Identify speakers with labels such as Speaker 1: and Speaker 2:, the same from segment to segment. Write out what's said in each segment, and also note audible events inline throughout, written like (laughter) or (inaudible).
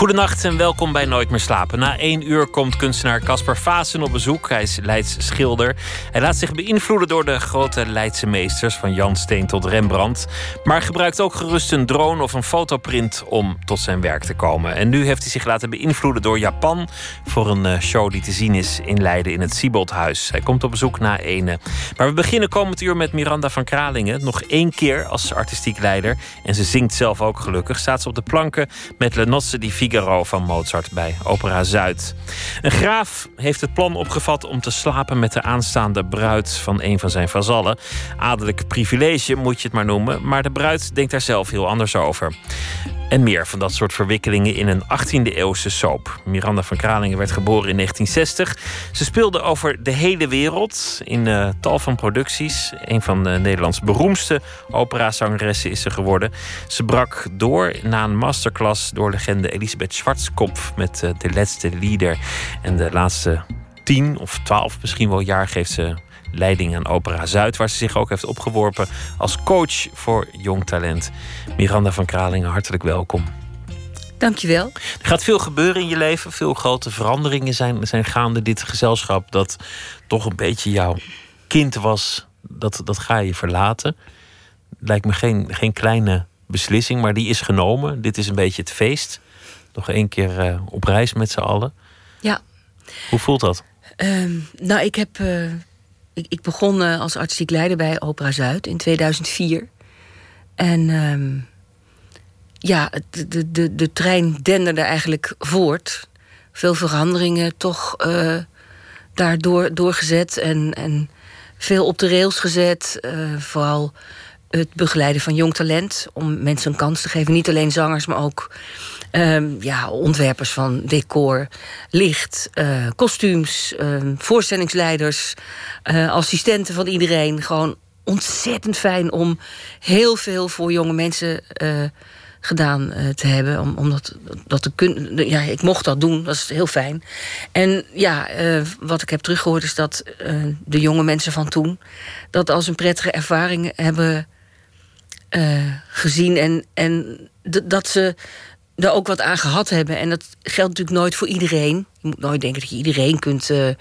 Speaker 1: Goedenacht en welkom bij Nooit meer slapen. Na één uur komt kunstenaar Caspar Vazen op bezoek. Hij is Leids schilder. Hij laat zich beïnvloeden door de grote Leidse meesters, van Jan Steen tot Rembrandt. Maar gebruikt ook gerust een drone of een fotoprint om tot zijn werk te komen. En nu heeft hij zich laten beïnvloeden door Japan voor een eh, show die te zien is in Leiden in het Sieboldhuis. Hij komt op bezoek na ene. Maar we beginnen komend uur met Miranda van Kralingen. Nog één keer als artistiek leider. En ze zingt zelf ook gelukkig. Staat ze op de planken met Le Nozze di Figaro van Mozart bij Opera Zuid. Een graaf heeft het plan opgevat om te slapen met de aanstaande bruid van een van zijn vazallen. Adellijk privilege moet je het maar noemen, maar de bruid denkt daar zelf heel anders over. En meer van dat soort verwikkelingen in een 18e eeuwse soap. Miranda van Kralingen werd geboren in 1960. Ze speelde over de hele wereld in uh, tal van producties. Een van de Nederlands beroemdste operazangeressen is ze geworden. Ze brak door na een masterclass door legende Elisabeth Schwarzkopf met uh, De Laatste Lieder. En de laatste tien of twaalf misschien wel jaar geeft ze leiding aan Opera Zuid, waar ze zich ook heeft opgeworpen als coach voor jong talent. Miranda van Kralingen, hartelijk welkom.
Speaker 2: Dankjewel.
Speaker 1: Er gaat veel gebeuren in je leven, veel grote veranderingen zijn, zijn gaande. Dit gezelschap dat toch een beetje jouw kind was, dat, dat ga je verlaten. Lijkt me geen, geen kleine beslissing, maar die is genomen. Dit is een beetje het feest. Nog één keer uh, op reis met z'n allen.
Speaker 2: Ja.
Speaker 1: Hoe voelt dat?
Speaker 2: Uh, nou, ik heb uh, ik, ik begon uh, als artistiek leider bij Opera Zuid in 2004. En um, ja, de, de, de, de trein denderde eigenlijk voort. Veel veranderingen toch daardoor doorgezet en, en veel op de rails gezet. Uh, vooral het begeleiden van jong talent. Om mensen een kans te geven. Niet alleen zangers, maar ook um, ja, ontwerpers van decor, licht, uh, kostuums, uh, voorstellingsleiders, uh, assistenten van iedereen. Gewoon ontzettend fijn om heel veel voor jonge mensen gedaan te hebben. Om, om dat, dat te. Ja, ik mocht dat doen, dat is heel fijn. En ja, wat ik heb teruggehoord is dat de jonge mensen van toen dat als een prettige ervaring hebben. gezien en, en dat ze er ook wat aan gehad hebben. En dat geldt natuurlijk nooit voor iedereen. Je moet nooit denken dat je iedereen kunt uh, uh,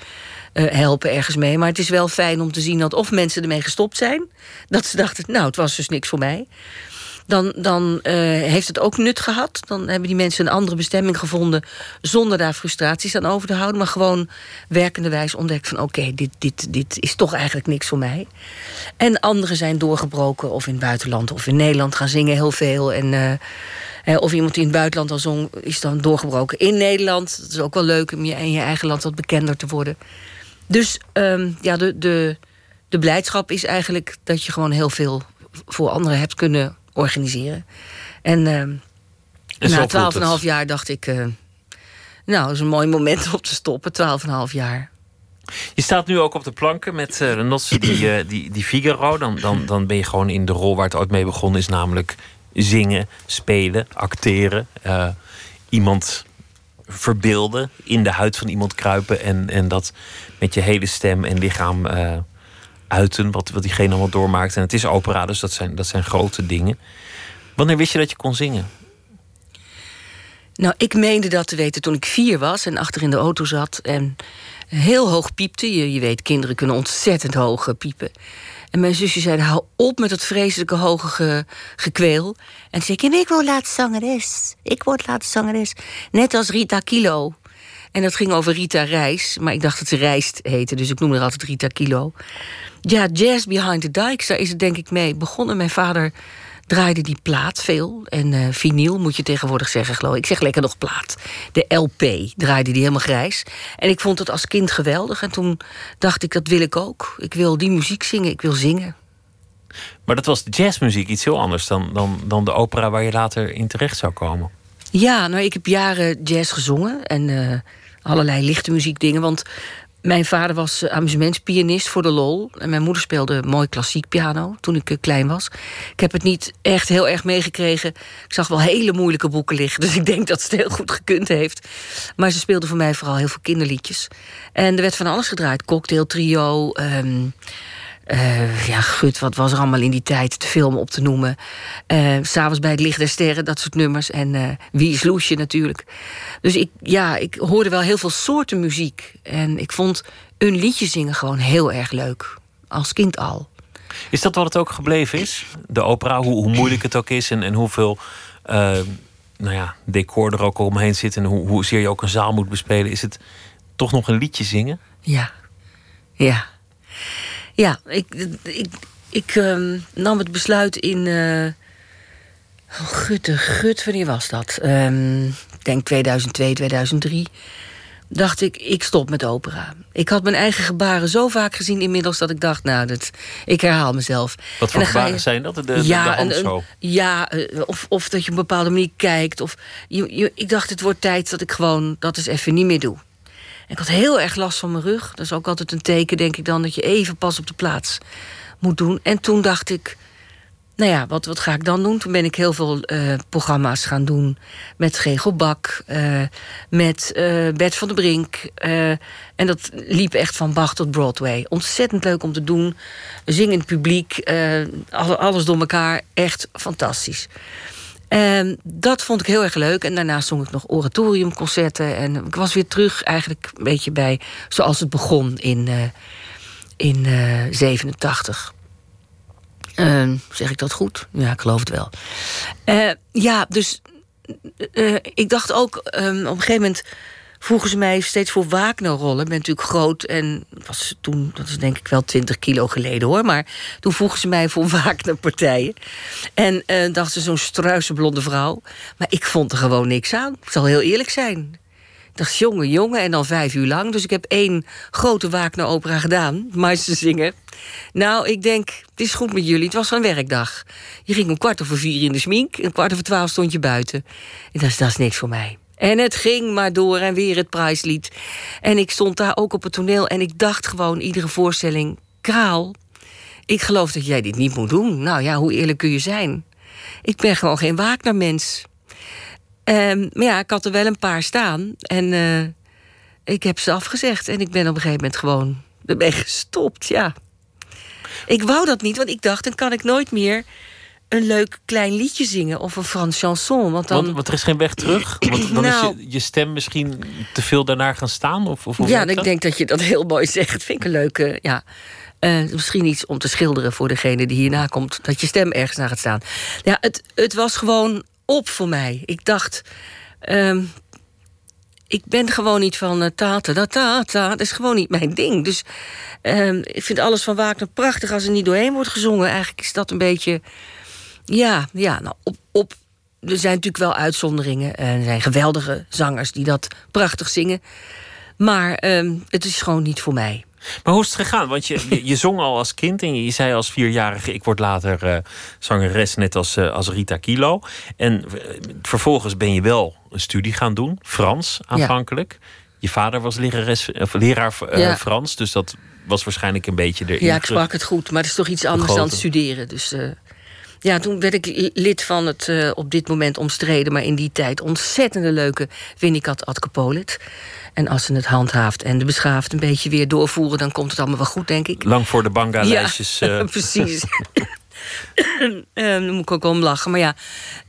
Speaker 2: helpen ergens mee. Maar het is wel fijn om te zien dat of mensen ermee gestopt zijn. Dat ze dachten, nou, het was dus niks voor mij. Dan, dan uh, heeft het ook nut gehad. Dan hebben die mensen een andere bestemming gevonden... zonder daar frustraties aan over te houden. Maar gewoon werkenderwijs ontdekt van... oké, dit, dit, dit is toch eigenlijk niks voor mij. En anderen zijn doorgebroken of in het buitenland of in Nederland gaan zingen heel veel. En of iemand die in het buitenland al zong, is dan doorgebroken in Nederland. Dat is ook wel leuk om je in je eigen land wat bekender te worden. Dus um, ja, de, de, de blijdschap is eigenlijk dat je gewoon heel veel voor anderen hebt kunnen organiseren. En, um, en na twaalf en een half jaar dacht ik, uh, nou, dat is een mooi moment om te stoppen, twaalf en een half jaar.
Speaker 1: Je staat nu ook op de planken met uh, Renotse die, uh, die, die Figaro. Dan, dan, dan ben je gewoon in de rol waar het ooit mee begonnen is, namelijk zingen, spelen, acteren. Uh, iemand verbeelden, in de huid van iemand kruipen en, en dat met je hele stem en lichaam uh, uiten, wat, wat diegene allemaal doormaakt. En het is opera, dus dat zijn, dat zijn grote dingen. Wanneer wist je dat je kon zingen?
Speaker 2: Nou, ik meende dat te weten toen ik vier was en achter in de auto zat en heel hoog piepte. Je, je weet, kinderen kunnen ontzettend hoog piepen. En mijn zusje zei, hou op met dat vreselijke hoge ge, gekweel. En toen zei ik, ik word laatst zangeres. Ik word laatst zangeres. Net als Rita Kilo. En dat ging over Rita Reis. Maar ik dacht dat ze Rijst heette, dus ik noemde haar altijd Rita Kilo. Ja, Jazz Behind the Dikes, daar is het denk ik mee begonnen. Mijn vader draaide die plaat veel. En uh, vinyl moet je tegenwoordig zeggen, geloof ik. Ik zeg lekker nog plaat. De LP draaide die helemaal grijs. En ik vond het als kind geweldig. En toen dacht ik, dat wil ik ook. Ik wil die muziek zingen, ik wil zingen.
Speaker 1: Maar dat was jazzmuziek iets heel anders dan, dan, dan de opera waar je later in terecht zou komen.
Speaker 2: Ja, nou, ik heb jaren jazz gezongen en uh, allerlei lichte muziekdingen. Want mijn vader was uh, amusementspianist voor de lol. En mijn moeder speelde mooi klassiek piano toen ik uh, klein was. Ik heb het niet echt heel erg meegekregen. Ik zag wel hele moeilijke boeken liggen. (laughs) Dus ik denk dat ze het heel goed gekund heeft. Maar ze speelde voor mij vooral heel veel kinderliedjes. En er werd van alles gedraaid. Cocktail trio... Um, uh, ja, gut, wat was er allemaal in die tijd te filmen op te noemen. Uh, S'avonds bij het licht der sterren, dat soort nummers. En uh, Wie is Loesje natuurlijk. Dus ik, ja, ik hoorde wel heel veel soorten muziek. En ik vond een liedje zingen gewoon heel erg leuk. Als kind al.
Speaker 1: Is dat wat het ook gebleven is? De opera, hoe, hoe moeilijk het ook is en, en hoeveel nou ja, decor er ook omheen zit... en hoe, hoezeer je ook een zaal moet bespelen. Is het toch nog een liedje zingen?
Speaker 2: Ja, ja. Ja, ik, ik, ik um, nam het besluit in. Uh, oh, gutte, gut, wanneer was dat? Um, ik denk 2002, 2003. Dacht ik, ik stop met opera. Ik had mijn eigen gebaren zo vaak gezien inmiddels dat ik dacht, nou, dat, ik herhaal mezelf.
Speaker 1: Wat voor gebaren je, zijn dat? De, de, ja, de een, een,
Speaker 2: ja uh, of, of dat je op een bepaalde manier kijkt. Of, je, je, ik dacht, het wordt tijd dat ik gewoon dat eens even niet meer doe. Ik had heel erg last van mijn rug. Dat is ook altijd een teken, denk ik dan, dat je even pas op de plaats moet doen. En toen dacht ik, nou ja, wat, wat ga ik dan doen? Toen ben ik heel veel uh, programma's gaan doen met Gregel Bak, uh, met uh, Bert van der Brink. en dat liep echt van Bach tot Broadway. Ontzettend leuk om te doen. Zingend publiek, alles door elkaar. Echt fantastisch. En dat vond ik heel erg leuk. En daarna zong ik nog oratoriumconcerten. En ik was weer terug eigenlijk een beetje bij zoals het begon in, uh, in uh, 87. Uh, zeg ik dat goed? Ja, ik geloof het wel. Uh, ja, dus ik dacht ook um, op een gegeven moment vroegen ze mij steeds voor Wagner-rollen. Ik ben natuurlijk groot en was toen, dat is denk ik wel 20 kilo geleden hoor. Maar toen vroegen ze mij voor (laughs) Wagner-partijen. En uh, dachten ze zo'n struise blonde vrouw. Maar ik vond er gewoon niks aan. Ik zal heel eerlijk zijn. Ik dacht, jongen, jongen, en dan vijf uur lang. Dus ik heb één grote Wagner-opera gedaan, (laughs) Meester zingen. Nou, ik denk, het is goed met jullie. Het was een werkdag. Je ging om kwart over vier in de smink. En kwart over twaalf stond je buiten. En dat is, dat is niks voor mij. En het ging maar door en weer het prijslied. En ik stond daar ook op het toneel en ik dacht gewoon iedere voorstelling... Kraal, ik geloof dat jij dit niet moet doen. Nou ja, hoe eerlijk kun je zijn? Ik ben gewoon geen Wagner-mens. Um, maar ja, ik had er wel een paar staan. En uh, ik heb ze afgezegd. En ik ben op een gegeven moment gewoon ermee gestopt, ja. Ik wou dat niet, want ik dacht, dan kan ik nooit meer een leuk klein liedje zingen of een Frans chanson. Want, dan...
Speaker 1: want, want er is geen weg terug? (clears throat) Want dan nou, is je, je, stem misschien te veel daarnaar gaan staan? Of, of
Speaker 2: ja, ik denk dat je dat heel mooi (laughs) zegt. Vind ik een leuke, ja. Uh, misschien iets om te schilderen voor degene die hierna komt. Dat je stem ergens naar gaat staan. Ja, het, het was gewoon op voor mij. Ik dacht... Um, ik ben gewoon niet van uh, ta ta ta ta. Dat is gewoon niet mijn ding. Dus um, ik vind alles van Wagner prachtig als er niet doorheen wordt gezongen. Eigenlijk is dat een beetje ja, ja nou, op, op, er zijn natuurlijk wel uitzonderingen. Er zijn geweldige zangers die dat prachtig zingen. Maar uh, het is gewoon niet voor mij.
Speaker 1: Maar hoe is het gegaan? Want je, je, zong al als kind en je, zei als vierjarige... ik word later uh, zangeres, net als, uh, als Rita Kilo. En uh, vervolgens ben je wel een studie gaan doen, Frans aanvankelijk. Ja. Je vader was lerares, of leraar ja. Frans, dus dat was waarschijnlijk een beetje erin.
Speaker 2: Ja, ik sprak het goed, maar het is toch iets anders dan studeren. Dus... Ja, toen werd ik lid van het uh, op dit moment omstreden... maar in die tijd ontzettende leuke Winnicott Adkepolit. En als ze het handhaaft en de beschaafd een beetje weer doorvoeren... dan komt het allemaal wel goed, denk ik.
Speaker 1: Lang voor de banga-lijstjes.
Speaker 2: Ja, uh... (laughs) precies. (laughs) (coughs) um, daar moet ik ook om lachen. Maar ja,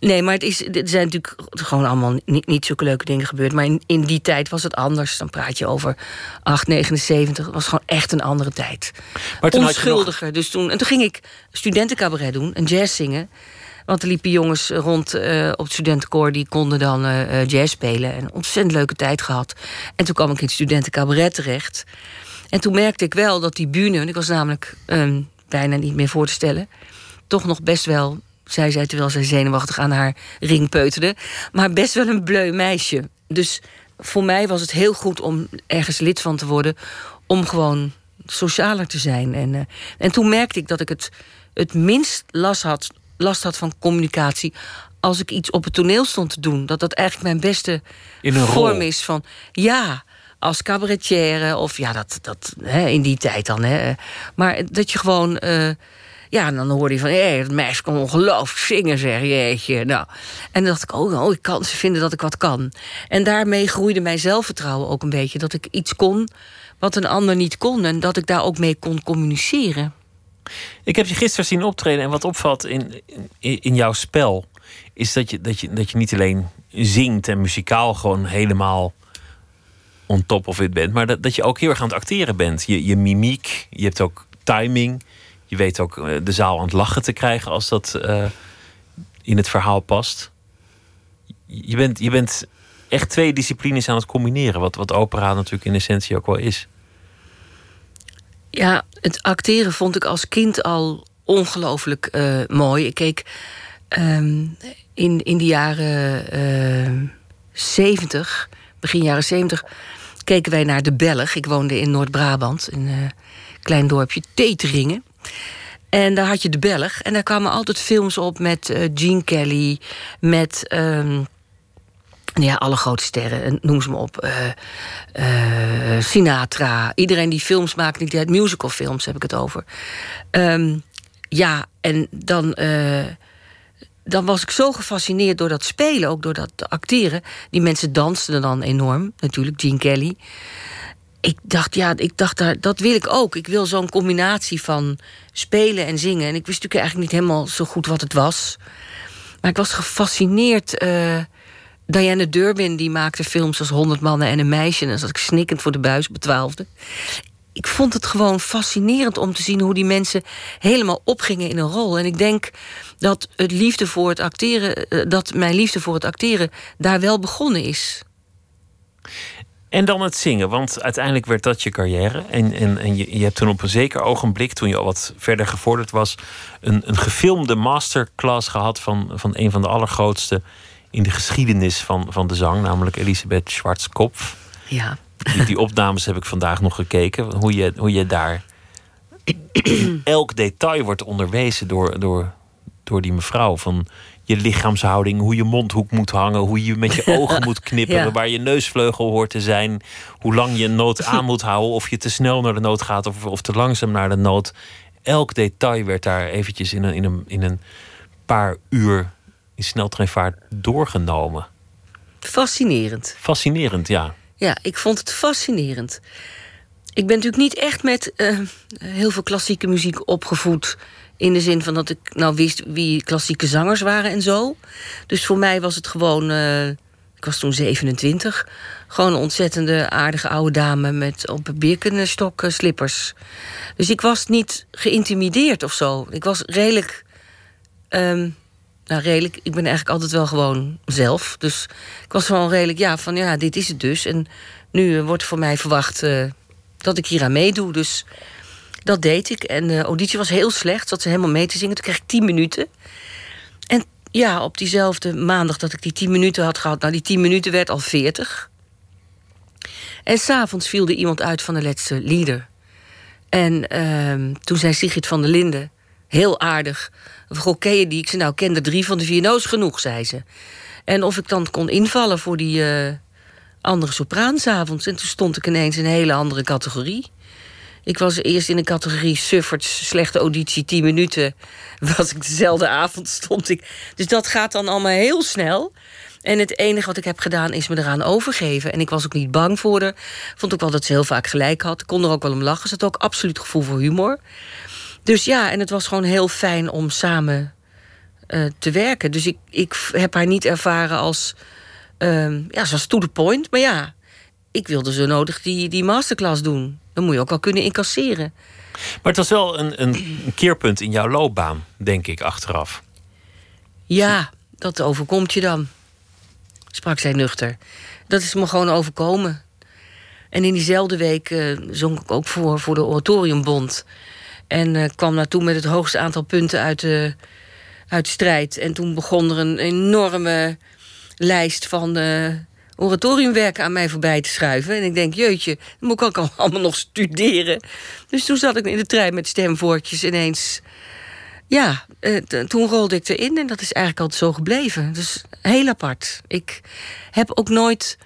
Speaker 2: nee, maar het is, er zijn natuurlijk gewoon allemaal niet, niet zulke leuke dingen gebeurd. Maar in, in die tijd was het anders. Dan praat je over 8, 79. Het was gewoon echt een andere tijd. Maar toen Onschuldiger. Nog... Dus toen, en toen ging ik studentencabaret doen en jazz zingen. Want er liepen jongens rond uh, op het studentenkoor... die konden dan uh, jazz spelen. En een ontzettend leuke tijd gehad. En toen kwam ik in het studentencabaret terecht. En toen merkte ik wel dat die bühne... ik was namelijk um, bijna niet meer voor te stellen toch nog best wel, zei zij terwijl zij zenuwachtig aan haar ring peuterde, maar best wel een bleu meisje. Dus voor mij was het heel goed om ergens lid van te worden, om gewoon socialer te zijn. En, uh, en toen merkte ik dat ik het, het minst last had, last had van communicatie als ik iets op het toneel stond te doen. Dat dat eigenlijk mijn beste vorm
Speaker 1: rol.
Speaker 2: is van ja. als cabaretière. Of ja, dat, dat hè, in die tijd dan. Hè. Maar dat je gewoon. eh, ja, en dan hoorde je van, hé, dat meisje kan ongelooflijk zingen, zeg jeetje. Nou, en dan dacht ik, oh, oh, ik kan ze vinden dat ik wat kan. En daarmee groeide mijn zelfvertrouwen ook een beetje. Dat ik iets kon wat een ander niet kon. En dat ik daar ook mee kon communiceren.
Speaker 1: Ik heb je gisteren zien optreden en wat opvalt in, in, in jouw spel is dat je, dat, je, dat je niet alleen zingt en muzikaal gewoon helemaal on top of it bent, maar dat, dat je ook heel erg aan het acteren bent. Je, je mimiek, je hebt ook timing, je weet ook eh, de zaal aan het lachen te krijgen als dat eh, in het verhaal past. Je bent, je bent echt twee disciplines aan het combineren, wat, wat opera natuurlijk in essentie ook wel is.
Speaker 2: Ja, het acteren vond ik als kind al ongelooflijk eh, mooi. Ik keek ehm, in, in de jaren zeventig, begin jaren zeventig, keken wij naar de Belg. Ik woonde in Noord-Brabant, in een klein dorpje Teteringen. En daar had je de Belg. En daar kwamen altijd films op met eh, Gene Kelly, met. ehm, ja, alle grote sterren, en noem ze maar op. eh, eh, Sinatra. Iedereen die films maakt, niet uit musicalfilms heb ik het over. Ehm, ja, en dan, dan was ik zo gefascineerd door dat spelen, ook door dat acteren. Die mensen dansten dan enorm, natuurlijk, Gene Kelly. Ik dacht, ja, ik dacht daar, dat wil ik ook. Ik wil zo'n combinatie van spelen en zingen. En ik wist natuurlijk eigenlijk niet helemaal zo goed wat het was. Maar ik was gefascineerd. eh, Diana Durbin die maakte films als 100 mannen en een meisje. En dan zat ik snikkend voor de buis op twaalfde. Ik vond het gewoon fascinerend om te zien hoe die mensen helemaal opgingen in een rol. En ik denk dat het liefde voor het acteren, eh, dat mijn liefde voor het acteren daar wel begonnen is.
Speaker 1: En dan het zingen, want uiteindelijk werd dat je carrière. En, en, en je, je hebt toen op een zeker ogenblik, toen je al wat verder gevorderd was, een, een gefilmde masterclass gehad van, van een van de allergrootste in de geschiedenis van, van de zang, namelijk Elisabeth Schwarzkopf.
Speaker 2: Ja.
Speaker 1: Die, die opnames heb ik vandaag nog gekeken. Hoe je, hoe je daar (clears throat) elk detail wordt onderwezen door, door, door die mevrouw. Van je lichaamshouding, hoe je mondhoek moet hangen, hoe je met je (laughs) ogen moet knipperen,
Speaker 2: Ja.
Speaker 1: waar je neusvleugel hoort te zijn, hoe lang je een noot (laughs) aan moet houden, of je te snel naar de noot gaat of, of te langzaam naar de noot. Elk detail werd daar eventjes in een, in een, in een paar uur in sneltreinvaart doorgenomen.
Speaker 2: Fascinerend.
Speaker 1: Fascinerend, ja.
Speaker 2: Ja, ik vond het fascinerend. Ik ben natuurlijk niet echt met eh, heel veel klassieke muziek opgevoed. In de zin van dat ik nou wist wie klassieke zangers waren en zo. Dus voor mij was het gewoon. eh, ik was toen 27. Gewoon een ontzettende aardige oude dame met op birkenstok eh, slippers. Dus ik was niet geïntimideerd of zo. Ik was redelijk. ehm, nou, redelijk. Ik ben eigenlijk altijd wel gewoon zelf. Dus ik was gewoon redelijk, ja, van ja, dit is het dus. En nu eh, wordt voor mij verwacht dat ik hier aan meedoe. Dus dat deed ik. En de auditie was heel slecht. Zat ze helemaal mee te zingen. Toen kreeg ik 10 minuten. En ja, op diezelfde maandag dat ik die 10 minuten had gehad... nou, die 10 minuten werd al 40. En s'avonds viel er iemand uit van de laatste leader. En ehm, toen zei Sigrid van der Linden, heel aardig... Je die? Ik zei, nou, ik ken de drie van de vier. Is genoeg, zei ze. En of ik dan kon invallen voor die eh, andere sopraan 's avonds. En toen stond ik ineens in een hele andere categorie. Ik was eerst in een categorie sufferts, slechte auditie, 10 minuten. (laughs) Was ik dezelfde avond stond ik. Dus dat gaat dan allemaal heel snel. En het enige wat ik heb gedaan is me eraan overgeven. En ik was ook niet bang voor haar. Vond ook wel dat ze heel vaak gelijk had. Kon er ook wel om lachen. Ze had ook absoluut gevoel voor humor. Dus ja, en het was gewoon heel fijn om samen eh, te werken. Dus ik, ik heb haar niet ervaren als... ehm, ja, ze was to the point. Maar ja, ik wilde zo nodig die, die masterclass doen. Dan moet je ook al kunnen incasseren.
Speaker 1: Maar het was wel een, een keerpunt in jouw loopbaan, denk ik, achteraf.
Speaker 2: Ja, dat overkomt je dan. Sprak zij nuchter. Dat is me gewoon overkomen. En in diezelfde week eh, zong ik ook voor, voor de Oratoriumbond. En eh, kwam naartoe met het hoogste aantal punten uit de, uit de strijd. En toen begon er een enorme lijst van eh, oratoriumwerken aan mij voorbij te schuiven. En ik denk, jeutje, dan moet ik ook al- (laughs) allemaal nog studeren. Dus toen zat ik in de trein met stemvoortjes ineens... Ja, eh, toen rolde ik erin en dat is eigenlijk altijd zo gebleven. Dus heel apart. Ik heb ook nooit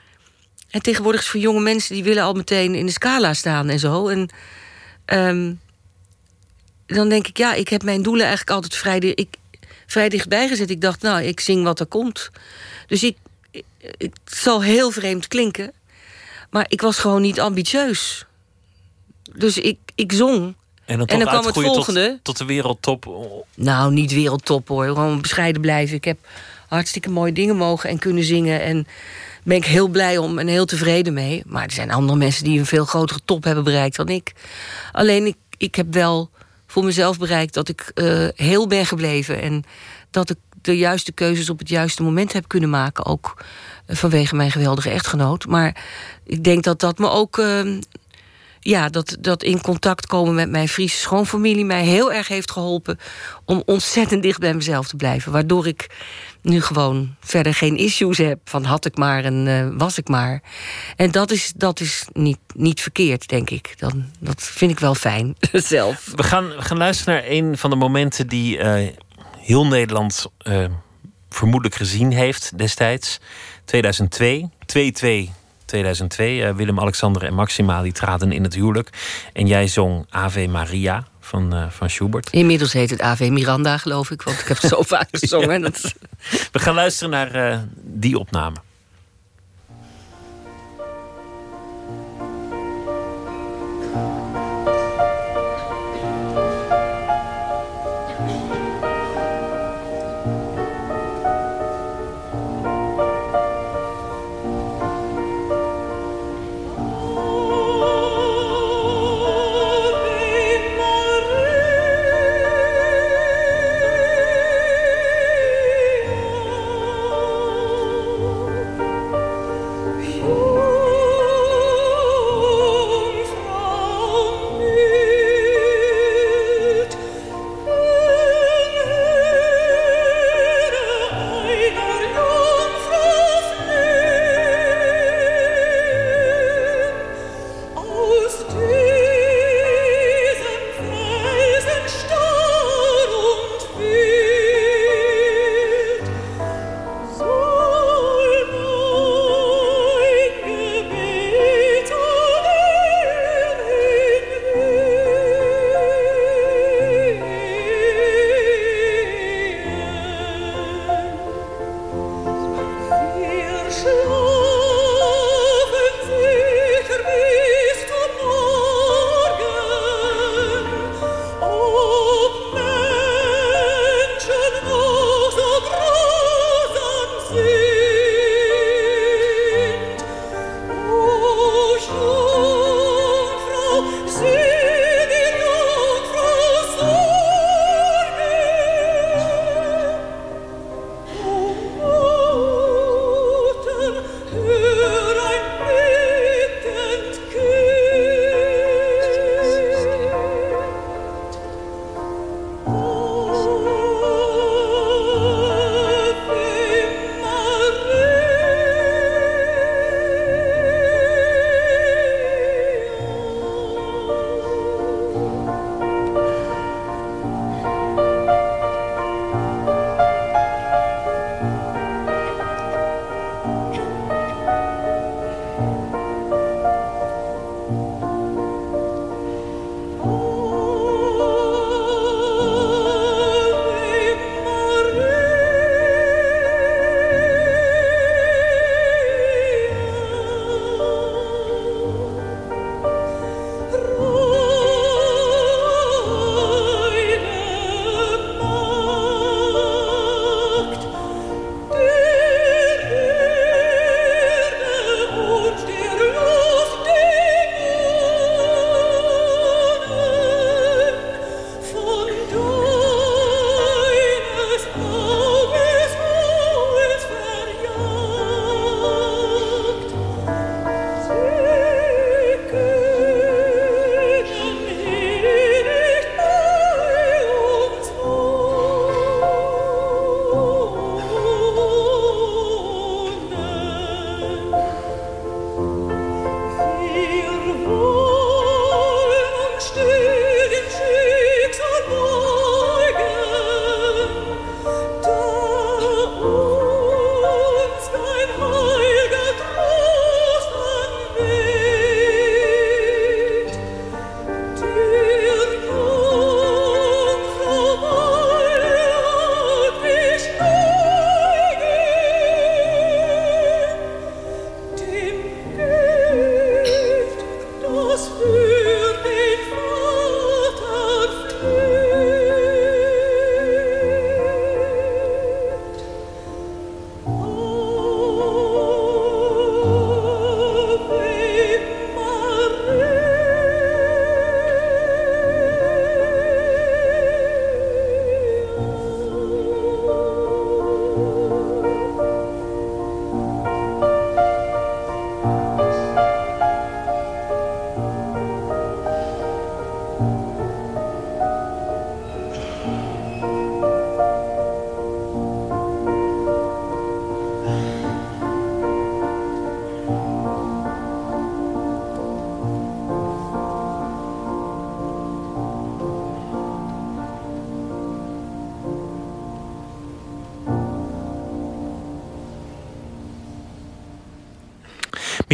Speaker 2: En tegenwoordig is voor jonge mensen die willen al meteen in de scala staan en zo. En ehm, dan denk ik, ja, ik heb mijn doelen eigenlijk altijd vrij, ik, vrij dichtbij gezet. Ik dacht, nou, ik zing wat er komt. Dus ik, het zal heel vreemd klinken, maar ik was gewoon niet ambitieus. Dus ik, ik zong.
Speaker 1: En dan,
Speaker 2: en dan kwam het volgende.
Speaker 1: Tot, tot, de wereldtop.
Speaker 2: Nou, niet wereldtop hoor. Gewoon bescheiden blijven. Ik heb hartstikke mooie dingen mogen en kunnen zingen. En ben ik heel blij om en heel tevreden mee. Maar er zijn andere mensen die een veel grotere top hebben bereikt dan ik. Alleen ik, ik heb wel voor mezelf bereikt dat ik uh, heel ben gebleven. En dat ik de juiste keuzes op het juiste moment heb kunnen maken. Ook eh, vanwege mijn geweldige echtgenoot. Maar ik denk dat dat me ook. Uh, ja, dat, dat in contact komen met mijn Friese schoonfamilie mij heel erg heeft geholpen om ontzettend dicht bij mezelf te blijven. Waardoor ik nu gewoon verder geen issues heb van had ik maar en uh, was ik maar. En dat is, dat is niet, niet verkeerd, denk ik. Dan, dat vind ik wel fijn (laughs) zelf.
Speaker 1: We gaan, we gaan luisteren naar een van de momenten die uh, heel Nederland uh, vermoedelijk gezien heeft destijds. 2002, 2-2. 2002. Willem-Alexander en Maxima die traden in het huwelijk. En jij zong Ave Maria van, uh, van Schubert.
Speaker 2: Inmiddels heet het Ave Miranda, geloof ik, want ik heb het zo (laughs) vaak gezongen. ja. dat...
Speaker 1: We gaan luisteren naar uh, die opname.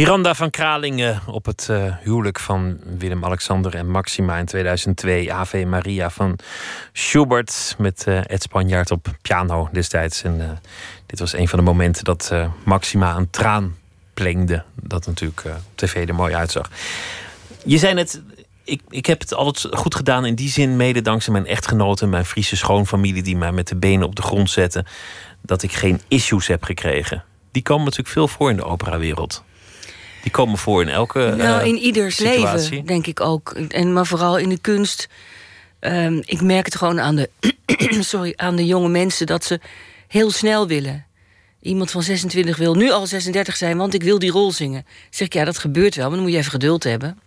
Speaker 1: Miranda van Kralingen op het uh, huwelijk van Willem-Alexander en Maxima in 2002. Ave Maria van Schubert met uh, Ed Spanjaard op piano destijds. En uh, dit was een van de momenten dat Maxima een traan plengde. Dat natuurlijk op tv er mooi uitzag. Je zei net, ik, ik heb het altijd goed gedaan in die zin, mede dankzij mijn echtgenoten, mijn Friese schoonfamilie, die mij met de benen op de grond zetten, dat ik geen issues heb gekregen. Die komen natuurlijk veel voor in de operawereld. Die komen voor in elke.
Speaker 2: Nou, in ieders leven, denk ik ook. En, maar vooral in de kunst. Um, ik merk het gewoon aan de, (clears throat) sorry, aan de jonge mensen dat ze heel snel willen. Iemand van 26 wil nu al 36 zijn, want ik wil die rol zingen. zeg ik, ja, dat gebeurt wel, maar dan moet je even geduld hebben.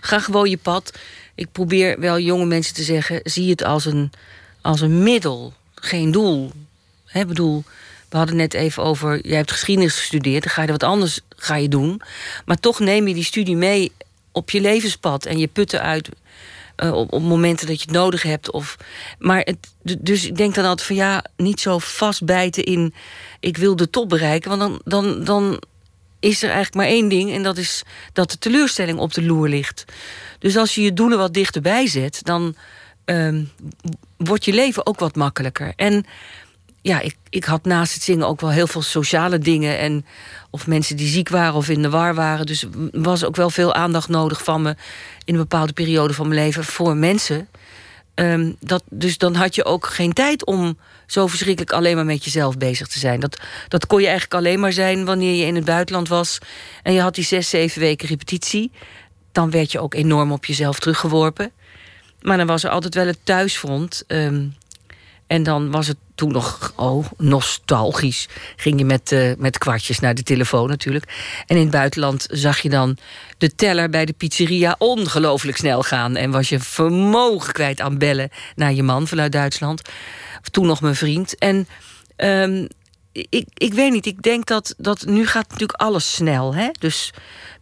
Speaker 2: Ga gewoon je pad. Ik probeer wel jonge mensen te zeggen: zie het als een, als een middel, geen doel. Ik bedoel, we hadden net even over, jij hebt geschiedenis gestudeerd, dan ga je wat anders ga je doen. Maar toch neem je die studie mee op je levenspad en je putten uit uh, op, momenten dat je het nodig hebt. Of, maar dus ik denk dan altijd van ja, niet zo vastbijten in ik wil de top bereiken. Want dan, dan, dan is er eigenlijk maar één ding en dat is dat de teleurstelling op de loer ligt. Dus als je je doelen wat dichterbij zet, dan uh, wordt je leven ook wat makkelijker. En ja, ik, ik had naast het zingen ook wel heel veel sociale dingen. En of mensen die ziek waren of in de war waren. Dus was ook wel veel aandacht nodig van me in een bepaalde periode van mijn leven voor mensen. Um, dat, dus dan had je ook geen tijd om zo verschrikkelijk alleen maar met jezelf bezig te zijn. Dat, dat kon je eigenlijk alleen maar zijn wanneer je in het buitenland was en je had die zes, zeven weken repetitie. Dan werd je ook enorm op jezelf teruggeworpen. Maar dan was er altijd wel het thuisfront. Um, en dan was het toen nog, oh, nostalgisch. Ging je met, uh, met kwartjes naar de telefoon natuurlijk. En in het buitenland zag je dan de teller bij de pizzeria ongelooflijk snel gaan. En was je vermogen kwijt aan bellen naar je man vanuit Duitsland. Toen nog mijn vriend. En um, ik, ik weet niet, ik denk dat, dat nu gaat natuurlijk alles snel. Hè? Dus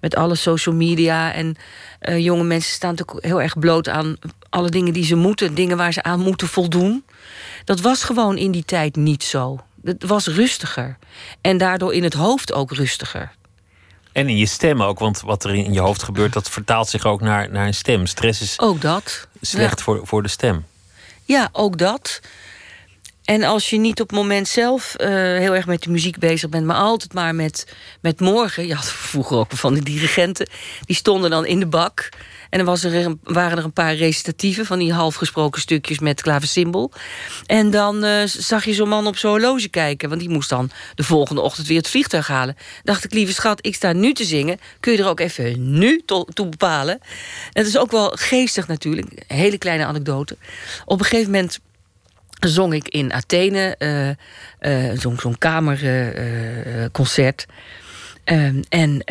Speaker 2: met alle social media en uh, jonge mensen staan natuurlijk heel erg bloot aan alle dingen die ze moeten, dingen waar ze aan moeten voldoen. Dat was gewoon in die tijd niet zo. Het was rustiger. En daardoor in het hoofd ook rustiger.
Speaker 1: En in je stem ook, want wat er in je hoofd gebeurt, dat vertaalt zich ook naar, naar een stem. Stress is
Speaker 2: ook dat.
Speaker 1: slecht voor, voor de stem.
Speaker 2: Ja, ook dat. En als je niet op het moment zelf uh, heel erg met de muziek bezig bent, maar altijd maar met, met morgen. Je had (laughs) vroeger ook van de dirigenten, die stonden dan in de bak. En dan was er, waren er een paar recitatieve van die halfgesproken stukjes met klaversymbol. En dan uh, zag je zo'n man op zo'n horloge kijken, want die moest dan de volgende ochtend weer het vliegtuig halen. Dacht ik, lieve schat, ik sta nu te zingen. Kun je er ook even nu toe bepalen? En het is ook wel geestig natuurlijk, een hele kleine anekdote. Op een gegeven moment zong ik in Athene, uh, uh, zo'n kamerconcert. En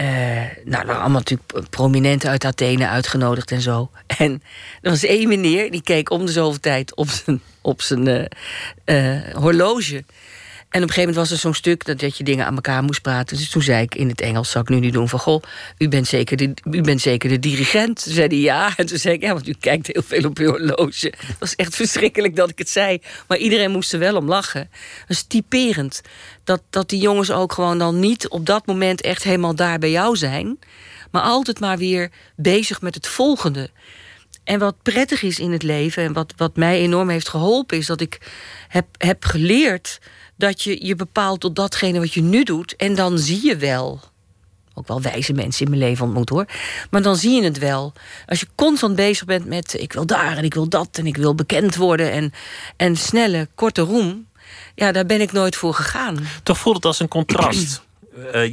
Speaker 2: nou, er allemaal natuurlijk prominenten uit Athene uitgenodigd en zo. (laughs) En er was één meneer, die keek om de zoveel tijd op zijn, op zijn horloge. En op een gegeven moment was er zo'n stuk dat, dat je dingen aan elkaar moest praten. Dus toen zei ik in het Engels, zou ik nu niet doen, van... goh, u bent zeker de, u bent zeker de dirigent? Toen zei ja. En toen zei ik, ja, want u kijkt heel veel op uw horloge. Het was echt verschrikkelijk dat ik het zei. Maar iedereen moest er wel om lachen. Dat is typerend. Dat, dat die jongens ook gewoon dan niet op dat moment echt helemaal daar bij jou zijn. Maar altijd maar weer bezig met het volgende. En wat prettig is in het leven en wat, wat mij enorm heeft geholpen... is dat ik heb, heb geleerd dat je je bepaalt tot datgene wat je nu doet. En dan zie je wel. Ook wel wijze mensen in mijn leven ontmoet hoor. Maar dan zie je het wel. Als je constant bezig bent met ik wil daar en ik wil dat en ik wil bekend worden en, en snelle, korte roem. Ja, daar ben ik nooit voor gegaan.
Speaker 1: Toch voelt het als een contrast. (clears throat) Uh,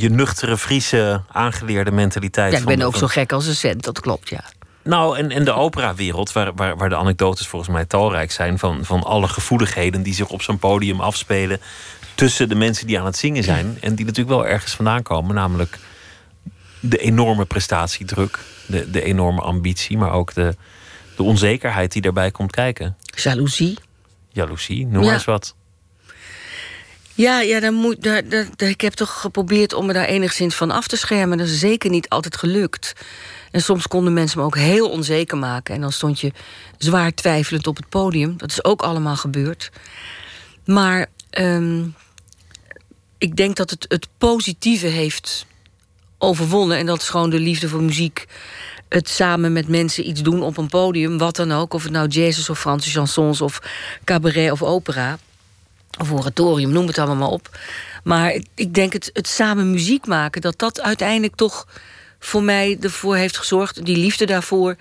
Speaker 1: je nuchtere, Friese, aangeleerde mentaliteit.
Speaker 2: Ja, ik ben ook zo gek als een cent, dat klopt, ja.
Speaker 1: Nou, en, en de operawereld, waar, waar, waar de anekdotes volgens mij talrijk zijn van, van alle gevoeligheden die zich op zo'n podium afspelen tussen de mensen die aan het zingen zijn en die natuurlijk wel ergens vandaan komen, namelijk de enorme prestatiedruk, de, de enorme ambitie, maar ook de, de onzekerheid die daarbij komt kijken.
Speaker 2: Jaloezie.
Speaker 1: Jaloezie, noem maar eens wat.
Speaker 2: Ja, ja dan moet, ik heb toch geprobeerd om me daar enigszins van af te schermen. Dat is zeker niet altijd gelukt. En soms konden mensen me ook heel onzeker maken. En dan stond je zwaar twijfelend op het podium. Dat is ook allemaal gebeurd. Maar um, ik denk dat het, het positieve heeft overwonnen. En dat is gewoon de liefde voor muziek. Het samen met mensen iets doen op een podium, wat dan ook. Of het nou jazz of Franse chansons of cabaret of opera. Of oratorium, noem het allemaal maar op. Maar ik denk het, het samen muziek maken, dat dat uiteindelijk toch voor mij ervoor heeft gezorgd, die liefde daarvoor,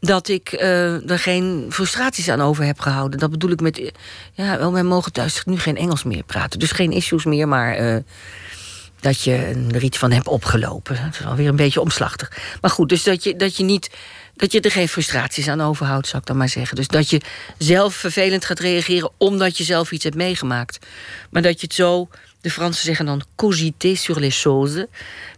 Speaker 2: dat ik uh, er geen frustraties aan over heb gehouden. Dat bedoel ik met. Ja, wel, wij mogen thuis nu geen Engels meer praten. Dus geen issues meer, maar. Uh, dat je er iets van hebt opgelopen. Dat is alweer een beetje omslachtig. Maar goed, dus dat je, dat je niet. Dat je er geen frustraties aan overhoudt, zou ik dan maar zeggen. Dus dat je zelf vervelend gaat reageren omdat je zelf iets hebt meegemaakt. Maar dat je het zo de Fransen zeggen dan cogiter sur les choses.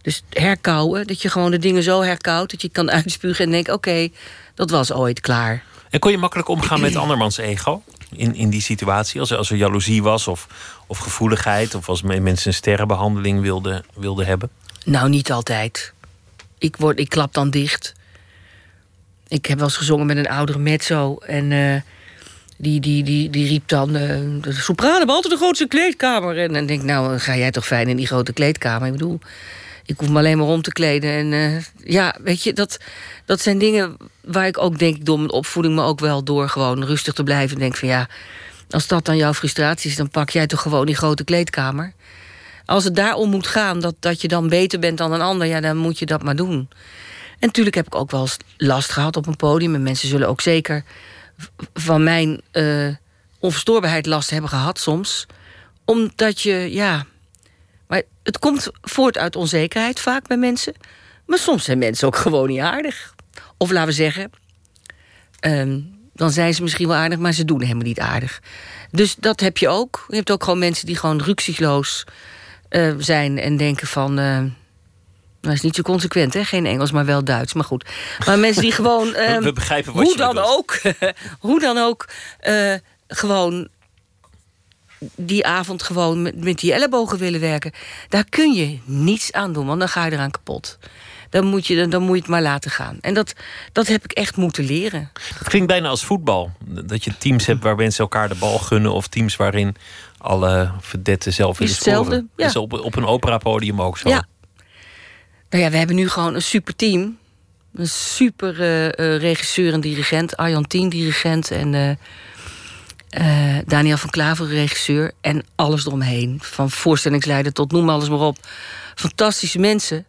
Speaker 2: Dus herkauwen, dat je gewoon de dingen zo herkoudt... dat je kan uitspugen en denkt, oké, dat was ooit klaar.
Speaker 1: En kon je makkelijk omgaan met (clears throat) andermans ego? In, in die situatie, als er, als er jaloezie was of, of gevoeligheid... of als mensen een sterrenbehandeling wilden wilde hebben?
Speaker 2: Nou, niet altijd. Ik, word, ik klap dan dicht. Ik heb wel eens gezongen met een oudere mezzo... en uh, die, die, die, die riep dan... Uh, de sopranen hebben altijd de grootste kleedkamer. En dan denk ik, nou, ga jij toch fijn in die grote kleedkamer. Ik bedoel, ik hoef me alleen maar om te kleden. En uh, ja, weet je, dat, dat zijn dingen waar ik ook denk... door mijn opvoeding, maar ook wel door gewoon rustig te blijven... denk van ja, als dat dan jouw frustratie is... dan pak jij toch gewoon die grote kleedkamer. Als het daarom moet gaan, dat, dat je dan beter bent dan een ander... ja, dan moet je dat maar doen. En natuurlijk heb ik ook wel last gehad op een podium. En mensen zullen ook zeker van mijn uh, onverstoorbaarheid last hebben gehad soms. Omdat je, ja... Maar het komt voort uit onzekerheid vaak bij mensen. Maar soms zijn mensen ook gewoon niet aardig. Of laten we zeggen... Um, dan zijn ze misschien wel aardig, maar ze doen helemaal niet aardig. Dus dat heb je ook. Je hebt ook gewoon mensen die gewoon ruksigloos uh, zijn en denken van... Uh, nou, is niet zo consequent, hè? Geen Engels, maar wel Duits. Maar goed. Maar mensen die gewoon. Um, (laughs)
Speaker 1: we, we, ehm, begrijpen wat
Speaker 2: hoe
Speaker 1: je
Speaker 2: dan ook, (laughs) hoe dan ook, uh, gewoon die avond gewoon met, met, die ellebogen willen werken. Daar kun je niets aan doen, want dan ga je eraan kapot. Dan moet je, dan moet je het maar laten gaan. En dat, dat heb ik echt moeten leren.
Speaker 1: Het klinkt bijna als voetbal. Dat je teams hebt waar mensen elkaar de bal gunnen... of teams waarin alle verdetten zelf willen scoren. Ja. is op, op een operapodium ook zo.
Speaker 2: Ja, nou ja, we hebben nu gewoon een super team. Een super uh, uh, regisseur en dirigent. Arjan Tien, dirigent. En uh, Daniel van Klaver, regisseur. En alles eromheen. Van voorstellingsleider tot noem alles maar op. Fantastische mensen.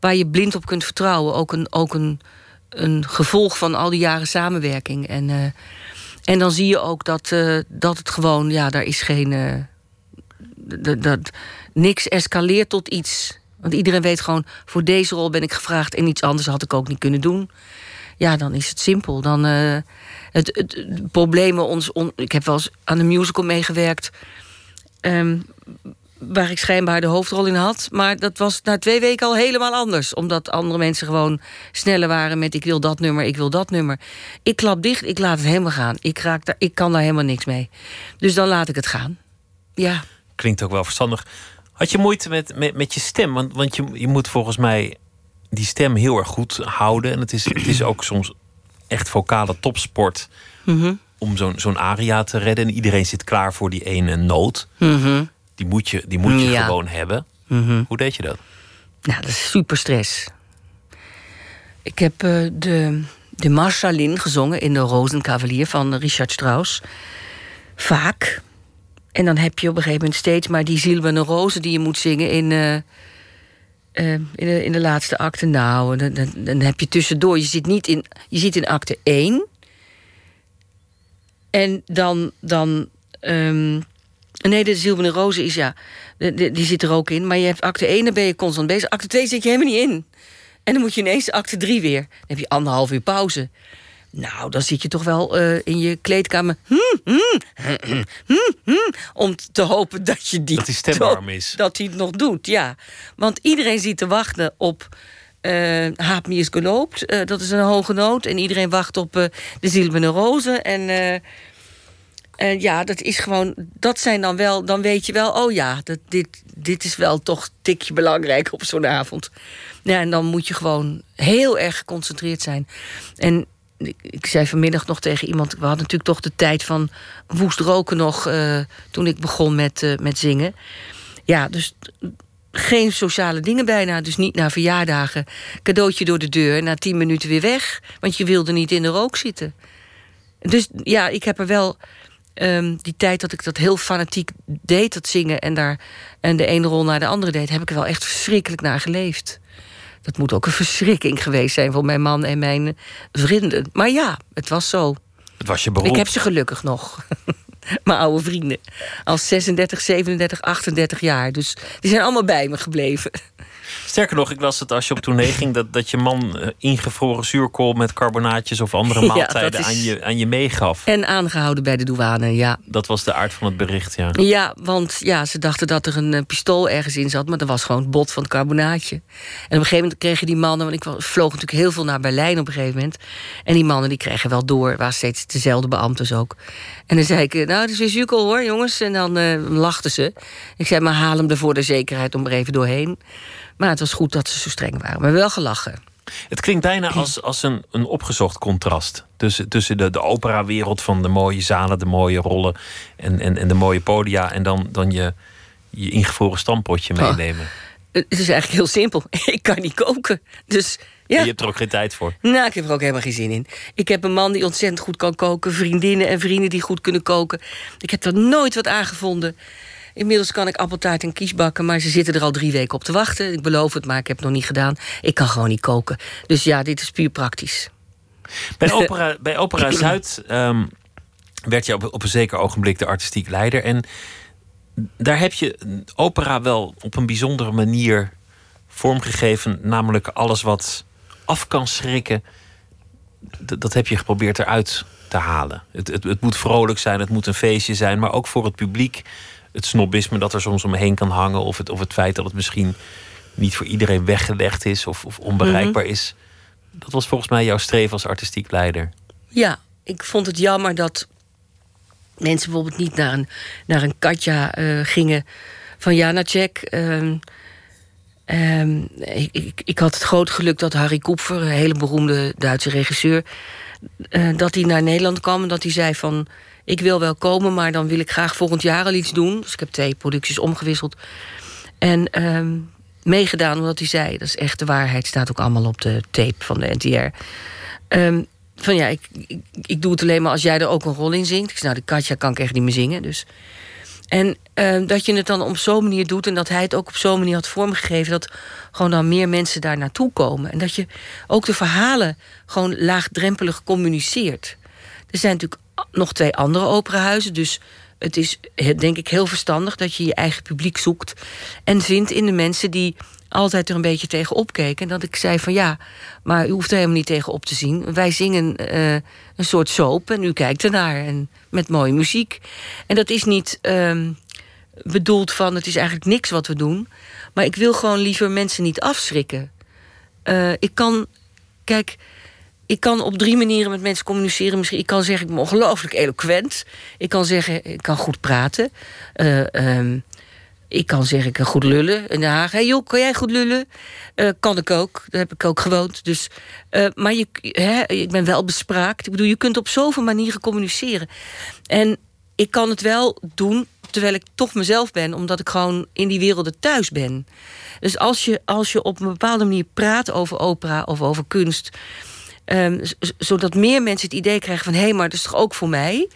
Speaker 2: Waar je blind op kunt vertrouwen. Ook een, ook een, een gevolg van al die jaren samenwerking. En, en dan zie je ook dat, dat het gewoon... Ja, daar is geen... dat, niks escaleert tot iets want iedereen weet gewoon, voor deze rol ben ik gevraagd... en iets anders had ik ook niet kunnen doen. Ja, dan is het simpel. Dan, uh, het, het, problemen ons... On, ik heb wel eens aan een musical meegewerkt... Um, waar ik schijnbaar de hoofdrol in had. Maar dat was na twee weken al helemaal anders. Omdat andere mensen gewoon sneller waren met... ik wil dat nummer, ik wil dat nummer. Ik klap dicht, ik laat het helemaal gaan. Ik, raak daar, ik kan daar helemaal niks mee. Dus dan laat ik het gaan. Ja.
Speaker 1: Klinkt ook wel verstandig. Had je moeite met, met, met je stem? Want, want je, je moet volgens mij die stem heel erg goed houden. En het is, het is ook soms echt vocale topsport.
Speaker 2: Mhm.
Speaker 1: Om zo'n zo'n aria te redden. En iedereen zit klaar voor die ene noot.
Speaker 2: Mhm.
Speaker 1: Die moet je, die moet je gewoon hebben.
Speaker 2: Mhm.
Speaker 1: Hoe deed je dat?
Speaker 2: Nou, dat is super stress. Ik heb uh, de, de gezongen in de Rozenkavalier van Richard Strauss. Vaak. En dan heb je op een gegeven moment steeds maar die zilverne rozen die je moet zingen in, uh, uh, in, de, in de laatste acte. Nou, dan, dan, dan, heb je tussendoor, je zit niet in, je zit in acte 1. En dan, dan um, nee, de zilverne rozen is ja, die zit er ook in. Maar je hebt acte 1, dan ben je constant bezig. Acte 2 zit je helemaal niet in. En dan moet je ineens acte 3 weer. Dan heb je anderhalf uur pauze. Nou, dan zit je toch wel uh, in je kleedkamer. Hmm, hmm, (clears throat) hmm, om te hopen dat je die.
Speaker 1: Dat die stem warm (laughs) is.
Speaker 2: Dat hij het nog doet, ja. Want iedereen zit te wachten op. Uh, Haap is geloopt. Uh, dat is een hoge noot. En iedereen wacht op de zilverne rozen. En. En ja, dat is gewoon. Dat zijn dan wel. Dan weet je wel. Oh ja, dat, dit, dit is wel toch een tikje belangrijk op zo'n avond. Ja, en dan moet je gewoon heel erg geconcentreerd zijn. En ik zei vanmiddag nog tegen iemand... we hadden natuurlijk toch de tijd van woest roken nog... Uh, toen ik begon met, uh, met zingen. Ja, dus geen sociale dingen bijna. Dus niet naar verjaardagen. Cadeautje door de deur, na tien minuten weer weg. Want je wilde niet in de rook zitten. Dus ja, ik heb er wel... Um, die tijd dat ik dat heel fanatiek deed, dat zingen... en, daar, en de ene rol naar de andere deed... heb ik er wel echt verschrikkelijk naar geleefd. Dat moet ook een verschrikking geweest zijn voor mijn man en mijn vrienden. Maar ja, het was zo.
Speaker 1: Het was je beroep.
Speaker 2: Ik heb ze gelukkig nog. (laughs) mijn oude vrienden. Al 36, 37, 38 jaar. Dus die zijn allemaal bij me gebleven.
Speaker 1: Sterker nog, ik las het als je op tournee ging... dat, dat je man uh, ingevroren zuurkool met carbonaatjes... of andere (laughs) maaltijden ja, is... aan, je, aan je meegaf.
Speaker 2: En aangehouden bij de douane, ja.
Speaker 1: Dat was de aard van het bericht, ja.
Speaker 2: Ja, want ja, ze dachten dat er een uh, pistool ergens in zat... maar dat was gewoon het bot van het carbonaatje. En op een gegeven moment kregen die mannen... want ik vloog natuurlijk heel veel naar Berlijn op een gegeven moment... en die mannen die kregen wel door, waren steeds dezelfde beambtes ook. En dan zei ik, nou, dat is weer zuurkool hoor, jongens. En dan uh, lachten ze. Ik zei, maar haal hem er voor de zekerheid om er even doorheen. Maar het was goed dat ze zo streng waren. Maar wel gelachen.
Speaker 1: Het klinkt bijna als, als een, een opgezocht contrast. Tussen, tussen de, de operawereld van de mooie zalen, de mooie rollen en, en, en de mooie podia. En dan, dan je, je ingevroren stampotje meenemen.
Speaker 2: het is eigenlijk heel simpel. (laughs) Ik kan niet koken. Dus ja.
Speaker 1: Je hebt er ook geen tijd voor.
Speaker 2: Nou, ik heb er ook helemaal geen zin in. Ik heb een man die ontzettend goed kan koken. Vriendinnen en vrienden die goed kunnen koken. Ik heb er nooit wat aangevonden. Inmiddels kan ik appeltaart en kies bakken, maar ze zitten er al drie weken op te wachten. Ik beloof het, maar ik heb het nog niet gedaan. Ik kan gewoon niet koken. Dus ja, dit is puur praktisch.
Speaker 1: Bij (laughs) Opera, bij opera Zuid um, werd je op, op een zeker ogenblik de artistiek leider. En daar heb je opera wel op een bijzondere manier vormgegeven. Namelijk alles wat af kan schrikken, dat heb je geprobeerd eruit te halen. Het, het, het, moet vrolijk zijn, het moet een feestje zijn, maar ook voor het publiek het snobisme dat er soms omheen kan hangen. Of het, of het feit dat het misschien niet voor iedereen weggelegd is of, of onbereikbaar mhm. is. Dat was volgens mij jouw streven als artistiek leider.
Speaker 2: Ja, ik vond het jammer dat mensen bijvoorbeeld niet naar een, naar een Katja uh, gingen van Janacek. Uh, um, ik, ik, ik, had het groot geluk dat Harry Koepfer, een hele beroemde Duitse regisseur, uh, dat hij naar Nederland kwam en dat hij zei van ik wil wel komen, maar dan wil ik graag volgend jaar al iets doen. Dus ik heb twee producties omgewisseld. En um, meegedaan omdat hij zei, dat is echt de waarheid... staat ook allemaal op de tape van de NTR. Ehm, van ja, ik, ik, ik, doe het alleen maar als jij er ook een rol in zingt. Ik zei, nou, de Katja kan ik echt niet meer zingen, dus... En uh, dat je het dan op zo'n manier doet... en dat hij het ook op zo'n manier had vormgegeven... dat gewoon dan meer mensen daar naartoe komen. En dat je ook de verhalen gewoon laagdrempelig communiceert. Er zijn natuurlijk nog twee andere operahuizen. Dus het is denk ik heel verstandig dat je je eigen publiek zoekt. En vindt in de mensen die altijd er een beetje tegen opkeken. En dat ik zei van ja, maar u hoeft er helemaal niet tegen op te zien. Wij zingen uh, een soort soap en u kijkt ernaar. En met mooie muziek. En dat is niet uh, bedoeld van het is eigenlijk niks wat we doen. Maar ik wil gewoon liever mensen niet afschrikken. Uh, ik kan, kijk, ik kan op drie manieren met mensen communiceren. Misschien, ik kan zeggen, ik ben ongelooflijk eloquent. Ik kan zeggen, ik kan goed praten. Uh, ik kan zeggen, ik kan goed lullen. In Den Haag, hey joh, kan jij goed lullen? Uh, kan ik ook, daar heb ik ook gewoond. Dus, uh, maar je, hè, ik ben wel bespraakt. Ik bedoel, je kunt op zoveel manieren communiceren. En ik kan het wel doen terwijl ik toch mezelf ben... omdat ik gewoon in die werelden thuis ben. Dus als je, als je op een bepaalde manier praat over opera of over kunst... Um, zodat meer mensen het idee krijgen van... hé, hey, maar dat is toch ook voor mij?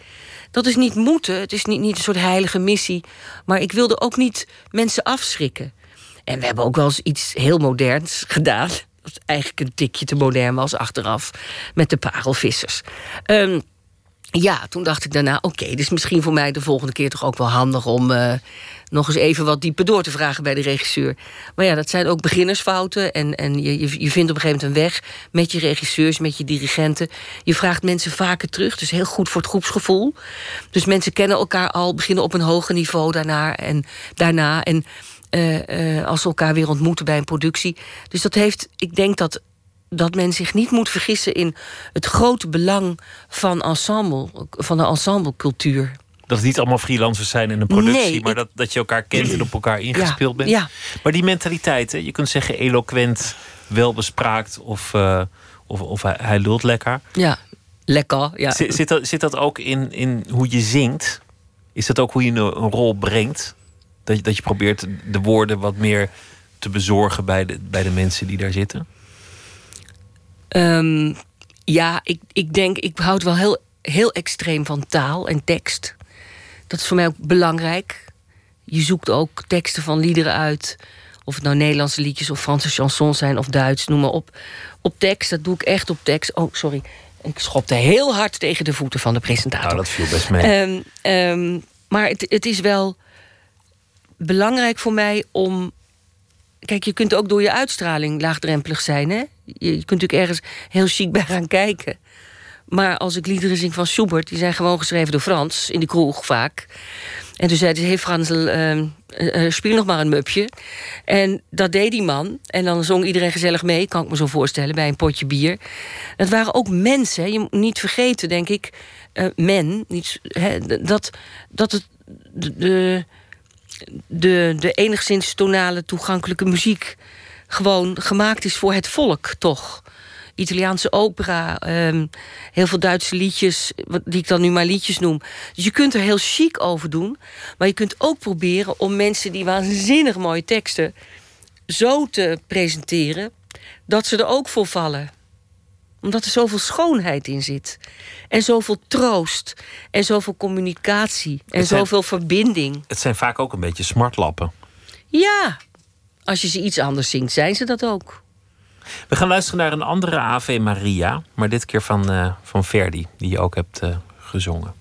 Speaker 2: Dat is niet moeten, het is niet, niet een soort heilige missie. Maar ik wilde ook niet mensen afschrikken. En we hebben ook wel eens iets heel moderns gedaan. Dat eigenlijk een tikje te modern was achteraf. Met de parelvissers. Um, ja, toen dacht ik daarna, oké, okay, dus misschien voor mij de volgende keer toch ook wel handig om uh, nog eens even wat dieper door te vragen bij de regisseur. Maar ja, dat zijn ook beginnersfouten. En, en je, je vindt op een gegeven moment een weg met je regisseurs, met je dirigenten. Je vraagt mensen vaker terug. Dus heel goed voor het groepsgevoel. Dus mensen kennen elkaar al, beginnen op een hoger niveau daarna. En, daarna en uh, uh, als ze elkaar weer ontmoeten bij een productie. Dus dat heeft, ik denk dat dat men zich niet moet vergissen in het grote belang van, ensemble, van de ensemblecultuur.
Speaker 1: Dat het niet allemaal freelancers zijn in een productie, maar dat, dat je elkaar kent en op elkaar ingespeeld bent. Ja. Maar die mentaliteit, hè, je kunt zeggen eloquent, welbespraakt of, uh, of, of hij, hij, lult lekker.
Speaker 2: Ja, lekker. Ja.
Speaker 1: Zit, zit, dat, zit dat ook in, in hoe je zingt? Is dat ook hoe je een, een rol brengt? Dat, je- dat je probeert de woorden wat meer te bezorgen bij de, bij de mensen die daar zitten?
Speaker 2: Ehm, ja, ik, ik denk, ik houd wel heel, heel extreem van taal en tekst. Dat is voor mij ook belangrijk. Je zoekt ook teksten van liederen uit. Of het nou Nederlandse liedjes of Franse chansons zijn of Duits, noem maar op. Op tekst, dat doe ik echt op tekst. Oh, sorry. Ik schopte heel hard tegen de voeten van de presentator.
Speaker 1: Nou, dat viel best mee.
Speaker 2: Ehm, ehm, maar het, het is wel belangrijk voor mij om. Kijk, je kunt ook door je uitstraling laagdrempelig zijn. Hè? Je, kunt natuurlijk ergens heel chic bij gaan kijken. Maar als ik liederen zing van Schubert, die zijn gewoon geschreven door Frans, in de kroeg vaak. En toen zei hij: Hey Fransel, ehm, eh, eh, speel nog maar een mupje. En dat deed die man. En dan zong iedereen gezellig mee, kan ik me zo voorstellen, bij een potje bier. Het waren ook mensen, hè. je moet niet vergeten, denk ik, eh, men, hè, dat, dat het de, de, de enigszins tonale toegankelijke muziek gewoon gemaakt is voor het volk, toch? Italiaanse opera, ehm, heel veel Duitse liedjes, wat- die ik dan nu maar liedjes noem. Dus je kunt er heel chic over doen, maar je kunt ook proberen om mensen die waanzinnig mooie teksten zo te presenteren dat ze er ook voor vallen omdat er zoveel schoonheid in zit. En zoveel troost. En zoveel communicatie. En
Speaker 1: zijn-
Speaker 2: zoveel verbinding.
Speaker 1: Het zijn vaak ook een beetje smartlappen.
Speaker 2: Ja, als je ze iets anders zingt, zijn ze dat ook.
Speaker 1: We gaan luisteren naar een andere Ave Maria, maar dit keer van, eh, van Verdi, die je ook hebt eh, gezongen.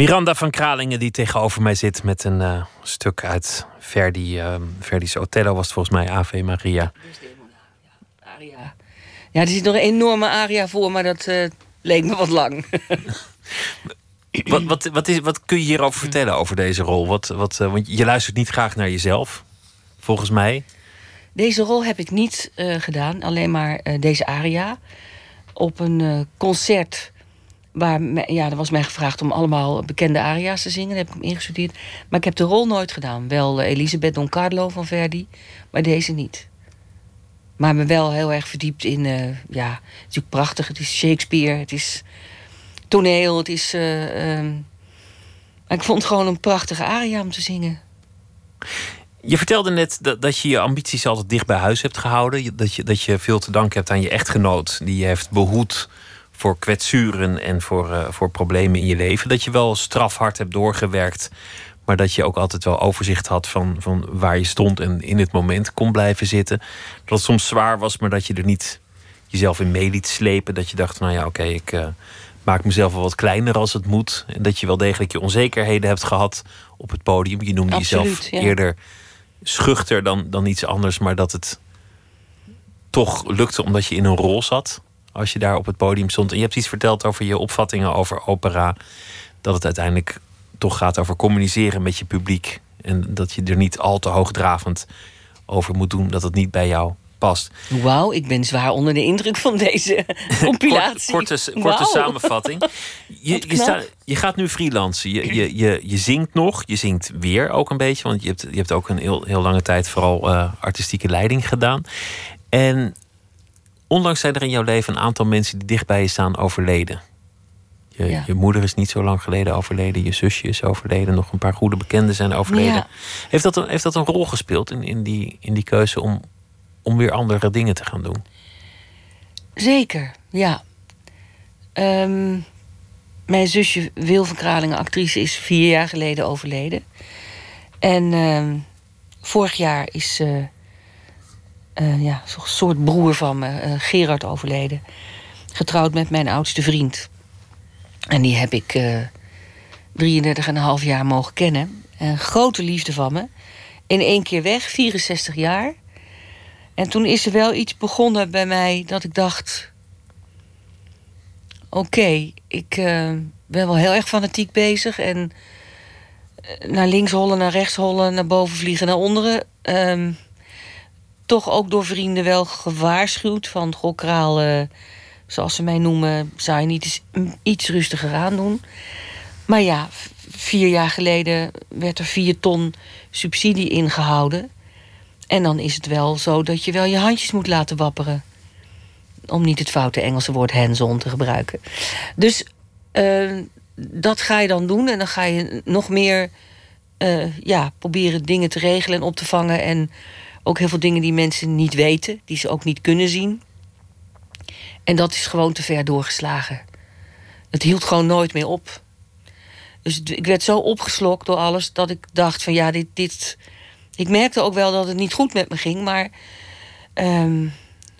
Speaker 1: Miranda van Kralingen die tegenover mij zit met een uh, stuk uit Verdi. Uh, Verdi's Othello was het volgens mij Ave Maria.
Speaker 2: Aria. Ja, er zit nog een enorme aria voor, maar dat uh, leek me wat lang. (laughs)
Speaker 1: wat, wat, wat, is, wat kun je hierover vertellen over deze rol? Wat, wat, want je luistert niet graag naar jezelf, volgens mij.
Speaker 2: Deze rol heb ik niet gedaan, alleen maar deze aria. Op een concert Waar, ja, er was mij gevraagd om allemaal bekende aria's te zingen. Daar heb ik ingestudeerd. Maar ik heb de rol nooit gedaan. Wel uh, Elisabeth Don Carlo van Verdi, maar deze niet. Maar me wel heel erg verdiept in... Uh, ja, het is natuurlijk prachtig. Het is Shakespeare, het is toneel, het is... Uh, ik vond gewoon een prachtige aria om te zingen.
Speaker 1: Je vertelde net dat, dat je je ambities altijd dicht bij huis hebt gehouden. Dat je, dat je veel te danken hebt aan je echtgenoot... die je heeft behoed voor kwetsuren en voor, uh, voor problemen in je leven. Dat je wel strafhard hebt doorgewerkt, maar dat je ook altijd wel overzicht had van, van waar je stond en in het moment kon blijven zitten. Dat het soms zwaar was, maar dat je er niet jezelf in mee liet slepen. Dat je dacht, nou ja, oké, ik uh, maak mezelf wel wat kleiner als het moet. En dat je wel degelijk je onzekerheden hebt gehad op het podium. Je noemde jezelf eerder schuchter dan, dan iets anders, maar dat het toch lukte omdat je in een rol zat als je daar op het podium stond. En je hebt iets verteld over je opvattingen over opera. Dat het uiteindelijk toch gaat over communiceren met je publiek. En dat je er niet al te hoogdravend over moet doen. Dat het niet bij jou past.
Speaker 2: Wauw, ik ben zwaar onder de indruk van deze (laughs) compilatie.
Speaker 1: korte, korte samenvatting. (laughs) Je, je, je, gaat nu freelancen. Je, je, je, je zingt nog. Je zingt weer ook een beetje. Want je hebt, je hebt ook een heel, heel lange tijd vooral uh, artistieke leiding gedaan. En onlangs zijn er in jouw leven een aantal mensen die dicht bij je staan overleden. Je, je, moeder is niet zo lang geleden overleden. Je zusje is overleden. Nog een paar goede bekenden zijn overleden. Heeft, dat een, heeft dat een rol gespeeld in, in, die, in die keuze om, om weer andere dingen te gaan doen?
Speaker 2: Zeker, ja. Ehm, mijn zusje Wil van Kralingen, actrice, is vier jaar geleden overleden. En ehm, vorig jaar is uh, uh, ja, soort broer van me, uh, Gerard, overleden. Getrouwd met mijn oudste vriend. En die heb ik uh, 33,5 jaar mogen kennen. Een grote liefde van me. In één keer weg, 64 jaar. En toen is er wel iets begonnen bij mij dat ik dacht... Oké, ik ben wel heel erg fanatiek bezig. En naar links hollen, naar rechts hollen, naar boven vliegen, naar onderen... Um, toch ook door vrienden wel gewaarschuwd van... Goh, uh, zoals ze mij noemen, zou je niet eens iets rustiger aan doen. Maar ja, vier jaar geleden werd er vier ton subsidie ingehouden. En dan is het wel zo dat je wel je handjes moet laten wapperen. Om niet het foute Engelse woord hands-on te gebruiken. Dus uh, dat ga je dan doen. En dan ga je nog meer uh, ja, proberen dingen te regelen en op te vangen. En ook heel veel dingen die mensen niet weten, die ze ook niet kunnen zien. En dat is gewoon te ver doorgeslagen. Het hield gewoon nooit meer op. Dus ik werd zo opgeslokt door alles dat ik dacht van ja, dit. dit ik merkte ook wel dat het niet goed met me ging, maar um,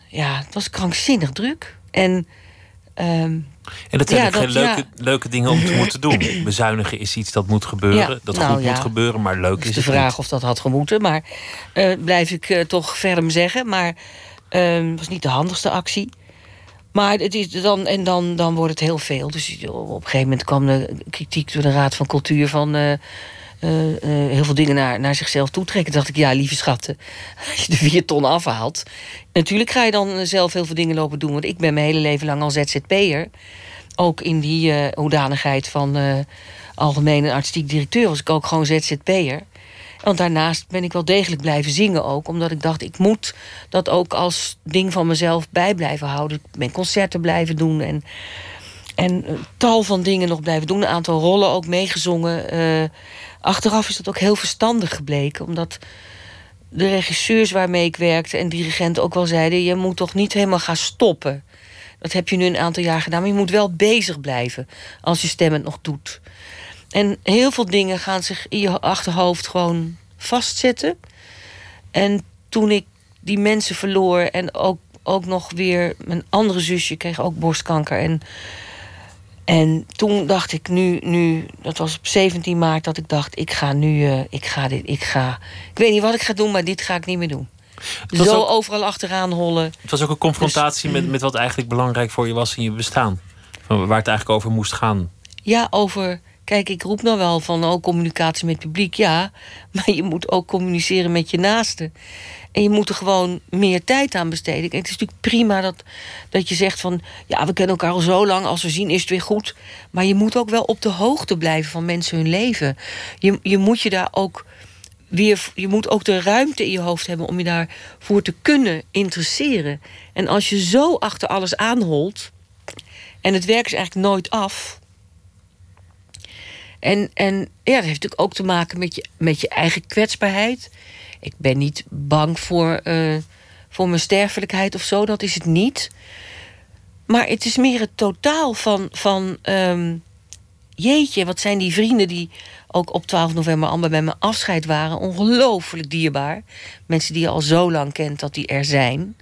Speaker 2: ja, het was krankzinnig druk. En um,
Speaker 1: en dat zijn ja, geen leuke, leuke dingen om te moeten doen. (clears throat) Bezuinigen is iets dat moet gebeuren, dat nou, goed moet gebeuren, maar leuk is, is
Speaker 2: de vraag of dat had gemoeten, maar uh, blijf ik uh, toch ferm zeggen. Maar het uh, was niet de handigste actie. Maar het is dan, en dan, dan wordt het heel veel. Dus op een gegeven moment kwam de kritiek door de Raad van Cultuur van uh, heel veel dingen naar, naar zichzelf toetrekken. Toen dacht ik, ja, lieve schatten, (laughs) als je de vier ton afhaalt. Natuurlijk ga je dan zelf heel veel dingen lopen doen. Want ik ben mijn hele leven lang al ZZP'er. Ook in die uh, hoedanigheid van uh, algemene artistiek directeur was ik ook gewoon ZZP'er. Want daarnaast ben ik wel degelijk blijven zingen ook. Omdat ik dacht, ik moet dat ook als ding van mezelf bij blijven houden. Ik ben concerten blijven doen en, en tal van dingen nog blijven doen. Een aantal rollen ook meegezongen. Achteraf is dat ook heel verstandig gebleken. Omdat de regisseurs waarmee ik werkte en dirigenten ook wel zeiden... je moet toch niet helemaal gaan stoppen. Dat heb je nu een aantal jaar gedaan. Maar je moet wel bezig blijven als je stem het nog doet. En heel veel dingen gaan zich in je achterhoofd gewoon vastzetten. En toen ik die mensen verloor en ook, ook nog weer mijn andere zusje kreeg ook borstkanker. En, En toen dacht ik nu, nu, dat was op 17 maart, dat ik dacht, ik ga nu, uh, ik ga dit, ik ga. Ik weet niet wat ik ga doen, maar dit ga ik niet meer doen. Zo ook, overal achteraan hollen.
Speaker 1: Het was ook een confrontatie dus, met, met wat eigenlijk belangrijk voor je was in je bestaan. Van waar het eigenlijk over moest gaan.
Speaker 2: Ja, over. Kijk, ik roep nou wel van oh, communicatie met het publiek, ja. (laughs) Maar je moet ook communiceren met je naasten. En je moet er gewoon meer tijd aan besteden. En het is natuurlijk prima dat, dat je zegt van... ja, we kennen elkaar al zo lang, als we zien is het weer goed. Maar je moet ook wel op de hoogte blijven van mensen hun leven. Je, je moet je daar ook weer... je moet ook de ruimte in je hoofd hebben... om je daarvoor te kunnen interesseren. En als je zo achter alles aanholt... en het werk is eigenlijk nooit af... En, en ja, dat heeft natuurlijk ook te maken met je, met je eigen kwetsbaarheid ik ben niet bang voor, uh, voor mijn sterfelijkheid of zo, dat is het niet. Maar het is meer het totaal van, van um, jeetje, wat zijn die vrienden die ook op 12 november allemaal bij mijn afscheid waren. Ongelooflijk dierbaar. Mensen die je al zo lang kent dat die er zijn.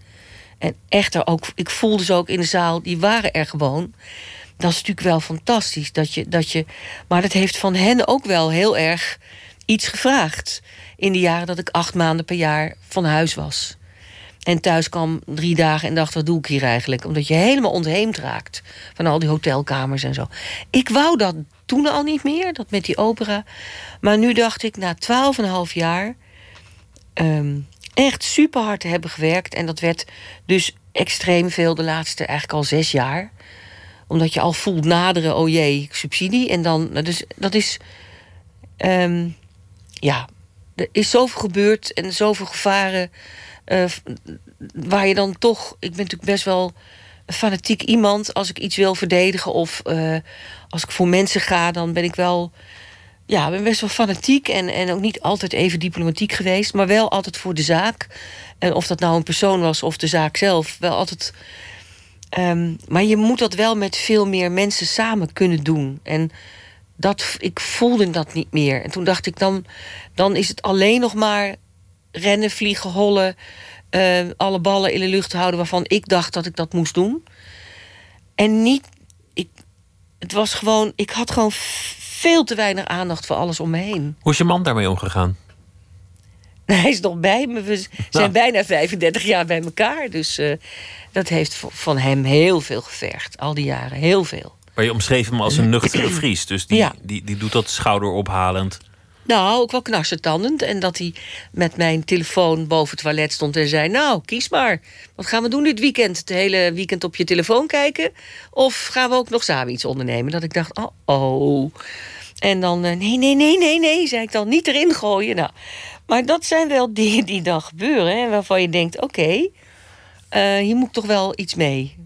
Speaker 2: En echter ook, ik voelde ze ook in de zaal, die waren er gewoon. Dat is natuurlijk wel fantastisch. Dat je, dat je, maar dat heeft van hen ook wel heel erg iets gevraagd in de jaren dat ik acht maanden per jaar van huis was. En thuis kwam drie dagen en dacht, wat doe ik hier eigenlijk? Omdat je helemaal ontheemd raakt van al die hotelkamers en zo. Ik wou dat toen al niet meer, dat met die opera. Maar nu dacht ik, na twaalf en een half jaar... Um, echt super hard te hebben gewerkt. En dat werd dus extreem veel de laatste eigenlijk al zes jaar. Omdat je al voelt naderen, oh jee, subsidie. En dan, dus dat is... Um, ja, er is zoveel gebeurd en zoveel gevaren. Uh, waar je dan toch. Ik ben natuurlijk best wel een fanatiek iemand. Als ik iets wil verdedigen of uh, als ik voor mensen ga, dan ben ik wel. Ja, ben best wel fanatiek en, en ook niet altijd even diplomatiek geweest, maar wel altijd voor de zaak. En of dat nou een persoon was of de zaak zelf, wel altijd. Um, maar je moet dat wel met veel meer mensen samen kunnen doen. En dat, ik voelde dat niet meer. En toen dacht ik, dan, dan is het alleen nog maar rennen, vliegen, hollen... Uh, alle ballen in de lucht houden waarvan ik dacht dat ik dat moest doen. En niet... Ik, het was gewoon... Ik had gewoon veel te weinig aandacht voor alles om me heen.
Speaker 1: Hoe is je man daarmee omgegaan? (laughs)
Speaker 2: Hij is nog bij me. We zijn nou. bijna 35 jaar bij elkaar. Dus uh, dat heeft van hem heel veel gevergd. Al die jaren, heel veel.
Speaker 1: Maar je omschreef hem als een nuchtere (clears throat) Fries. Dus die, die, die doet dat schouderophalend.
Speaker 2: Nou, ook wel knarsetandend. En dat hij met mijn telefoon boven het toilet stond en zei... nou, kies maar. Wat gaan we doen dit weekend? Het hele weekend op je telefoon kijken? Of gaan we ook nog samen iets ondernemen? Dat ik dacht, oh, oh. En dan, eh, nee, nee, nee, nee, nee, zei ik dan. Niet erin gooien. Nou, maar dat zijn wel (laughs) dingen die dan gebeuren. Hè, waarvan je denkt, oké, okay, uh, hier moet ik toch wel iets mee.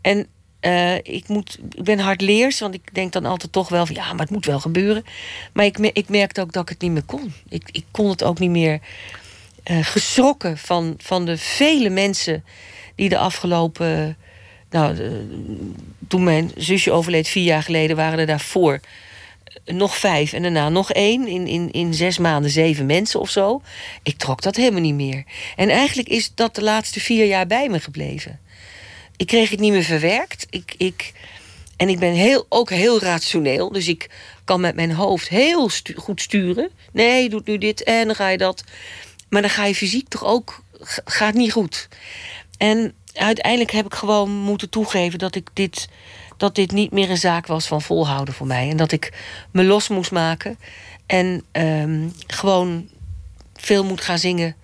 Speaker 2: En uh, ik, moet, ik ben hardleers, want ik denk dan altijd toch wel van ja, maar het moet wel gebeuren. Maar ik, ik merkte ook dat ik het niet meer kon. Ik, ik kon het ook niet meer uh, geschrokken van, van de vele mensen die de afgelopen. Nou, toen mijn zusje overleed vier jaar geleden, waren er daarvoor nog vijf en daarna nog één. In, in, in zes maanden zeven mensen of zo. Ik trok dat helemaal niet meer. En eigenlijk is dat de laatste vier jaar bij me gebleven ik kreeg het niet meer verwerkt. Ik, ik, en ik ben heel, ook heel rationeel. Dus ik kan met mijn hoofd heel goed sturen. Nee, doet nu dit en dan ga je dat. Maar dan ga je fysiek toch ook... gaat niet goed. En uiteindelijk heb ik gewoon moeten toegeven... dat ik dit, dat dit niet meer een zaak was van volhouden voor mij. En dat ik me los moest maken. En um, gewoon veel moet gaan zingen.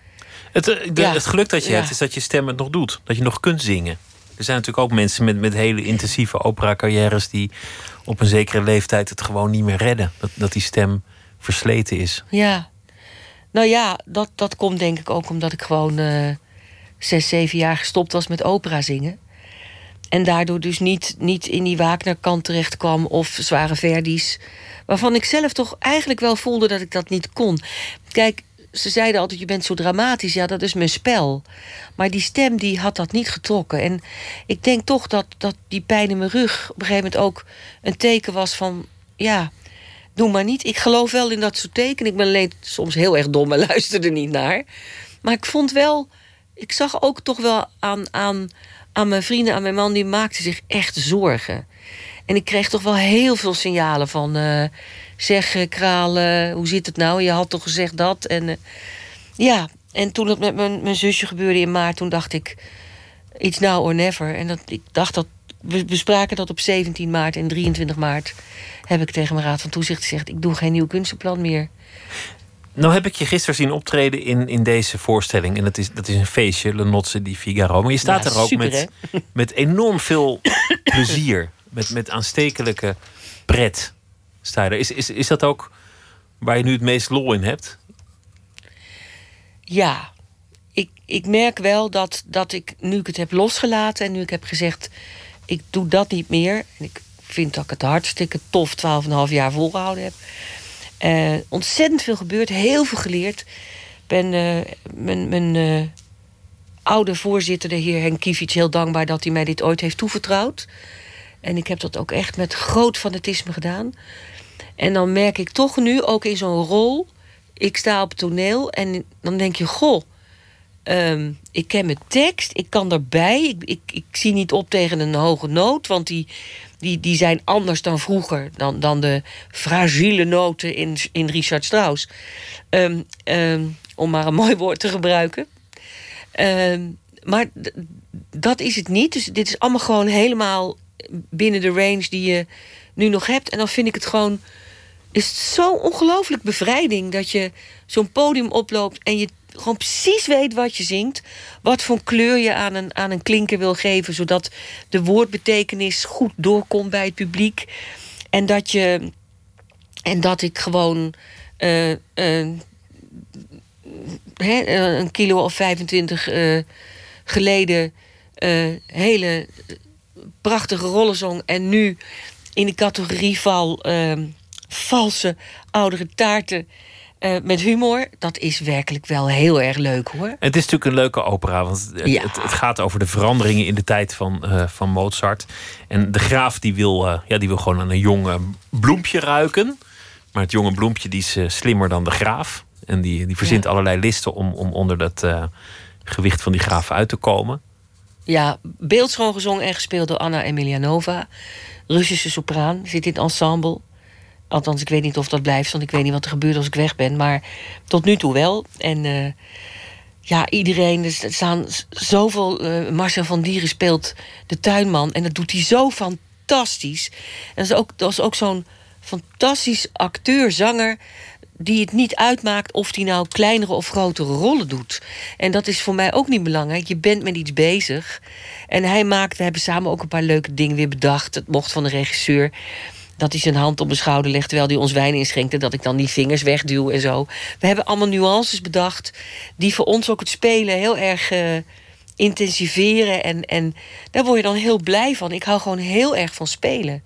Speaker 1: Het, eh, het geluk dat je hebt is dat je stem het nog doet. Dat je nog kunt zingen. Er zijn natuurlijk ook mensen met, met hele intensieve opera-carrières die op een zekere leeftijd het gewoon niet meer redden. Dat, dat die stem versleten is.
Speaker 2: Ja, nou ja, dat, dat komt denk ik ook omdat ik gewoon uh, zes, zeven jaar gestopt was met opera zingen. En daardoor dus niet, niet in die Wagner-kant terecht kwam of zware Verdi's. Waarvan ik zelf toch eigenlijk wel voelde dat ik dat niet kon. Kijk, ze zeiden altijd, je bent zo dramatisch. Ja, dat is mijn spel. Maar die stem die had dat niet getrokken. En ik denk toch dat, dat die pijn in mijn rug... op een gegeven moment ook een teken was van... ja, doe maar niet. Ik geloof wel in dat soort tekenen. Ik ben alleen soms heel erg dom en (laughs) luisterde niet naar. Maar ik vond wel... ik zag ook toch wel aan, aan, aan mijn vrienden, aan mijn man... die maakten zich echt zorgen. En ik kreeg toch wel heel veel signalen van... eh, zeg, Kraal, eh, hoe zit het nou? Je had toch gezegd dat? En eh, ja, en toen het met mijn, mijn zusje gebeurde in maart... toen dacht ik, it's now or never. En dat, ik dacht dat... We bespraken dat op 17 maart en 23 maart... heb ik tegen mijn raad van toezicht gezegd... ik doe geen nieuw kunstenplan meer.
Speaker 1: Nou heb ik je gisteren zien optreden in, in deze voorstelling. En dat is, dat is een feestje, Le Nozze di Figaro. Maar je staat
Speaker 2: Ja,
Speaker 1: er ook
Speaker 2: super,
Speaker 1: met, met enorm veel (coughs) plezier. Met, met aanstekelijke pret. Sta je er. Is, is, is dat ook waar je nu het meest lol in hebt?
Speaker 2: Ja, ik, ik merk wel dat, dat ik, nu ik het heb losgelaten... en nu ik heb gezegd, ik doe dat niet meer... en ik vind dat ik het hartstikke tof 12,5 jaar volgehouden heb... eh, ontzettend veel gebeurd, heel veel geleerd. Ben eh, mijn, mijn eh, oude voorzitter, de heer Henk Kievits... heel dankbaar dat hij mij dit ooit heeft toevertrouwd. En ik heb dat ook echt met groot fanatisme gedaan. En dan merk ik toch nu, ook in zo'n rol... ik sta op toneel en dan denk je... goh, ehm, ik ken mijn tekst, ik kan erbij. Ik, ik, zie niet op tegen een hoge noot... want die, die, die zijn anders dan vroeger... dan, dan de fragiele noten in, in Richard Strauss. Ehm, ehm, om maar een (laughs) mooi woord te gebruiken. Maar dat is het niet. Dus dit is allemaal gewoon helemaal binnen de range die je nu nog hebt. En dan vind ik het gewoon. Is het zo ongelooflijk bevrijding dat je zo'n podium oploopt en je gewoon precies weet wat je zingt. Wat voor kleur je aan een, aan een klinker wil geven, zodat de woordbetekenis goed doorkomt bij het publiek. En dat je. En dat ik gewoon. eh, eh, eh, een kilo of 25 eh, geleden hele prachtige rollen zong. En nu in de categorie val ehm, valse oudere taarten eh, met humor. Dat is werkelijk wel heel erg leuk hoor.
Speaker 1: Het is natuurlijk een leuke opera, want het,
Speaker 2: Ja.
Speaker 1: het, het gaat over de veranderingen in de tijd van, eh, van Mozart. En de graaf die wil, eh, ja, die wil gewoon aan een jong eh, bloempje ruiken. Maar het jonge bloempje die is slimmer dan de graaf. En die, die verzint
Speaker 2: Ja.
Speaker 1: allerlei listen om, om onder dat gewicht van die graaf uit te komen.
Speaker 2: Ja, beeldschoon gezongen en gespeeld door Anna Emilianova. Russische sopraan, zit in het ensemble. Althans, ik weet niet of dat blijft, want ik weet niet wat er gebeurt als ik weg ben. Maar tot nu toe wel. En eh, ja, iedereen, er staan zoveel... eh, Marcel van Dieren speelt de tuinman en dat doet hij zo fantastisch. En dat is ook, dat is ook zo'n fantastisch acteur, zanger die het niet uitmaakt of hij nou kleinere of grotere rollen doet. En dat is voor mij ook niet belangrijk. Je bent met iets bezig. En hij maakt, we hebben samen ook een paar leuke dingen weer bedacht. Het mocht van de regisseur. Dat hij zijn hand op mijn schouder legt terwijl hij ons wijn inschenkte. Dat ik dan die vingers wegduw en zo. We hebben allemaal nuances bedacht. die voor ons ook het spelen heel erg eh, intensiveren. En, en daar word je dan heel blij van. Ik hou gewoon heel erg van spelen.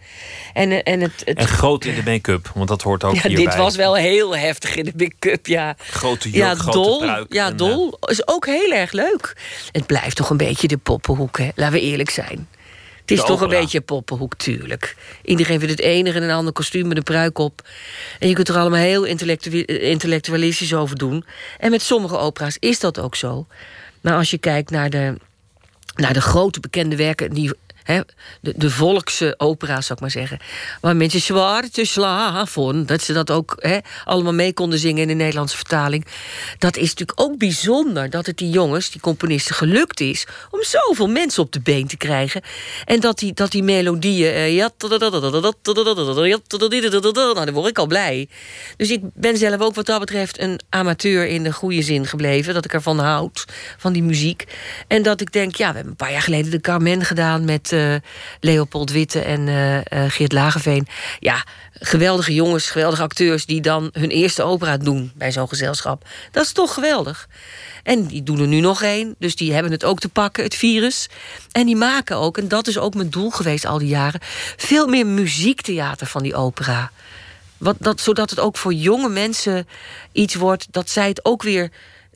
Speaker 2: En, eh, en het, het,
Speaker 1: En groot in de make-up, want dat hoort ook
Speaker 2: ja,
Speaker 1: hierbij.
Speaker 2: dit was wel heel heftig in de make-up, ja.
Speaker 1: Grote jurk,
Speaker 2: Ja,
Speaker 1: grote
Speaker 2: dol.
Speaker 1: pruik.
Speaker 2: Ja,
Speaker 1: en, eh,
Speaker 2: dol is ook heel erg leuk. Het blijft toch een beetje de poppenhoek, hè? Laten we eerlijk zijn. Het is toch een beetje poppenhoek, tuurlijk. Iedereen vindt het enige in een ander kostuum met een pruik op. En je kunt er allemaal heel intellectu- intellectualistisch over doen. En met sommige opera's is dat ook zo. Maar als je kijkt naar de, naar de grote bekende werken... die de, de volkse opera's, zou ik maar zeggen. Waar mensen zwaar te slaven, dat ze dat ook allemaal mee konden zingen in de Nederlandse vertaling. Dat is natuurlijk ook bijzonder dat het die jongens, die componisten, gelukt is om zoveel mensen op de been te krijgen. En dat die, melodieën. eh, nou, dan word ik al blij. Dus ik ben zelf ook wat dat betreft een amateur in de goede zin gebleven. Dat ik ervan houd, van die muziek. En dat ik denk, ja, we hebben een paar jaar geleden de Carmen gedaan met eh, Leopold Witte en eh, eh, Geert Lageveen. Ja, geweldige jongens, geweldige acteurs die dan hun eerste opera doen bij zo'n gezelschap. Dat is toch geweldig. En die doen er nu nog één, dus die hebben het ook te pakken, het virus. En die maken ook, en dat is ook mijn doel geweest al die jaren, veel meer muziektheater van die opera. Wat, dat, zodat het ook voor jonge mensen iets wordt dat zij het ook weer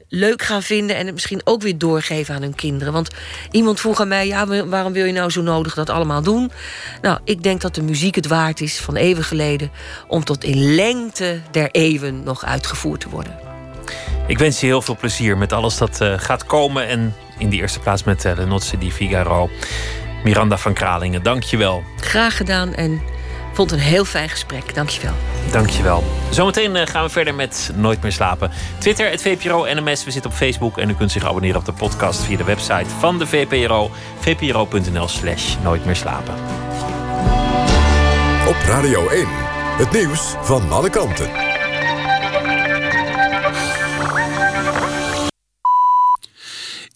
Speaker 2: leuk gaan vinden en het misschien ook weer doorgeven aan hun kinderen. Want iemand vroeg aan mij: ja, wa- waarom wil je nou zo nodig dat allemaal doen? Nou, ik denk dat de muziek het waard is van eeuwen geleden om tot in lengte der eeuwen nog uitgevoerd te worden.
Speaker 1: Ik wens je heel veel plezier met alles dat eh, gaat komen. En in de eerste plaats met uh, Le Nozze di Figaro. Miranda van Kralingen, dank je wel.
Speaker 2: Graag gedaan en vond een heel fijn gesprek. Dank je wel.
Speaker 1: Dank je wel. Zometeen eh, gaan we verder met Nooit meer slapen. Twitter, het VPRO NMS. We zitten op Facebook en u kunt zich abonneren op de podcast via de website van de VPRO. vpro.nl slash nooit meer slapen.
Speaker 3: Op Radio 1, het nieuws van alle kanten.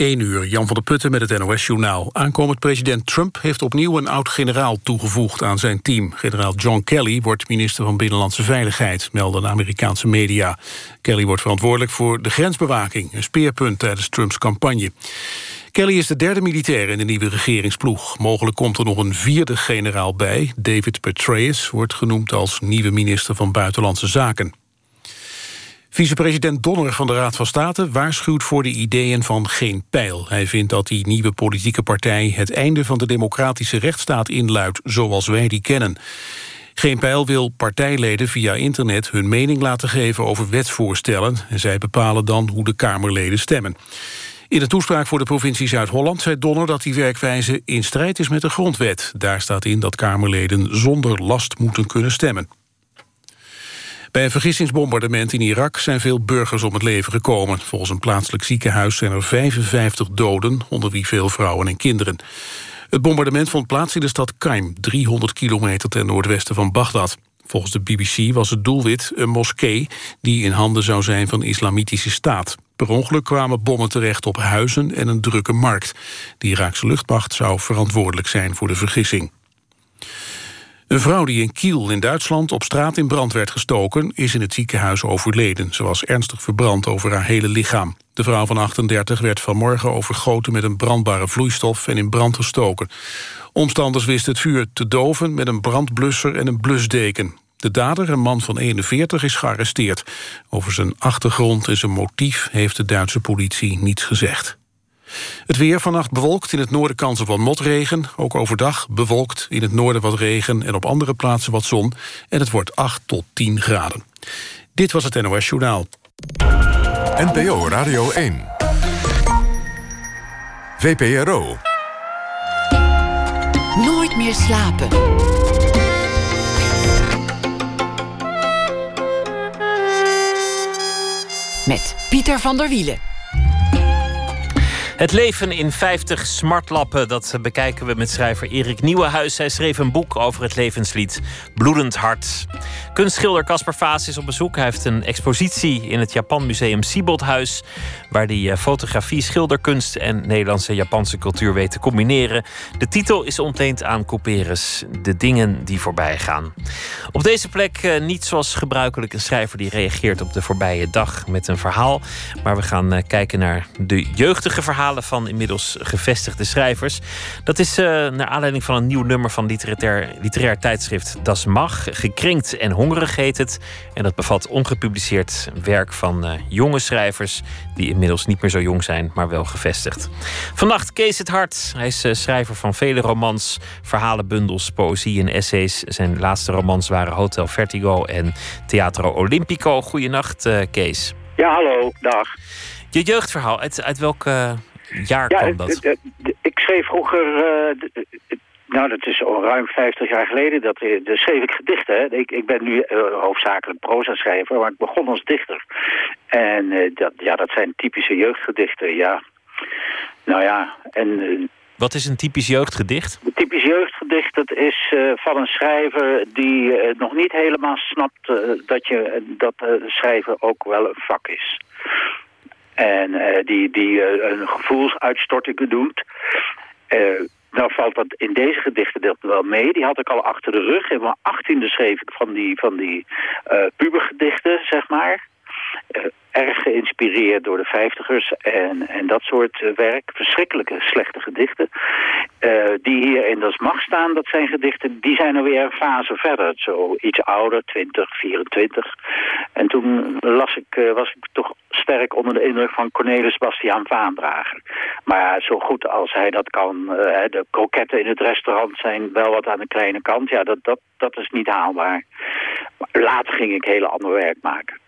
Speaker 4: 1 uur, Jan van der Putten met het NOS-journaal. Aankomend president Trump heeft opnieuw een oud-generaal toegevoegd aan zijn team. Generaal John Kelly wordt minister van Binnenlandse Veiligheid, melden de Amerikaanse media. Kelly wordt verantwoordelijk voor de grensbewaking, een speerpunt tijdens Trumps campagne. Kelly is de derde militair in de nieuwe regeringsploeg. Mogelijk komt er nog een vierde generaal bij. David Petraeus wordt genoemd als nieuwe minister van Buitenlandse Zaken. Vicepresident Donner van de Raad van State waarschuwt voor de ideeën van Geen Pijl. Hij vindt dat die nieuwe politieke partij het einde van de democratische rechtsstaat inluidt, zoals wij die kennen. Geen Pijl wil partijleden via internet hun mening laten geven over wetsvoorstellen en zij bepalen dan hoe de Kamerleden stemmen. In de toespraak voor de provincie Zuid-Holland zei Donner dat die werkwijze in strijd is met de grondwet. Daar staat in dat Kamerleden zonder last moeten kunnen stemmen. Bij een vergissingsbombardement in Irak zijn veel burgers om het leven gekomen. Volgens een plaatselijk ziekenhuis zijn er 55 doden, onder wie veel vrouwen en kinderen. Het bombardement vond plaats in de stad Qaim, 300 kilometer ten noordwesten van Bagdad. Volgens de BBC was het doelwit een moskee die in handen zou zijn van de islamitische staat. Per ongeluk kwamen bommen terecht op huizen en een drukke markt. De Iraakse luchtmacht zou verantwoordelijk zijn voor de vergissing. Een vrouw die in Kiel in Duitsland op straat in brand werd gestoken... is in het ziekenhuis overleden. Ze was ernstig verbrand over haar hele lichaam. De vrouw van 38 werd vanmorgen overgoten met een brandbare vloeistof... en in brand gestoken. Omstanders wisten het vuur te doven met een brandblusser en een blusdeken. De dader, een man van 41, is gearresteerd. Over zijn achtergrond en zijn motief heeft de Duitse politie niets gezegd. Het weer vannacht bewolkt, in het noorden kans op wat motregen. Ook overdag bewolkt, in het noorden wat regen... en op andere plaatsen wat zon. En het wordt 8 tot 10 graden. Dit was het NOS Journaal.
Speaker 3: NPO Radio 1. VPRO.
Speaker 5: Nooit meer slapen. Met Pieter van der Wielen.
Speaker 1: Het leven in 50 smartlappen, dat bekijken we met schrijver Erik Nieuwenhuis. Hij schreef een boek over het levenslied Bloedend Hart. Kunstschilder Casper Vaas is op bezoek. Hij heeft een expositie in het Japan Museum Sieboldhuis... waar hij eh, fotografie, schilderkunst en Nederlandse Japanse cultuur weet te combineren. De titel is ontleend aan Couperus, De dingen die voorbij gaan. Op deze plek eh, niet zoals gebruikelijk een schrijver die reageert op de voorbije dag met een verhaal. Maar we gaan eh, kijken naar de jeugdige verhalen van inmiddels gevestigde schrijvers. Dat is uh, naar aanleiding van een nieuw nummer van literair, literair tijdschrift Das Mag. Gekrenkt en hongerig heet het. En dat bevat ongepubliceerd werk van uh, jonge schrijvers... die inmiddels niet meer zo jong zijn, maar wel gevestigd. Vannacht Kees het Hart. Hij is uh, schrijver van vele romans, verhalenbundels, poëzie en essays. Zijn laatste romans waren Hotel Vertigo en Teatro Olimpico. Goedenacht, Kees.
Speaker 6: Ja, hallo, dag.
Speaker 1: Je jeugdverhaal, uit, uit welke jaar ja, dat?
Speaker 6: Ik schreef vroeger, uh, nou dat is al ruim 50 jaar geleden, dat, eh, dat schreef ik gedichten. Hè. Ik, ik ben nu uh, hoofdzakelijk proza-schrijver, maar ik begon als dichter. En uh, dat, ja, dat zijn typische jeugdgedichten, ja. Nou ja, en...
Speaker 1: Wat is een typisch jeugdgedicht?
Speaker 6: Een typisch jeugdgedicht dat is uh, van een schrijver die uh, nog niet helemaal snapt uh, dat, je, dat schrijven ook wel een vak is. En uh, die, die uh, een gevoelsuitstortingen doet. Uh, nou valt dat in deze gedichten wel mee. Die had ik al achter de rug. In mijn achttiende schreef ik van die, van die pubergedichten, zeg maar erg geïnspireerd door de vijftigers en, en dat soort uh, werk. Verschrikkelijke slechte gedichten. Uh, die hier in Das Mag staan, dat zijn gedichten, die zijn alweer een fase verder. Zo iets ouder, 20, 24. En toen las ik, was ik toch sterk onder de indruk van Cornelis Bastiaan Vaandrager. Maar zo goed als hij dat kan, de kroketten in het restaurant zijn wel wat aan de kleine kant. Ja, dat, dat, dat is niet haalbaar. Later ging ik heel ander werk maken.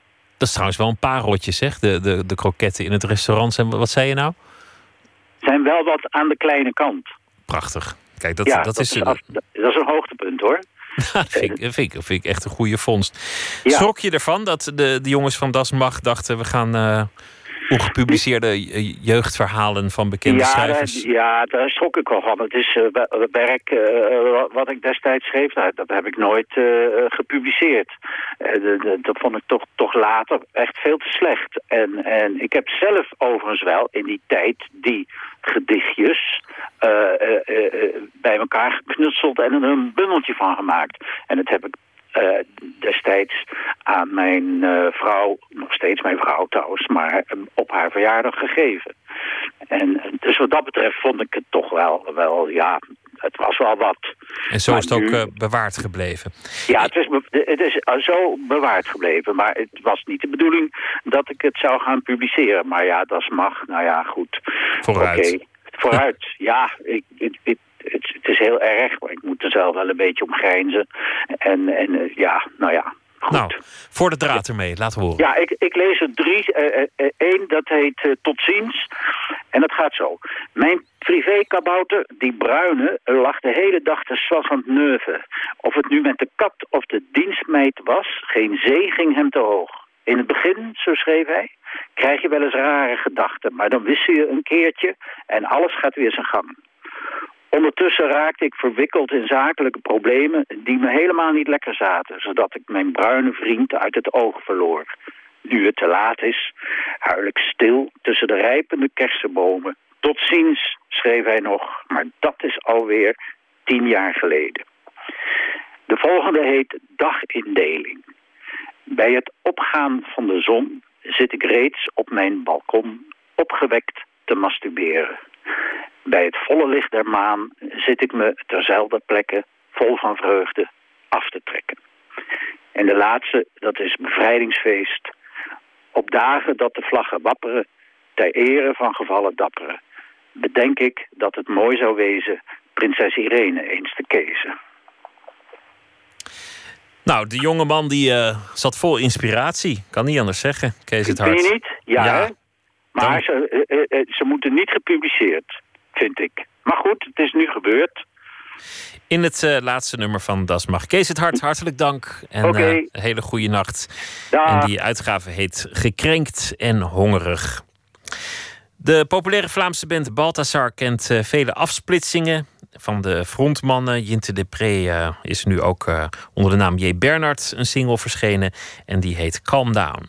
Speaker 1: Dat is trouwens wel een pareltje, zeg. De, de, de kroketten in het restaurant. Zijn, wat zei je nou?
Speaker 6: Zijn wel wat aan de kleine kant.
Speaker 1: Prachtig. kijk, dat,
Speaker 6: ja,
Speaker 1: dat,
Speaker 6: dat,
Speaker 1: is,
Speaker 6: is af- dat is een hoogtepunt hoor. (laughs)
Speaker 1: dat vind, ik, vind, ik, vind ik echt een goede vondst.
Speaker 6: Ja.
Speaker 1: Schrok je ervan dat de, de jongens van Das Mag dachten... we gaan eh, ongepubliceerde je- jeugdverhalen van bekende
Speaker 6: ja,
Speaker 1: schrijvers...
Speaker 6: ja, daar schrok ik wel van. Het is eh, we- werk eh, wat- wat ik destijds schreef, nou, dat heb ik nooit eh, gepubliceerd. Eh, dat vond ik toch, toch later echt veel te slecht. En, en ik heb zelf overigens wel in die tijd die gedichtjes eh, eh, eh, eh, bij elkaar geknutseld en er een bundeltje van gemaakt. En dat heb ik eh, destijds aan mijn eh, vrouw, nog steeds mijn vrouw trouwens, maar eh, op haar verjaardag gegeven. En eh, dus wat dat betreft vond ik het toch wel, wel ja, het was wel wat.
Speaker 1: en zo
Speaker 6: maar
Speaker 1: is het ook bewaard gebleven.
Speaker 6: Ja, het is, het is zo bewaard gebleven, maar het was niet de bedoeling dat ik het zou gaan publiceren. Maar ja, dat mag, nou ja, goed.
Speaker 1: Vooruit.
Speaker 6: Vooruit. (laughs) ja, ik, het, het, het is heel erg, maar ik moet er zelf wel een beetje om grijnzen. En, en eh, ja, nou ja, goed.
Speaker 1: Nou, voor de draad ermee, laten we horen.
Speaker 6: Ja, ik, ik lees er drie. Eén, dat heet eh, Tot ziens. En dat gaat zo. Mijn privékabouter, die bruine, lag de hele dag te het neuven. Of het nu met de kat of de dienstmeid was, geen zee ging hem te hoog. In het begin, zo schreef hij, krijg je wel eens rare gedachten. Maar dan wissel je een keertje en alles gaat weer zijn gang. Ondertussen raakte ik verwikkeld in zakelijke problemen die me helemaal niet lekker zaten, zodat ik mijn bruine vriend uit het oog verloor. Nu het te laat is, huil ik stil tussen de rijpende kersenbomen. Tot ziens, schreef hij nog, maar dat is alweer tien jaar geleden. De volgende heet dagindeling. Bij het opgaan van de zon zit ik reeds op mijn balkon opgewekt te masturberen. Bij het volle licht der maan zit ik me terzelfde plekke vol van vreugde af te trekken. En de laatste, dat is bevrijdingsfeest. Op dagen dat de vlaggen wapperen, ter ere van gevallen dapperen, bedenk ik dat het mooi zou wezen prinses Irene eens te kezen.
Speaker 1: Nou, de jonge man die eh, zat vol inspiratie. Kan niet anders zeggen. Kees het
Speaker 6: Vind
Speaker 1: hart.
Speaker 6: je niet? Ja,
Speaker 1: Ja.
Speaker 6: Maar
Speaker 1: Dan-
Speaker 6: ze, eh, eh, eh, ze moeten niet gepubliceerd, vind ik. Maar goed, het is nu gebeurd.
Speaker 1: In het laatste nummer van Das Mag. Kees het hart, hartelijk dank. En een hele goede nacht. En die uitgave heet Gekrenkt en Hongerig. De populaire Vlaamse band Balthazar kent vele afsplitsingen. Van de frontmannen Jinte Depree eh, is nu ook onder de naam J. Bernard een single verschenen. En die heet Calm Down.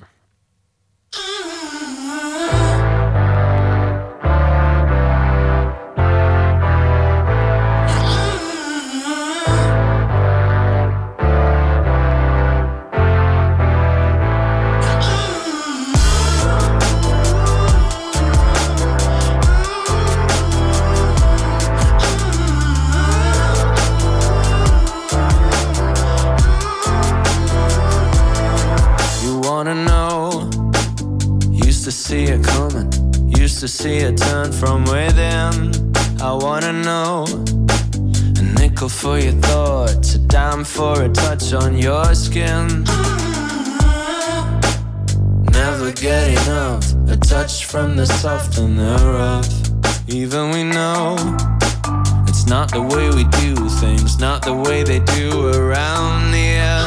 Speaker 7: See it coming, used to see it turn from within. I wanna know. A nickel for your thoughts, a dime for a touch on your skin. Never get enough, a touch from the soft and the rough. Even we know it's not the way we do things, not the way they do around here. Calm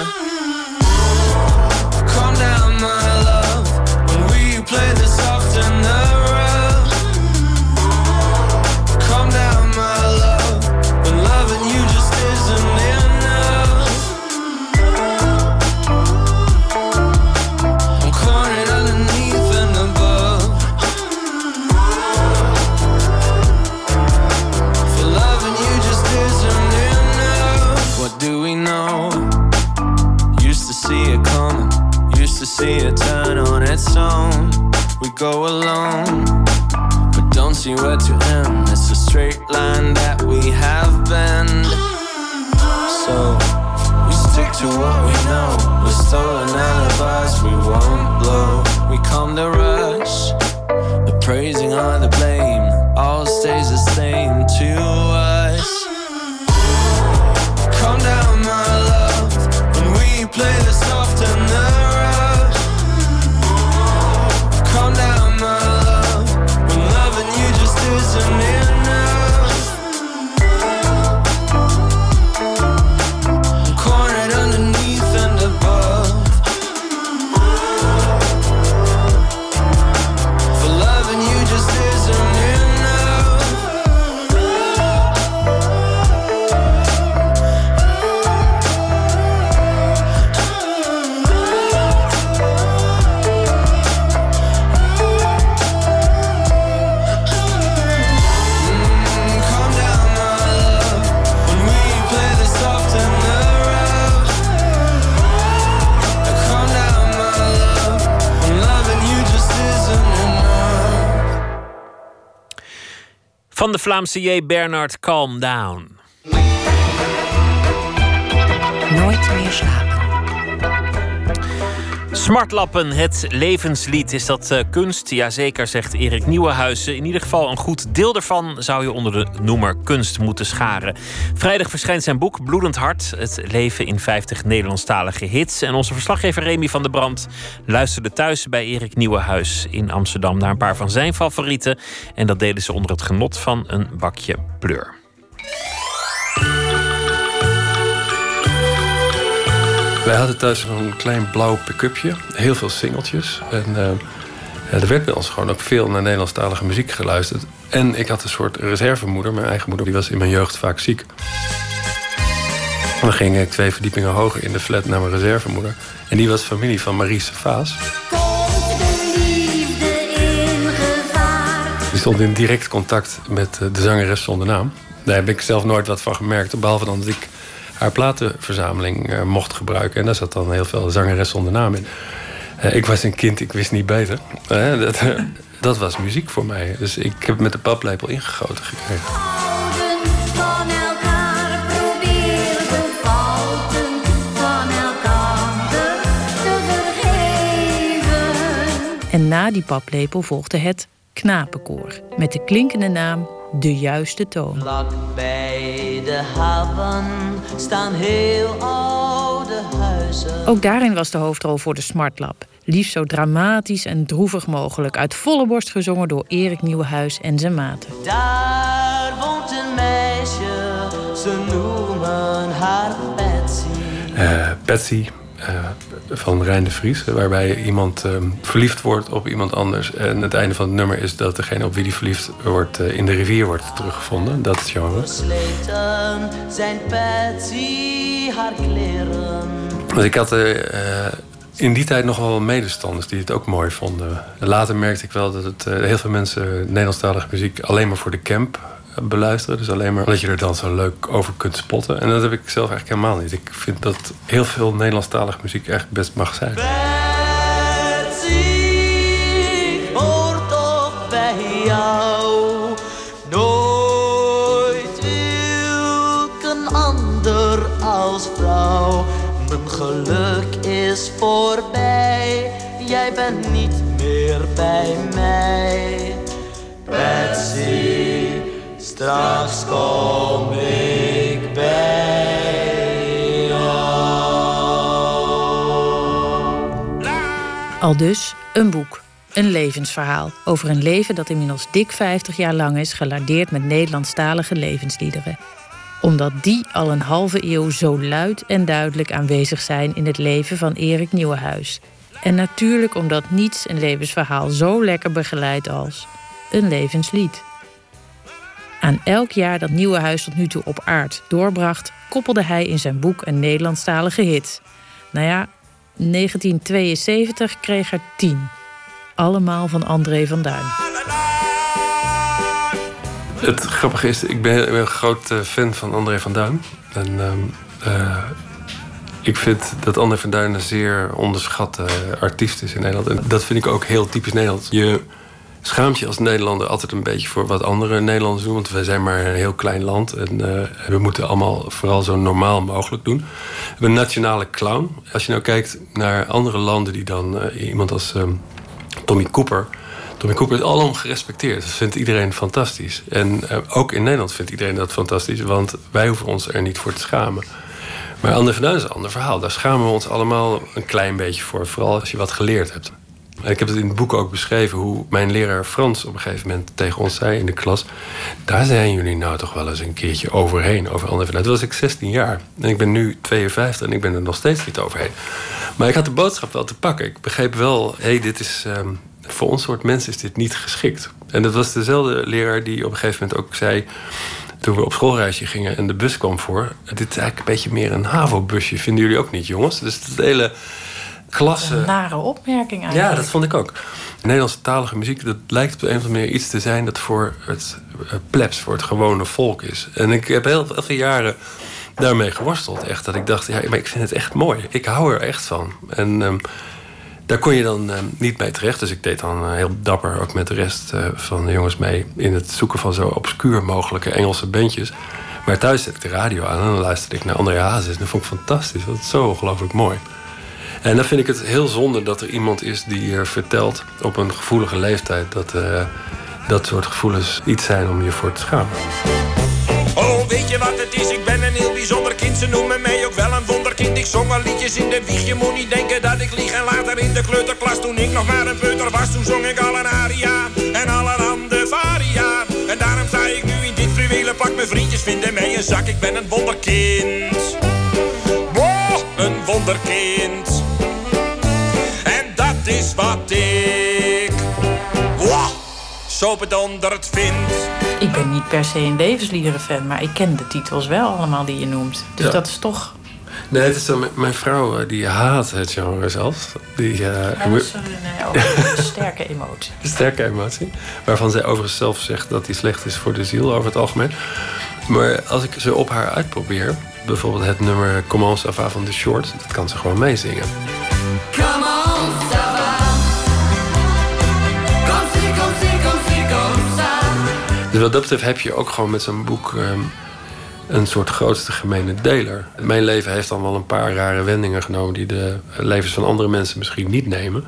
Speaker 1: Vlaamse J. Bernard, Calm Down.
Speaker 5: Nooit meer slapen.
Speaker 1: Smartlappen, het levenslied. Is dat uh, kunst? Jazeker, zegt Erik Nieuwenhuizen. In ieder geval een goed deel ervan zou je onder de noemer kunst moeten scharen. Vrijdag verschijnt zijn boek Bloedend Hart. Het leven in 50 Nederlandstalige hits. En onze verslaggever Remy van der Brand luisterde thuis bij Erik Nieuwenhuis in Amsterdam naar een paar van zijn favorieten. En dat deden ze onder het genot van een bakje pleur.
Speaker 8: Wij hadden thuis een klein blauw pick-upje, heel veel singeltjes. En uh, er werd bij ons gewoon ook veel naar Nederlandstalige muziek geluisterd. En ik had een soort reservemoeder, mijn eigen moeder, die was in mijn jeugd vaak ziek. Dan ging ik twee verdiepingen hoger in de flat naar mijn reservemoeder. En die was familie van Marise Vaas. Die stond in direct contact met eh, de zangeres zonder naam. Daar heb ik zelf nooit wat van gemerkt. Behalve dan dat ik haar platenverzameling uh, mocht gebruiken. En daar zat dan heel veel zangeres zonder naam in. Uh, ik was een kind, ik wist niet beter. Uh, dat, (laughs) dat, was muziek voor mij. Dus ik heb met de paplepel ingegoten gekregen.
Speaker 9: En na die paplepel volgde het knapenkoor met de klinkende naam De Juiste Toon.
Speaker 10: Vlak bij de haven staan heel oude huizen.
Speaker 9: Ook daarin was de hoofdrol voor de Smartlab. Liefst zo dramatisch en droevig mogelijk. Uit volle borst gezongen door Erik Nieuwenhuis en zijn maten.
Speaker 10: Daar woont een meisje, ze noemen haar Betsy.
Speaker 8: Uh, Betsy, uh, van Rijn de Vries. Waarbij iemand uh, verliefd wordt op iemand anders. En het einde van het nummer is dat degene op wie die verliefd wordt... Uh, in de rivier wordt teruggevonden. Dat is genre.
Speaker 10: Versleten zijn Betsy haar kleren.
Speaker 8: Dus ik had in die tijd nog wel medestanders die het ook mooi vonden. Later merkte ik wel dat het, heel veel mensen Nederlandstalige muziek... alleen maar voor de camp beluisteren. Dus alleen maar dat je er dan zo leuk over kunt spotten. En dat heb ik zelf eigenlijk helemaal niet. Ik vind dat heel veel Nederlandstalige muziek echt best mag zijn.
Speaker 10: Geluk is voorbij. Jij bent niet meer bij mij. Betsy. Straks kom ik bij jou.
Speaker 9: Al dus een boek, een levensverhaal over een leven dat inmiddels dik 50 jaar lang is gelardeerd met Nederlandstalige levensliederen. Omdat die al een halve eeuw zo luid en duidelijk aanwezig zijn in het leven van Erik Nieuwenhuis. En natuurlijk omdat niets een levensverhaal zo lekker begeleidt als een levenslied. Aan elk jaar dat Nieuwe Huis tot nu toe op aard doorbracht, koppelde hij in zijn boek een Nederlandstalige hit. Nou ja, 1972 kreeg er tien. Allemaal van André van Duin.
Speaker 8: Het grappige is, ik ben een groot eh, fan van André van Duin. En uh, ik vind dat André van Duin een zeer onderschatte artiest is in Nederland. En dat vind ik ook heel typisch Nederlands. Je schaamt je als Nederlander altijd een beetje voor wat andere Nederlanders doen. Want wij zijn maar een heel klein land. En uh, we moeten allemaal vooral zo normaal mogelijk doen. We hebben een nationale clown. Als je nou kijkt naar andere landen die dan iemand als um, Tommy Cooper. Tommy Cooper is alom gerespecteerd. Dat vindt iedereen fantastisch. En uh, ook in Nederland vindt iedereen dat fantastisch. Want wij hoeven ons er niet voor te schamen. Maar Ander van Duin is een ander verhaal. Daar schamen we ons allemaal een klein beetje voor. Vooral als je wat geleerd hebt. Ik heb het in het boek ook beschreven hoe mijn leraar Frans op een gegeven moment tegen ons zei in de klas: Daar zijn jullie nou toch wel eens een keertje overheen. Over andere Toen was ik 16 jaar en ik ben nu 52 en ik ben er nog steeds niet overheen. Maar ik had de boodschap wel te pakken. Ik begreep wel: hé, hey, dit is. Um, voor ons soort mensen is dit niet geschikt. En dat was dezelfde leraar die op een gegeven moment ook zei toen we op schoolreisje gingen en de bus kwam voor. Dit is eigenlijk een beetje meer een HAVO-busje. Vinden jullie ook niet, jongens? Dus het hele klasse.
Speaker 9: Een nare opmerking eigenlijk.
Speaker 8: Ja, dat vond ik ook. Nederlandse talige muziek, dat lijkt op een of andere manier iets te zijn dat voor het plebs, voor het gewone volk is. En ik heb heel, heel veel jaren daarmee geworsteld. Echt dat ik dacht, ja, maar ik vind het echt mooi. Ik hou er echt van. En um, daar kon je dan eh, niet mee terecht. Dus ik deed dan eh, heel dapper ook met de rest eh, van de jongens mee... in het zoeken van zo obscuur mogelijke Engelse bandjes. Maar thuis zette ik de radio aan en dan luisterde ik naar André Hazes. En dat vond ik fantastisch. Dat is zo ongelooflijk mooi. En dan vind ik het heel zonde dat er iemand is die vertelt... op een gevoelige leeftijd dat dat soort gevoelens iets zijn om je voor te schamen.
Speaker 11: Oh, weet je wat het is? Ik ben een heel bijzonder kind. Ze noemen mij ook wel een wonderkind. Ik zong al liedjes in de wieg. Je moet niet denken dat ik lieg. En later in de kleuterklas, toen ik nog maar een peuter was... toen zong ik al een aria en allerhande varia. En daarom sta ik nu in dit fluwelen pak. Mijn vriendjes vinden mij een zak. Ik ben een wonderkind. Wow, een wonderkind. En dat is wat ik... Wow, zo bedonderd vind.
Speaker 9: Ik ben niet per se een levensliederenfan, maar ik ken de titels wel allemaal die je noemt. Dus
Speaker 8: Ja.
Speaker 9: dat is toch.
Speaker 8: Nee, het is dan mijn- mijn vrouw eh, die haat het genre zelfs. Die, eh,
Speaker 9: Ja, dat is een, eh, ook een (laughs) sterke emotie.
Speaker 8: Een sterke emotie. Waarvan zij overigens zelf zegt dat die slecht is voor de ziel over het algemeen. Maar als ik ze op haar uitprobeer, bijvoorbeeld het nummer Comment ça va van The Short, dat kan ze gewoon meezingen. Dus wat dat betreft heb je ook gewoon met zo'n boek ehm, een soort grootste gemene deler. Mijn leven heeft dan wel een paar rare wendingen genomen die de levens van andere mensen misschien niet nemen.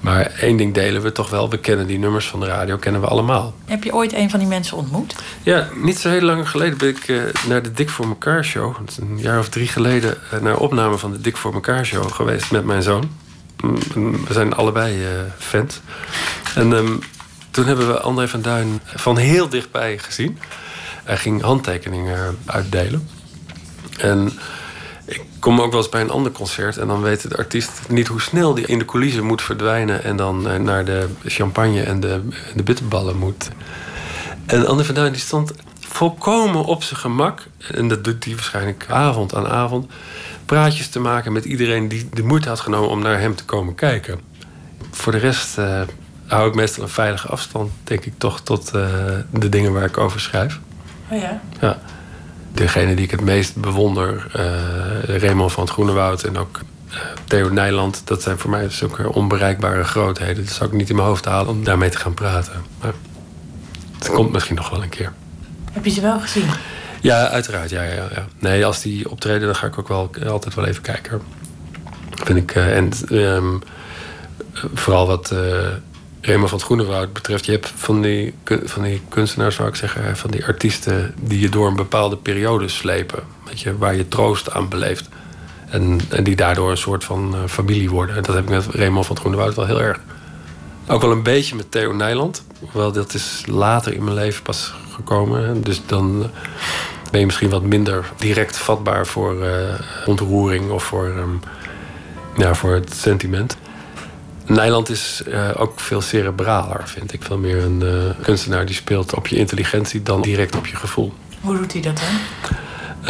Speaker 8: Maar één ding delen we toch wel. We kennen die nummers van de radio, kennen we allemaal.
Speaker 9: Heb je ooit een van die mensen ontmoet?
Speaker 8: Ja, niet zo heel lang geleden ben ik eh, naar de Dik voor elkaar show. Een jaar of drie geleden eh, naar opname van de Dik voor elkaar show geweest met mijn zoon. Mm, We zijn allebei eh fans. En ehm, toen hebben we André van Duin van heel dichtbij gezien. Hij ging handtekeningen uitdelen. En ik kom ook wel eens bij een ander concert en dan weet de artiest niet hoe snel die in de coulissen moet verdwijnen en dan eh, naar de champagne en de, de bitterballen moet. En André van Duin stond volkomen op zijn gemak. En dat doet hij waarschijnlijk avond aan avond. Praatjes te maken met iedereen die de moeite had genomen om naar hem te komen kijken. Voor de rest eh, hou ik meestal een veilige afstand, denk ik toch, tot eh, de dingen waar ik over schrijf.
Speaker 9: Oh ja.
Speaker 8: Ja. Degene die ik het meest bewonder, eh Raymond van het Groenewoud en ook eh, Theo Nijland, dat zijn voor mij zulke onbereikbare grootheden. Dat zou ik niet in mijn hoofd halen om daarmee te gaan praten. Maar het komt misschien nog wel een keer.
Speaker 9: Heb je ze wel gezien?
Speaker 8: Ja, uiteraard. Ja, ja, ja. Nee, als die optreden, dan ga ik ook wel altijd wel even kijken. Vind ik. en ehm, vooral wat Raymond van het Groenewoud betreft. Je hebt van die, van die kunstenaars, zou ik zeggen, van die artiesten die je door een bepaalde periode slepen. Weet je, waar je troost aan beleeft. En, en die daardoor een soort van eh, familie worden. En dat heb ik met Raymond van het Groenewoud wel heel erg. Ook wel een beetje met Theo Nijland. Hoewel dat is later in mijn leven pas gekomen. Dus dan eh, ben je misschien wat minder direct vatbaar voor eh, ontroering of voor, ehm, ja, voor het sentiment. Nijland is eh, ook veel cerebraler, vind ik. Veel meer een eh, kunstenaar die speelt op je intelligentie dan direct op je gevoel.
Speaker 9: Hoe doet hij dat dan?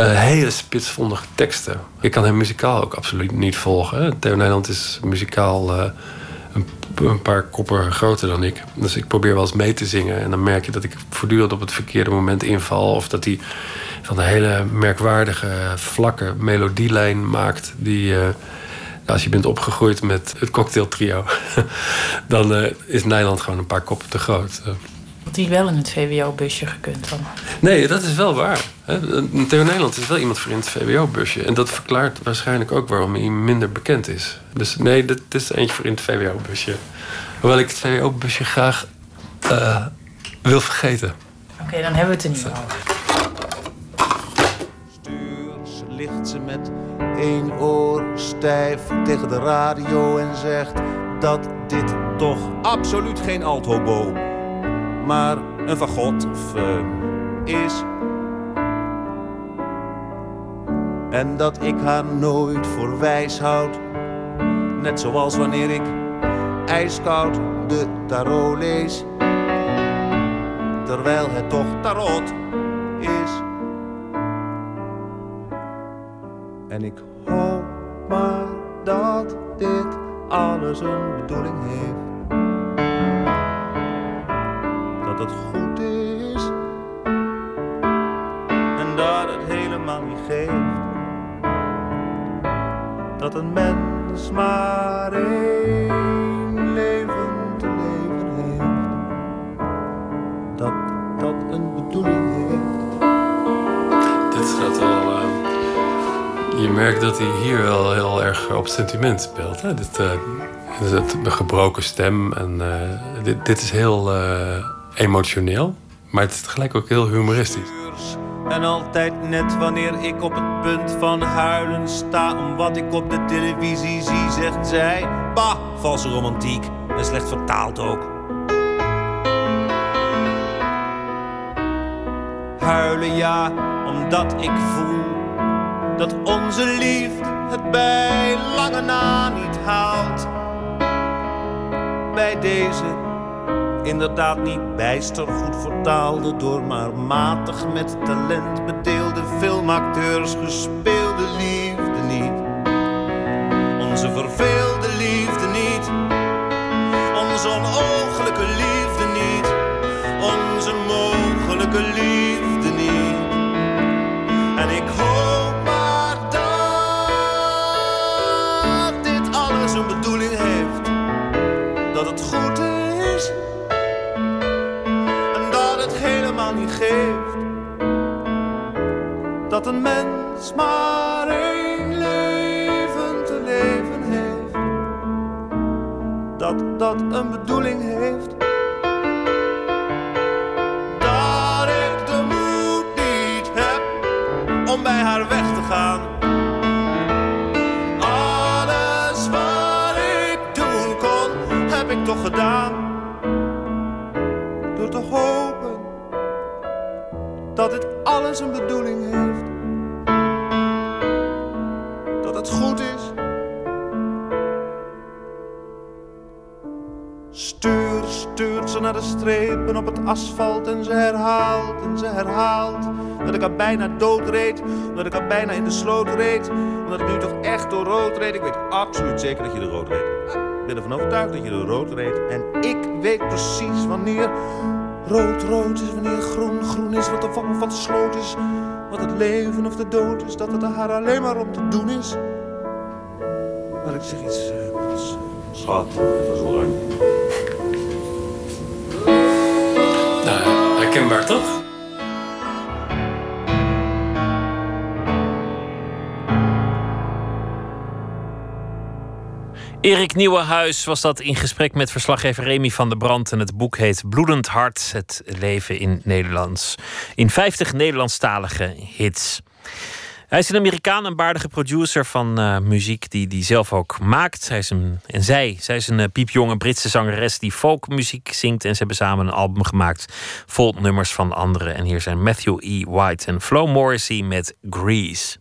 Speaker 8: Eh, hele spitsvondige teksten. Ik kan hem muzikaal ook absoluut niet volgen. Theo Nijland is muzikaal een, een paar koppen groter dan ik. Dus ik probeer wel eens mee te zingen. En dan merk je dat ik voortdurend op het verkeerde moment inval. Of dat hij van een hele merkwaardige, vlakke melodielijn maakt. Die, als je bent opgegroeid met het cocktailtrio... (laughs) dan eh, is Nijland gewoon een paar koppen te groot. Eh,
Speaker 9: Had hij wel in het VWO-busje gekund dan?
Speaker 8: Nee, dat is wel waar. Theo Nederland is wel iemand voor in het VWO-busje. En dat verklaart waarschijnlijk ook waarom hij minder bekend is. Dus nee, dit is eentje voor in het VWO-busje. Hoewel ik het VWO-busje graag eh, wil vergeten.
Speaker 9: Oké, dan hebben we het er niet over.
Speaker 12: Één oor stijf tegen de radio en zegt dat dit toch absoluut geen althobo, maar een fagot eh, is. En dat ik haar nooit voor wijs houd, net zoals wanneer ik ijskoud de tarot lees, terwijl het toch tarot is. En ik hoop maar dat dit alles een bedoeling heeft. Dat het goed is en dat het helemaal niet geeft. Dat een mens maar één
Speaker 8: leven te leven heeft. Dat dat een bedoeling heeft. Dit gaat al hij hier wel heel erg op sentiment speelt. Hè? Dit, uh, het, een gebroken stem. En, uh, dit, dit, is heel uh, emotioneel. Maar het is tegelijk ook heel humoristisch.
Speaker 12: En altijd net wanneer ik op het punt van huilen sta om wat ik op de televisie zie, zegt zij: Bah, valse romantiek en slecht vertaald ook. Huilen ja, omdat ik voel dat onze liefde het bij lange na niet haalt. Bij deze inderdaad niet bijster goed vertaalde, door maar matig met talent bedeelde filmacteurs gespeelde liefde niet. Onze verveelde liefde niet, onze onooglijke liefde niet, onze mogelijke liefde een mens maar één leven te leven heeft. Dat dat een bedoeling heeft. Dat ik de moed niet heb om bij haar weg te de strepen op het asfalt en ze herhaalt en ze herhaalt. Dat ik haar bijna dood reed, dat ik haar bijna in de sloot reed. Omdat ik nu toch echt door rood reed. Ik weet absoluut zeker dat je er rood reed. Ik ben ervan overtuigd dat je er rood reed. En ik weet precies wanneer Rood, rood is wanneer groen, groen is wat de vang van de sloot is. Wat het leven of de dood is, dat het haar alleen maar om te doen is. Maar ik zeg iets, uh, schat, dat wel
Speaker 8: herkenbaar toch?
Speaker 1: Erik Nieuwenhuis was dat in gesprek met verslaggever Remy van der Brand. En het boek heet Bloedend Hart, het leven in Nederlands. In 50 Nederlandstalige hits. Hij is een Amerikaan, een baardige producer van uh, muziek die, die zelf ook maakt. Hij is een, en zij, zij is een uh, piepjonge Britse zangeres die folkmuziek zingt. En ze hebben samen een album gemaakt vol nummers van anderen. En hier zijn Matthew E. White en Flo Morrissey met Grease.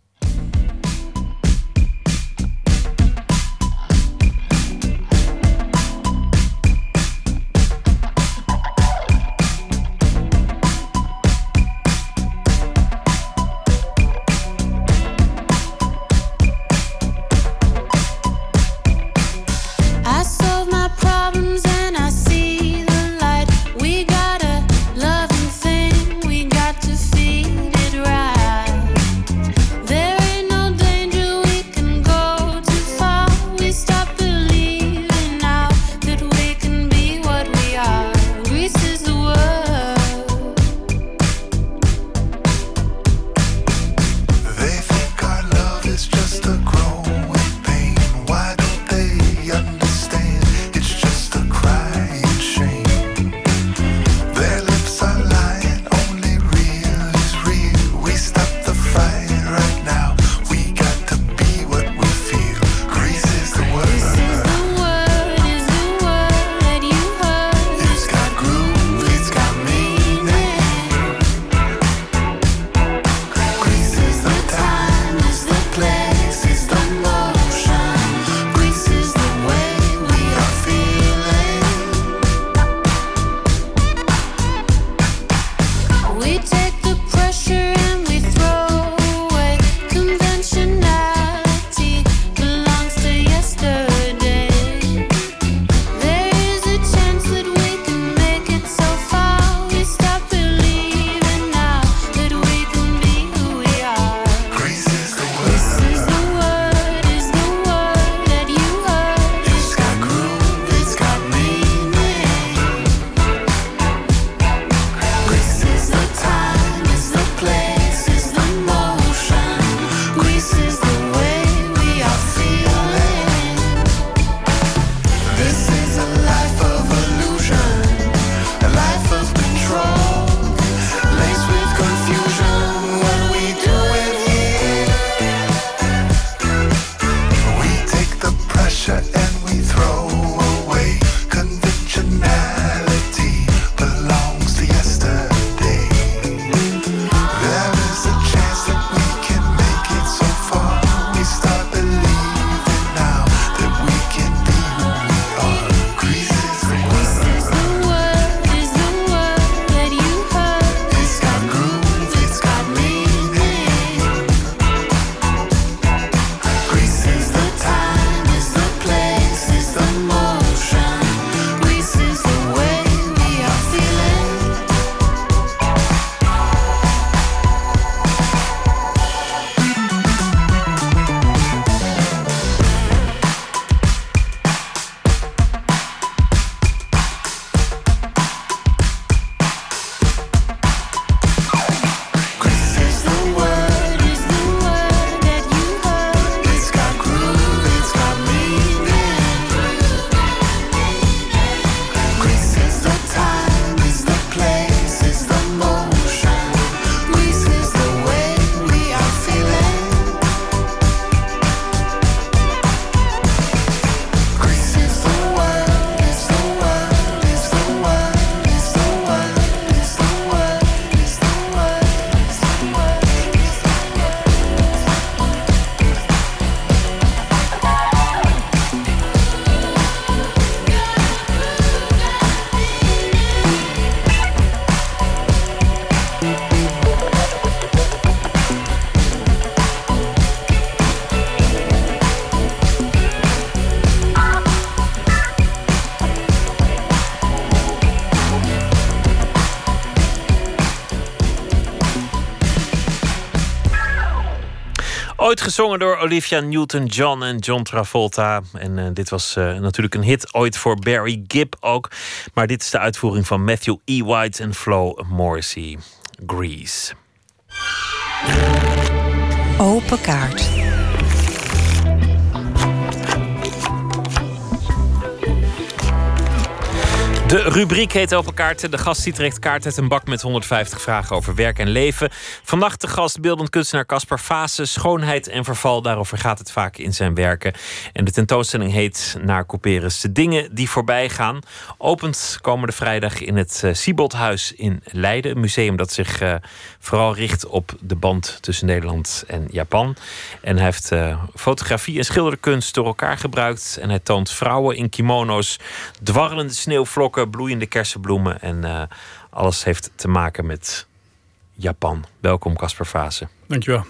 Speaker 1: Gezongen door Olivia Newton-John en John Travolta. En eh, dit was eh, natuurlijk een hit ooit voor Barry Gibb ook. Maar dit is de uitvoering van Matthew E. White en Flo Morrissey. Grease.
Speaker 5: Open kaart.
Speaker 1: De rubriek heet Open Kaarten. De gast die trekt kaart uit een bak met 150 vragen over werk en leven. Vannacht de gast beeldend kunstenaar Caspar Fase. Schoonheid en verval, daarover gaat het vaak in zijn werken. En de tentoonstelling heet Naar Couperus. De dingen die voorbij gaan. Opent komende vrijdag in het uh, Sieboldhuis in Leiden. Een museum dat zich uh, vooral richt op de band tussen Nederland en Japan. En hij heeft uh, fotografie en schilderkunst door elkaar gebruikt. En hij toont vrouwen in kimono's, dwarrelende sneeuwvlokken bloeiende kersenbloemen. En uh, alles heeft te maken met Japan. Welkom, Casper Fase.
Speaker 13: Dankjewel.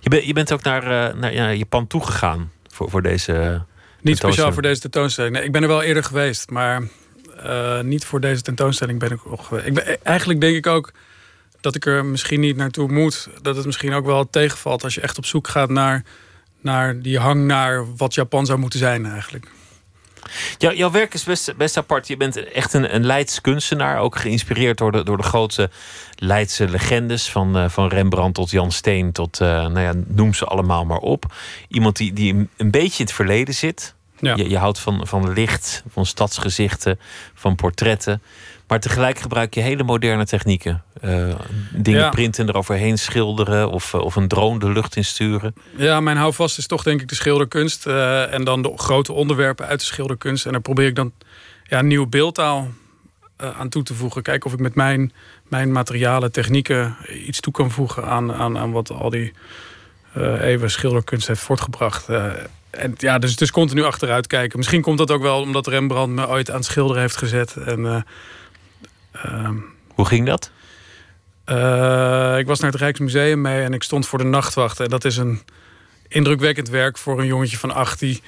Speaker 1: Je, ben, je bent ook naar, uh, naar ja, Japan toegegaan voor, voor deze.
Speaker 13: Niet speciaal voor deze tentoonstelling. Nee, ik ben er wel eerder geweest, maar uh, niet voor deze tentoonstelling ben ik nog geweest. Ik ben, eigenlijk denk ik ook dat ik er misschien niet naartoe moet. Dat het misschien ook wel tegenvalt als je echt op zoek gaat naar, naar die hang naar wat Japan zou moeten zijn eigenlijk.
Speaker 1: Jou, jouw werk is best, best apart. Je bent echt een, een Leids kunstenaar. Ook geïnspireerd door de, door de grootste Leidse legendes. Van, uh, van Rembrandt tot Jan Steen tot, uh, nou ja, noem ze allemaal maar op. Iemand die, die een beetje in het verleden zit.
Speaker 13: Ja.
Speaker 1: Je, je houdt van, van licht, van stadsgezichten, van portretten. Maar tegelijk gebruik je hele moderne technieken. Uh, dingen ja. printen, eroverheen schilderen of, of een drone de lucht insturen.
Speaker 13: Ja, mijn houvast is toch denk ik de schilderkunst. Uh, en dan de grote onderwerpen uit de schilderkunst. En daar probeer ik dan ja, een nieuwe beeldtaal uh, aan toe te voegen. Kijken of ik met mijn, mijn materialen, technieken iets toe kan voegen aan, aan, aan wat al die eeuwen schilderkunst heeft voortgebracht. en ja, dus, dus continu achteruit kijken. Misschien komt dat ook wel omdat Rembrandt me ooit aan het schilderen heeft gezet. En,
Speaker 1: Uh, Hoe ging dat?
Speaker 13: Uh, ik was naar het Rijksmuseum mee en ik stond voor de nachtwacht. En dat is een indrukwekkend werk voor een jongetje van 18.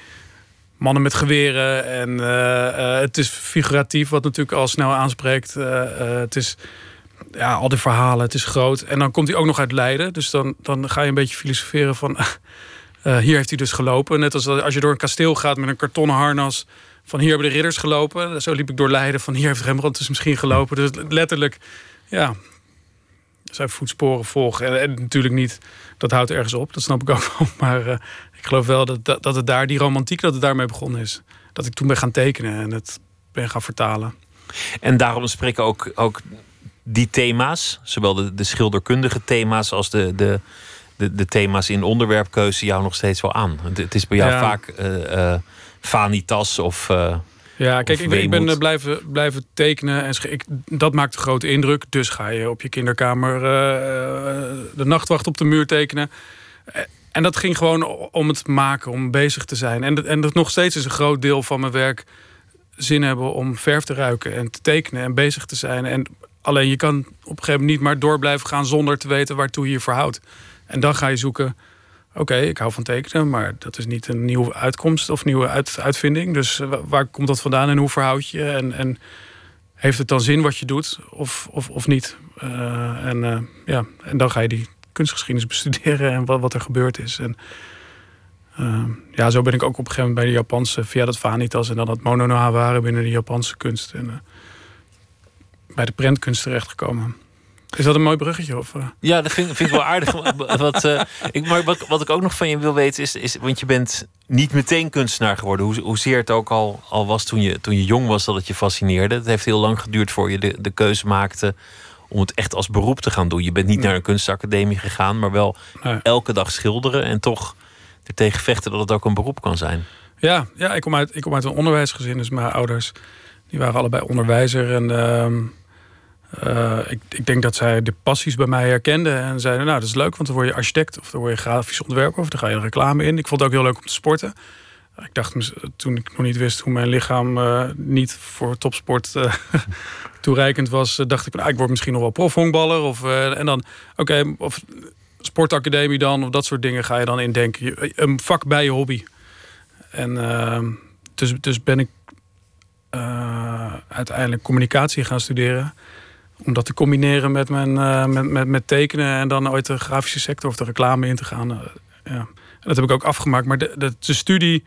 Speaker 13: Mannen met geweren. En uh, het is figuratief, wat natuurlijk al snel aanspreekt. het is ja, al die verhalen, het is groot. En dan komt hij ook nog uit Leiden. Dus dan, dan ga je een beetje filosoferen van... (laughs) hier heeft hij dus gelopen. Net als als je door een kasteel gaat met een kartonnen harnas van hier hebben de ridders gelopen. Zo liep ik door Leiden. Van hier heeft Rembrandt dus misschien gelopen. Dus letterlijk, ja, zijn voetsporen volgen. En, en, natuurlijk niet, dat houdt ergens op. Dat snap ik ook wel. (laughs) Maar uh, ik geloof wel dat, dat, dat het daar, die romantiek, dat het daarmee begonnen is. Dat ik toen ben gaan tekenen en het ben gaan vertalen.
Speaker 1: En daarom spreken ook, ook die thema's, zowel de, de schilderkundige thema's als de, de, de, de, thema's in onderwerpkeuze jou nog steeds wel aan. Het, het is bij jou ja. vaak... Uh, uh, vanitas of.
Speaker 13: Ja, kijk, ik, ik, ben blijven, blijven tekenen en ik, dat maakt een grote indruk. Dus ga je op je kinderkamer de nachtwacht op de muur tekenen. En dat ging gewoon om het maken, om bezig te zijn. En, en dat nog steeds is een groot deel van mijn werk zin hebben om verf te ruiken en te tekenen en bezig te zijn. En alleen je kan op een gegeven moment niet maar door blijven gaan zonder te weten waartoe je je verhoudt. En dan ga je zoeken. Oké, ik hou van tekenen, maar dat is niet een nieuwe uitkomst of nieuwe uit, uitvinding. Dus eh, waar komt dat vandaan en hoe verhoud je? En, en heeft het dan zin wat je doet of, of, of niet? Uh, en, uh, ja, en dan ga je die kunstgeschiedenis (laughs) bestuderen en wat, wat er gebeurd is. En ja, zo ben ik ook op een gegeven moment bij de Japanse, via dat Vanitas en dan dat Mono no Haware binnen de Japanse kunst. En bij de prentkunst terechtgekomen. Is dat een mooi bruggetje? Of, uh?
Speaker 1: Ja, dat vind, vind, ik wel aardig. wat, ik, maar wat, wat ik ook nog van je wil weten is, is want je bent niet meteen kunstenaar geworden. Hoe, hoezeer het ook al, al was toen je, toen je jong was dat het je fascineerde. Het heeft heel lang geduurd voor je de, de keuze maakte om het echt als beroep te gaan doen. Je bent niet naar een kunstacademie gegaan, maar wel elke dag schilderen en toch er tegen vechten dat het ook een beroep kan zijn.
Speaker 13: Ja, ja ik, kom uit, ik kom uit een onderwijsgezin, dus mijn ouders die waren allebei onderwijzer. En ehm, eh, ik, ik, denk dat zij de passies bij mij herkenden en zeiden: Nou, dat is leuk, want dan word je architect of dan word je grafisch ontwerper of dan ga je reclame in. Ik vond het ook heel leuk om te sporten. Ik dacht toen ik nog niet wist hoe mijn lichaam uh, niet voor topsport uh, (laughs) toereikend was, dacht ik: nou, ik word misschien nog wel profhonkballer. Of, en dan, oké, of sportacademie dan, of dat soort dingen ga je dan indenken. Een vak bij je hobby. En uh, dus, dus ben ik uiteindelijk communicatie gaan studeren. Om dat te combineren met, mijn, uh, met, met, met, tekenen en dan ooit de grafische sector of de reclame in te gaan. Uh, ja. dat heb ik ook afgemaakt. Maar de, de, studie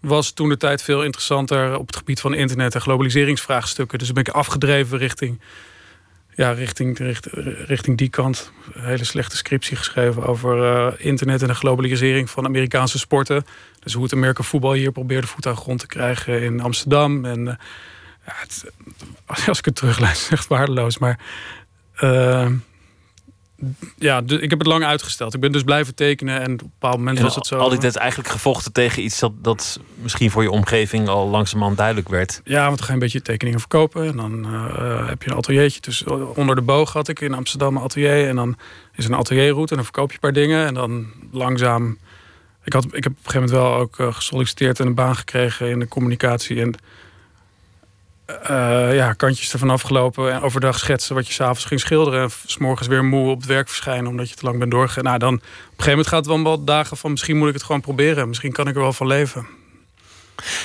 Speaker 13: was toen de tijd veel interessanter op het gebied van internet en globaliseringsvraagstukken. Dus ben ik afgedreven richting ja, richting, richting die kant. Een hele slechte scriptie geschreven over uh, internet en de globalisering van Amerikaanse sporten. Dus hoe het Amerika voetbal hier probeerde voet aan grond te krijgen in Amsterdam. En ja, het, als ik het teruglees, is het echt waardeloos. Maar uh, ja, dus ik heb het lang uitgesteld. Ik ben dus blijven tekenen en op een bepaald moment was het zo.
Speaker 1: Al die tijd eigenlijk gevochten tegen iets dat, dat misschien voor je omgeving al langzamerhand duidelijk werd.
Speaker 13: Ja, want dan ga je een beetje tekeningen verkopen. En dan uh, heb je een ateliertje. Dus onder de boog had ik in Amsterdam een atelier. En dan is een atelierroute en dan verkoop je een paar dingen. En dan langzaam... Ik, had, ik heb op een gegeven moment wel ook uh, gesolliciteerd en een baan gekregen in de communicatie. En uh, ja, kantjes ervan afgelopen en overdag schetsen wat je s'avonds ging schilderen. En s'morgens weer moe op het werk verschijnen omdat je te lang bent doorgegaan. Nou, dan op een gegeven moment gaat het wel dagen van misschien moet ik het gewoon proberen. Misschien kan ik er wel van leven.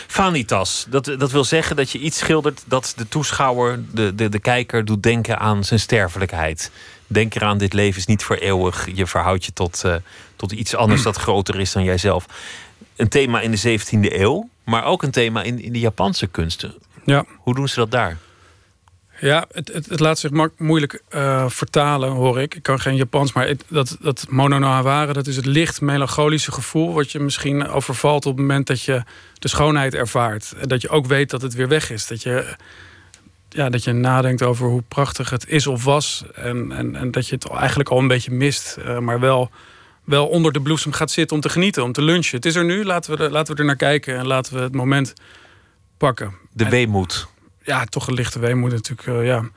Speaker 1: Vanitas, dat, dat wil zeggen dat je iets schildert dat de toeschouwer, de, de, de kijker, doet denken aan zijn sterfelijkheid. Denk eraan, dit leven is niet voor eeuwig. Je verhoudt je tot, uh, tot iets anders dat groter is dan jijzelf. Een thema in de 17e eeuw, maar ook een thema in, in de Japanse kunsten.
Speaker 13: Ja.
Speaker 1: Hoe doen ze dat daar?
Speaker 13: Ja, het, het, het laat zich moeilijk uh, vertalen, hoor ik. Ik kan geen Japans, maar het, dat, dat mono no haware... dat is het licht melancholische gevoel... wat je misschien overvalt op het moment dat je de schoonheid ervaart. En dat je ook weet dat het weer weg is. Dat je, ja, dat je nadenkt over hoe prachtig het is of was. En, en, en dat je het eigenlijk al een beetje mist. Uh, maar wel, wel onder de bloesem gaat zitten om te genieten, om te lunchen. Het is er nu, laten we, er, laten we er naar kijken... en laten we het moment pakken.
Speaker 1: De weemoed.
Speaker 13: Ja, toch een lichte weemoed natuurlijk. Uh, ja.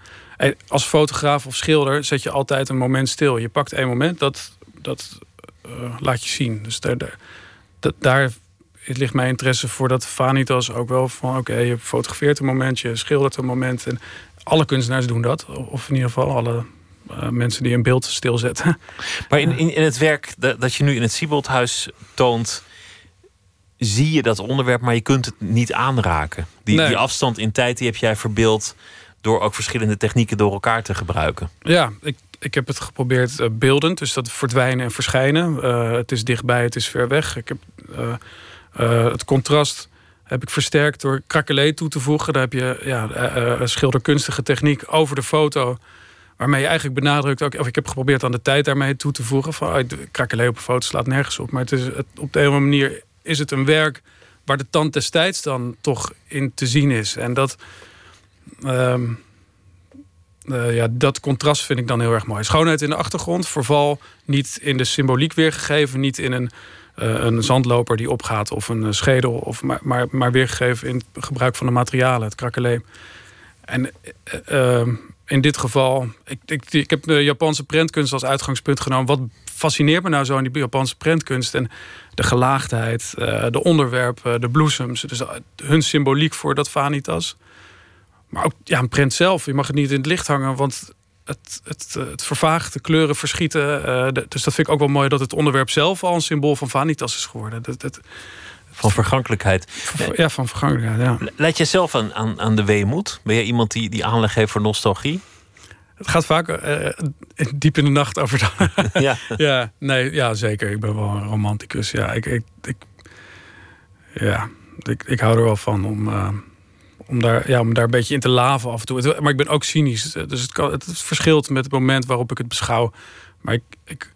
Speaker 13: Als fotograaf of schilder zet je altijd een moment stil. Je pakt één moment, dat, dat uh, laat je zien. Dus daar, daar, dat, daar ligt mijn interesse voor dat Vanitas ook wel van... oké, je fotografeert een moment, je schildert een moment. En alle kunstenaars doen dat. Of in ieder geval alle uh, mensen die een beeld stilzetten.
Speaker 1: Maar in, in, in het werk dat, dat je nu in het Sieboldhuis toont zie je dat onderwerp, maar je kunt het niet aanraken. Die, die afstand in tijd die heb jij verbeeld door ook verschillende technieken door elkaar te gebruiken.
Speaker 13: Ja, ik, ik heb het geprobeerd uh, beeldend, dus dat verdwijnen en verschijnen. Uh, het is dichtbij, het is ver weg. Ik heb uh, het contrast heb ik versterkt door krakelé toe te voegen. Daar heb je ja, schilderkunstige techniek over de foto. Waarmee je eigenlijk benadrukt ook, of ik heb geprobeerd aan de tijd daarmee toe te voegen. Van, krakelé op een foto slaat nergens op. Maar het is het, op de een of andere manier is het een werk waar de tand destijds dan toch in te zien is. En dat, uh, uh, ja, dat contrast vind ik dan heel erg mooi. Schoonheid in de achtergrond, verval niet in de symboliek weergegeven, niet in een eh, een zandloper die opgaat of een eh, schedel. Of, maar, maar, maar weergegeven in het gebruik van de materialen, het krakeleem. En eh, eh, in dit geval, ik, ik, ik heb de Japanse prentkunst als uitgangspunt genomen. Wat fascineert me nou zo in die Japanse prentkunst? En de gelaagdheid, eh, de onderwerpen, de bloesems. Dus eh, hun symboliek voor dat vanitas. Maar ook ja, een prent zelf. Je mag het niet in het licht hangen, want het, het, eh, het vervaagt, de kleuren verschieten. dus dat vind ik ook wel mooi dat het onderwerp zelf al een symbool van vanitas is geworden. Dat, dat,
Speaker 1: Van vergankelijkheid.
Speaker 13: ja, van vergankelijkheid, ja.
Speaker 1: Leid jij zelf aan, aan, aan de weemoed? Ben jij iemand die, die aanleg heeft voor nostalgie?
Speaker 13: Het gaat vaak eh, diep in de nacht over. De... (laughs)
Speaker 1: ja.
Speaker 13: ja, nee, ja, zeker. Ik ben wel een romanticus. Ja, ik, ik, ik, ja, ik, ik hou er wel van om, eh, om, daar, ja, om daar een beetje in te laven af en toe. Maar ik ben ook cynisch. Dus het, kan, het verschilt met het moment waarop ik het beschouw. Maar ik, ik,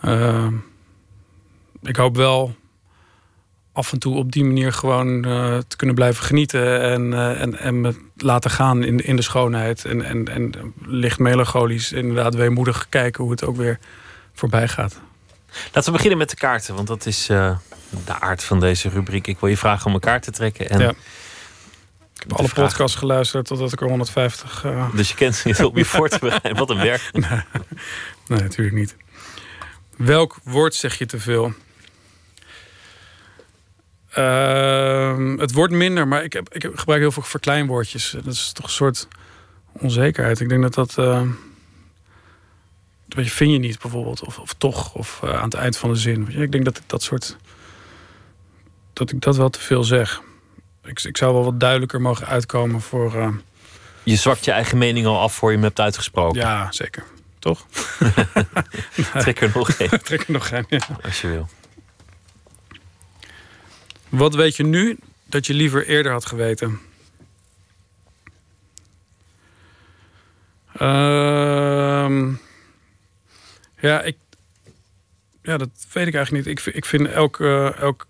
Speaker 13: eh, ik hoop wel af en toe op die manier gewoon eh, te kunnen blijven genieten. En, eh, en, en me laten gaan in, in de schoonheid. En, en, en licht melancholisch, inderdaad weemoedig kijken hoe het ook weer voorbij gaat.
Speaker 1: Laten we beginnen met de kaarten, want dat is eh, de aard van deze rubriek. Ik wil je vragen om een kaart te trekken. En
Speaker 13: Ja. Ik heb alle podcasts geluisterd totdat ik er 150. eh,
Speaker 1: Dus je kent ze om je voor te bereiden. Wat een werk.
Speaker 13: Nee, (laughs) nee, natuurlijk niet. Welk woord zeg je te veel? Ehm, het wordt minder, maar ik, heb, ik gebruik heel veel verkleinwoordjes. Dat is toch een soort onzekerheid. Ik denk dat dat. eh, weet je, vind je niet bijvoorbeeld, of, of toch, of eh, aan het eind van de zin. Ik denk dat ik dat soort. dat ik dat wel te veel zeg. Ik, ik zou wel wat duidelijker mogen uitkomen voor. eh,
Speaker 1: Je zwakt je eigen mening al af voor je hem hebt uitgesproken.
Speaker 13: ja, zeker. Toch? (laughs) (laughs)
Speaker 1: Trek er nog één. (laughs)
Speaker 13: Trek er nog één, ja.
Speaker 1: Als je wil.
Speaker 13: Wat weet je nu dat je liever eerder had geweten? Ehm, ja, ik, ja, dat weet ik eigenlijk niet. Ik, ik vind elke, elk,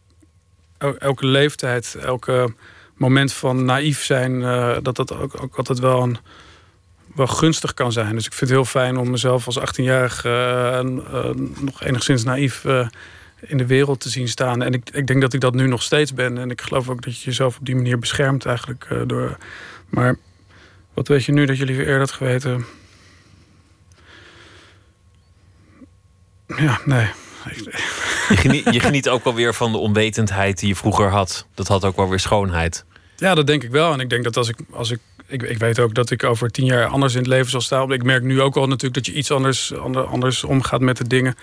Speaker 13: el- elke leeftijd, elke moment van naïef zijn, eh, dat dat ook, ook altijd wel, een, wel gunstig kan zijn. Dus ik vind het heel fijn om mezelf als 18-jarige eh, eh, nog enigszins naïef in de wereld te zien staan. En ik, ik denk dat ik dat nu nog steeds ben. En ik geloof ook dat je jezelf op die manier beschermt eigenlijk. eh, door, maar wat weet je nu dat je liever eerder had geweten? Ja, nee.
Speaker 1: Je geniet, je geniet ook wel weer van de onwetendheid die je vroeger had. Dat had ook wel weer schoonheid.
Speaker 13: Ja, dat denk ik wel. En ik denk dat als ik, als ik, ik, ik weet ook dat ik over tien jaar anders in het leven zal staan. Ik merk nu ook al natuurlijk dat je iets anders, ander- anders omgaat met de dingen.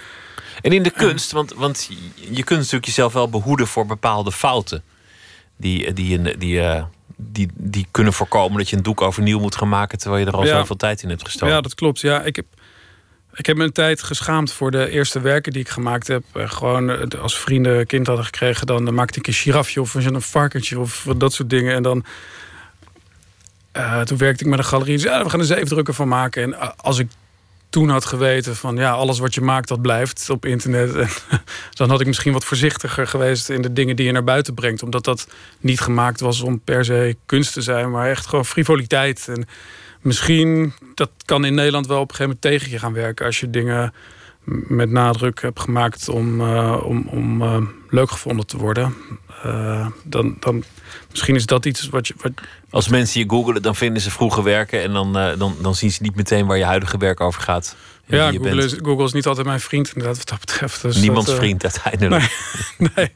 Speaker 1: En in de kunst, want, want je kunt natuurlijk jezelf wel behoeden voor bepaalde fouten. Die, die, die, die, eh, die, die kunnen voorkomen dat je een doek overnieuw moet gaan maken. terwijl je er al
Speaker 13: Ja.
Speaker 1: zoveel tijd in hebt gestoken.
Speaker 13: Ja, dat klopt. Ja, ik heb, ik heb me een tijd geschaamd voor de eerste werken die ik gemaakt heb. Eh, Gewoon eh, als vrienden een kind hadden gekregen, dan maakte ik een girafje of een varkentje of dat soort dingen. En dan. toen werkte ik met een galerie. Dus, ja, we gaan er zeefdrukken van maken. En als ik toen had geweten van ja, alles wat je maakt, dat blijft op internet. En, (laughs) dan had ik misschien wat voorzichtiger geweest in de dingen die je naar buiten brengt. Omdat dat niet gemaakt was om per se kunst te zijn, maar echt gewoon frivoliteit. En misschien, dat kan in Nederland wel op een gegeven moment tegen je gaan werken. Als je dingen met nadruk hebt gemaakt om, eh, om, om eh, leuk gevonden te worden. Eh, dan, dan misschien is dat iets wat je. Wat,
Speaker 1: Als mensen je googelen, dan vinden ze vroege werken. En dan, eh, dan, dan zien ze niet meteen waar je huidige werk over gaat.
Speaker 13: ja, Google is, Google is niet altijd mijn vriend, inderdaad, wat dat betreft. Dus
Speaker 1: Niemands
Speaker 13: dat, eh,
Speaker 1: vriend uiteindelijk.
Speaker 13: Nee, (laughs) nee,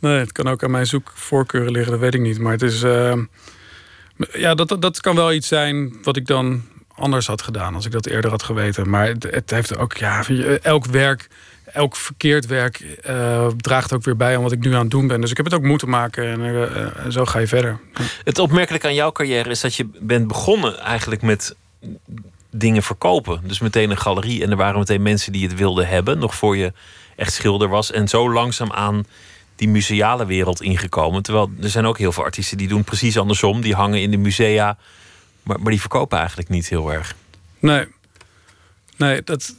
Speaker 13: nee, het kan ook aan mijn zoekvoorkeuren liggen, dat weet ik niet. Maar het is. eh, ja, dat, dat, kan wel iets zijn wat ik dan anders had gedaan als ik dat eerder had geweten. Maar het, het heeft ook, ja, elk werk, elk verkeerd werk eh, draagt ook weer bij aan wat ik nu aan het doen ben. Dus ik heb het ook moeten maken en eh, en zo ga je verder.
Speaker 1: Het opmerkelijke aan jouw carrière is dat je bent begonnen eigenlijk met dingen verkopen. Dus meteen een galerie en er waren meteen mensen die het wilden hebben, nog voor je echt schilder was. En zo langzaam aan die museale wereld ingekomen. Terwijl er zijn ook heel veel artiesten die doen precies andersom. Die hangen in de musea, maar, maar die verkopen eigenlijk niet heel erg.
Speaker 13: Nee, nee dat,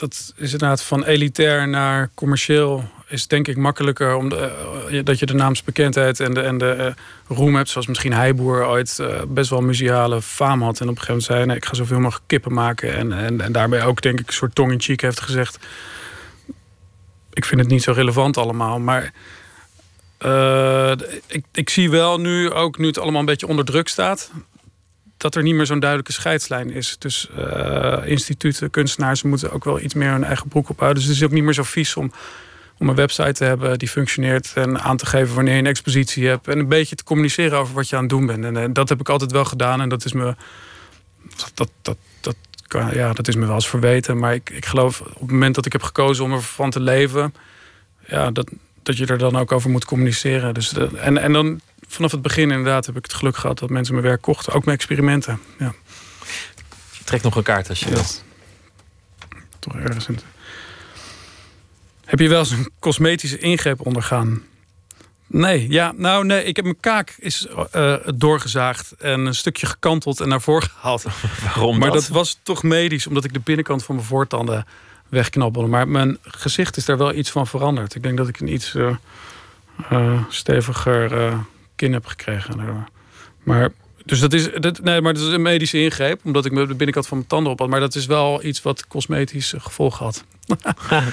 Speaker 13: dat is inderdaad van elitair naar commercieel. Is denk ik makkelijker om de, eh, dat je de naamsbekendheid en de, en de eh, roem hebt. Zoals misschien Heiboer ooit eh, best wel museale faam had. En op een gegeven moment zei: nee, ik ga zoveel mogelijk kippen maken. En, en, en daarbij ook, denk ik, een soort tong in cheek heeft gezegd. ik vind het niet zo relevant allemaal. Maar ik, ik zie wel nu, ook nu het allemaal een beetje onder druk staat, dat er niet meer zo'n duidelijke scheidslijn is. Dus uh, instituten, kunstenaars moeten ook wel iets meer hun eigen broek ophouden. Dus het is ook niet meer zo vies om, om een website te hebben die functioneert en aan te geven wanneer je een expositie hebt. En een beetje te communiceren over wat je aan het doen bent. En, en dat heb ik altijd wel gedaan. En dat is me. Dat, dat, dat, dat, ja, dat is me wel eens verweten. Maar ik, ik geloof op het moment dat ik heb gekozen om ervan te leven. Ja, dat, dat je er dan ook over moet communiceren. Dus de, en, en dan vanaf het begin inderdaad heb ik het geluk gehad dat mensen mijn werk kochten. Ook mijn experimenten. Ja.
Speaker 1: Trek nog een kaart als je ja. wilt.
Speaker 13: Toch ergens in. Heb je wel eens een cosmetische ingreep ondergaan? Nee, ja, nou nee, ik heb mijn kaak is uh, doorgezaagd en een stukje gekanteld en naar voren gehaald. (laughs)
Speaker 1: Waarom?
Speaker 13: Maar dat? dat was toch medisch, omdat ik de binnenkant van mijn voortanden wegknabbelde. Maar mijn gezicht is daar wel iets van veranderd. Ik denk dat ik een iets uh, uh, steviger kin heb gekregen. Maar dus dat is, dat, nee, maar dat is een medische ingreep, omdat ik me de binnenkant van mijn tanden op had. Maar dat is wel iets wat cosmetisch gevolgen had. (laughs)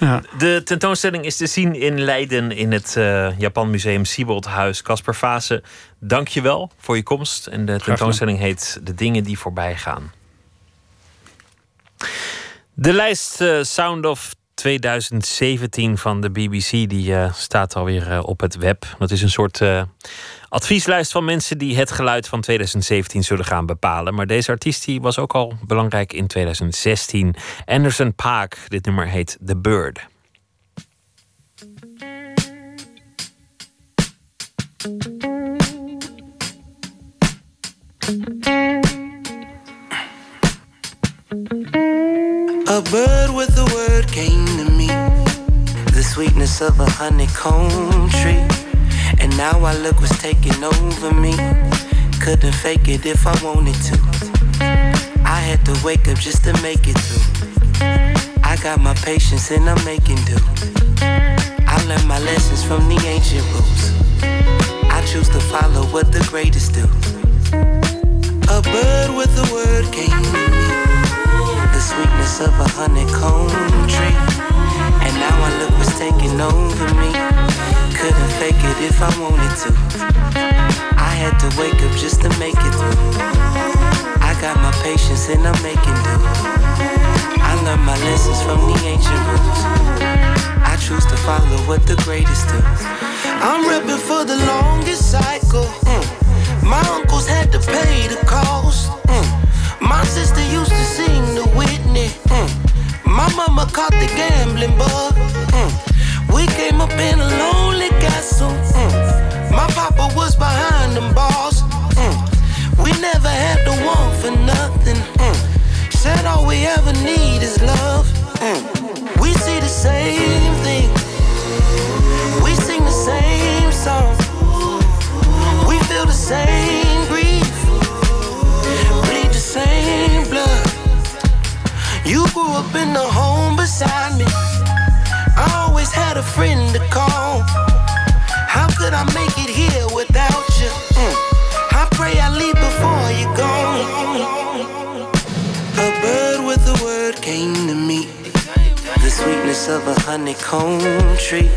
Speaker 1: ja. De tentoonstelling is te zien in Leiden in het uh, Japan Museum Sieboldhuis. Casper Fase, dank je wel voor je komst. En de tentoonstelling heet De Dingen die voorbij gaan. De lijst uh, Sound of 2017 van de BBC die uh, staat alweer uh, op het web. Dat is een soort uh, advieslijst van mensen die het geluid van 2017 zullen gaan bepalen. Maar deze artiest die was ook al belangrijk in 2016. Anderson Paak. Dit nummer heet The Bird.
Speaker 14: A bird with sweetness of a honeycomb tree. And now I look what's taking over me. Couldn't fake it if I wanted to. I had to wake up just to make it through. I got my patience and I'm making do. I learned my lessons from the ancient rules. I choose to follow what the greatest do. A bird with a word came to me the sweetness of a honeycomb tree. And now I look taking over me. Couldn't fake it if I wanted to. I had to wake up just to make it through. I got my patience and I'm making do. I learned my lessons from the ancient rules. I choose to follow what the greatest do. I'm repping for the longest cycle. Mm. My uncles had to pay the cost. Mm. My sister used to sing the Whitney. Mm. My mama caught the gambling bug. Mm. We came up in a lonely castle. Mm. My papa was behind them bars. We never had to want for nothing. Said all we ever need is love. We see the same thing. We sing the same song. We feel the same You grew up in the home beside me. I always had a friend to call. How could I make it here without you? Mm. I pray I leave before you go. A bird with a word came to me. The sweetness of a honeycomb tree.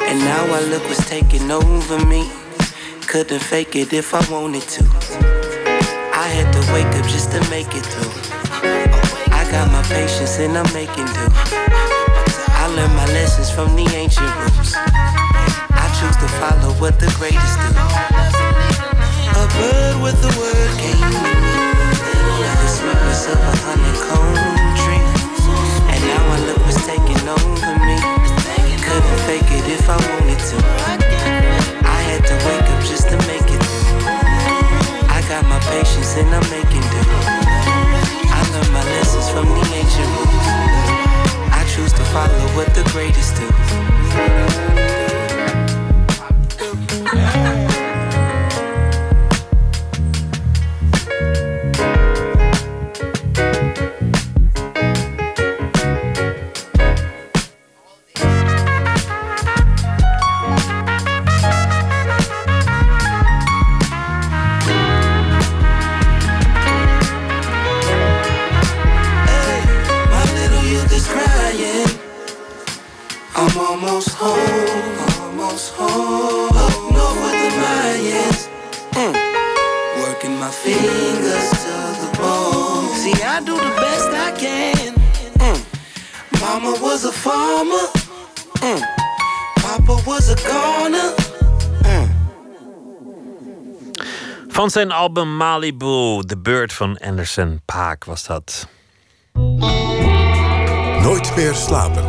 Speaker 14: And now I look what's taking over me. Couldn't fake it if I wanted to. I had to wake up just to make it through. I got my patience and I'm making do. I learned my lessons from the ancient rules. I choose to follow what the greatest do. A bird with a word came to me. The sweetness of a honeycomb tree. And now I look what's taking over me. Couldn't fake it if I wanted to. I had to wake up just to make it I got my patience and I'm making from the ancient rules. I choose to follow what the greatest do.
Speaker 1: Zijn album Malibu, The Bird van Anderson Paak was dat.
Speaker 3: Nooit meer slapen.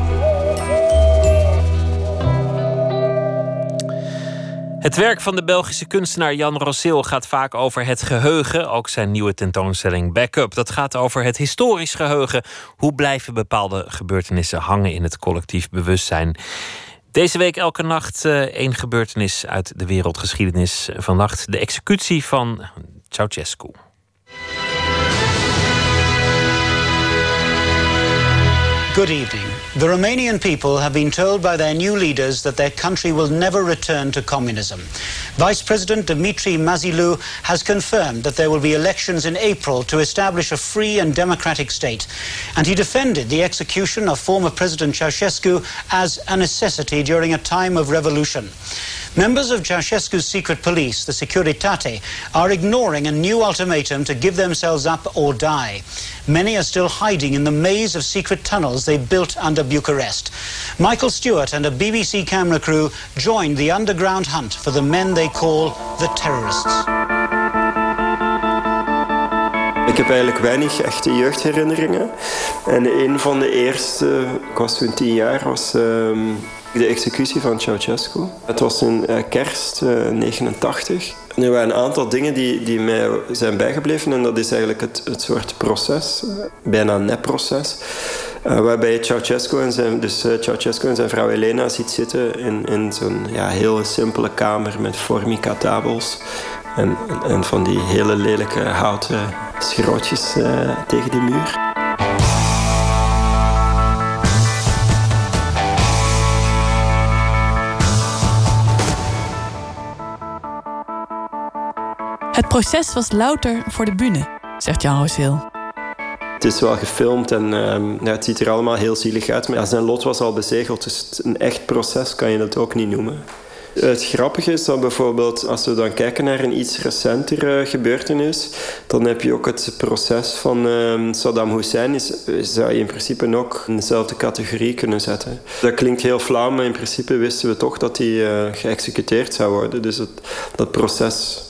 Speaker 1: Het werk van de Belgische kunstenaar Jan Rosseel gaat vaak over het geheugen. Ook zijn nieuwe tentoonstelling Backup. Dat gaat over het historisch geheugen. Hoe blijven bepaalde gebeurtenissen hangen in het collectief bewustzijn? Deze week elke nacht eh, één gebeurtenis uit de wereldgeschiedenis. Vannacht de executie van Ceausescu.
Speaker 15: Good evening. The Romanian people have been told by their new leaders that their country will never return to communism. Vice President Dmitry Mazilou has confirmed that there will be elections in April to establish a free and democratic state. And he defended the execution of former President Ceausescu as a necessity during a time of revolution. Members of Ceausescu's secret police, the Securitate, are ignoring a new ultimatum to give themselves up or die. Many are still hiding in the maze of secret tunnels they built under Bucharest. Michael Stewart and a BBC camera crew joined the underground hunt for the men they call the terrorists.
Speaker 16: Ik heb eigenlijk weinig echte jeugdherinneringen. En een van de eerste, ik was toen tien jaar, was ehm, de executie van Ceausescu. Het was in eh, kerst eh, 89. En er waren een aantal dingen die, die mij zijn bijgebleven. En dat is eigenlijk het, het soort proces, eh, bijna een nepproces. Waarbij Ceausescu en, zijn, dus, uh, Ceausescu en zijn vrouw Elena ziet zitten in, in zo'n ja, hele simpele kamer met formica-tabels. En, en van die hele lelijke houten schrootjes tegen die muur.
Speaker 17: Het proces was louter voor de bühne, zegt Jan.
Speaker 16: Het is wel gefilmd en ja, het ziet er allemaal heel zielig uit. Maar ja, zijn lot was al bezegeld, dus een echt proces kan je dat ook niet noemen. Het grappige is dat bijvoorbeeld, als we dan kijken naar een iets recentere gebeurtenis, dan heb je ook het proces van uh, Saddam Hussein, is, zou je in principe ook in dezelfde categorie kunnen zetten. Dat klinkt heel flauw, maar in principe wisten we toch dat hij uh, geëxecuteerd zou worden. Dus het, dat proces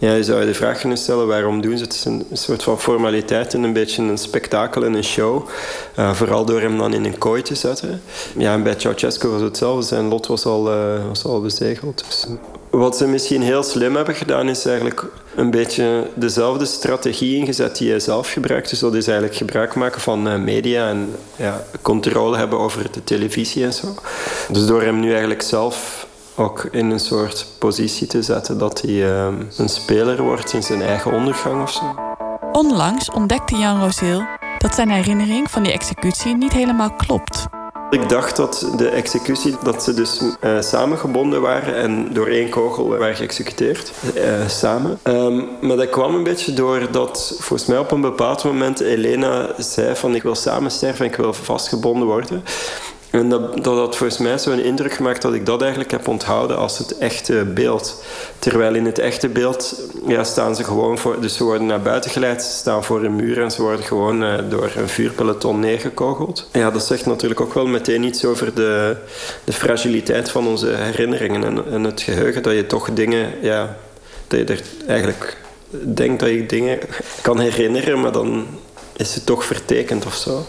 Speaker 16: ja, je zou je de vraag kunnen stellen waarom doen ze het? Het is een, soort van formaliteit en een beetje een spektakel en een show. Uh, vooral door hem dan in een kooi te zetten. Ja, en bij Ceausescu was het hetzelfde. Zijn lot was al, uh, was al bezegeld. Dus. Wat ze misschien heel slim hebben gedaan, is eigenlijk een beetje dezelfde strategie ingezet die hij zelf gebruikt. Dus dat is eigenlijk gebruik maken van media en ja, controle hebben over de televisie en zo. Dus door hem nu eigenlijk zelf ook in een soort positie te zetten dat hij uh, een speler wordt in zijn eigen ondergang of zo.
Speaker 17: Onlangs ontdekte Jan Roseel dat zijn herinnering van die executie niet helemaal klopt.
Speaker 16: Ik dacht dat de executie, dat ze dus uh, samengebonden waren en door één kogel waren geëxecuteerd, uh, samen. Um, maar dat kwam een beetje door dat volgens mij op een bepaald moment Elena zei van ik wil samen sterven en ik wil vastgebonden worden. En dat, dat had volgens mij zo'n indruk gemaakt dat ik dat eigenlijk heb onthouden als het echte beeld. Terwijl in het echte beeld ja, staan ze gewoon voor... Dus ze worden naar buiten geleid, ze staan voor een muur... en ze worden gewoon uh, door een vuurpeloton neergekogeld. Ja, dat zegt natuurlijk ook wel meteen iets over de, de fragiliteit van onze herinneringen... En, en het geheugen, dat je toch dingen... Ja, dat je er eigenlijk denkt dat je dingen kan herinneren... maar dan is het toch vertekend of zo.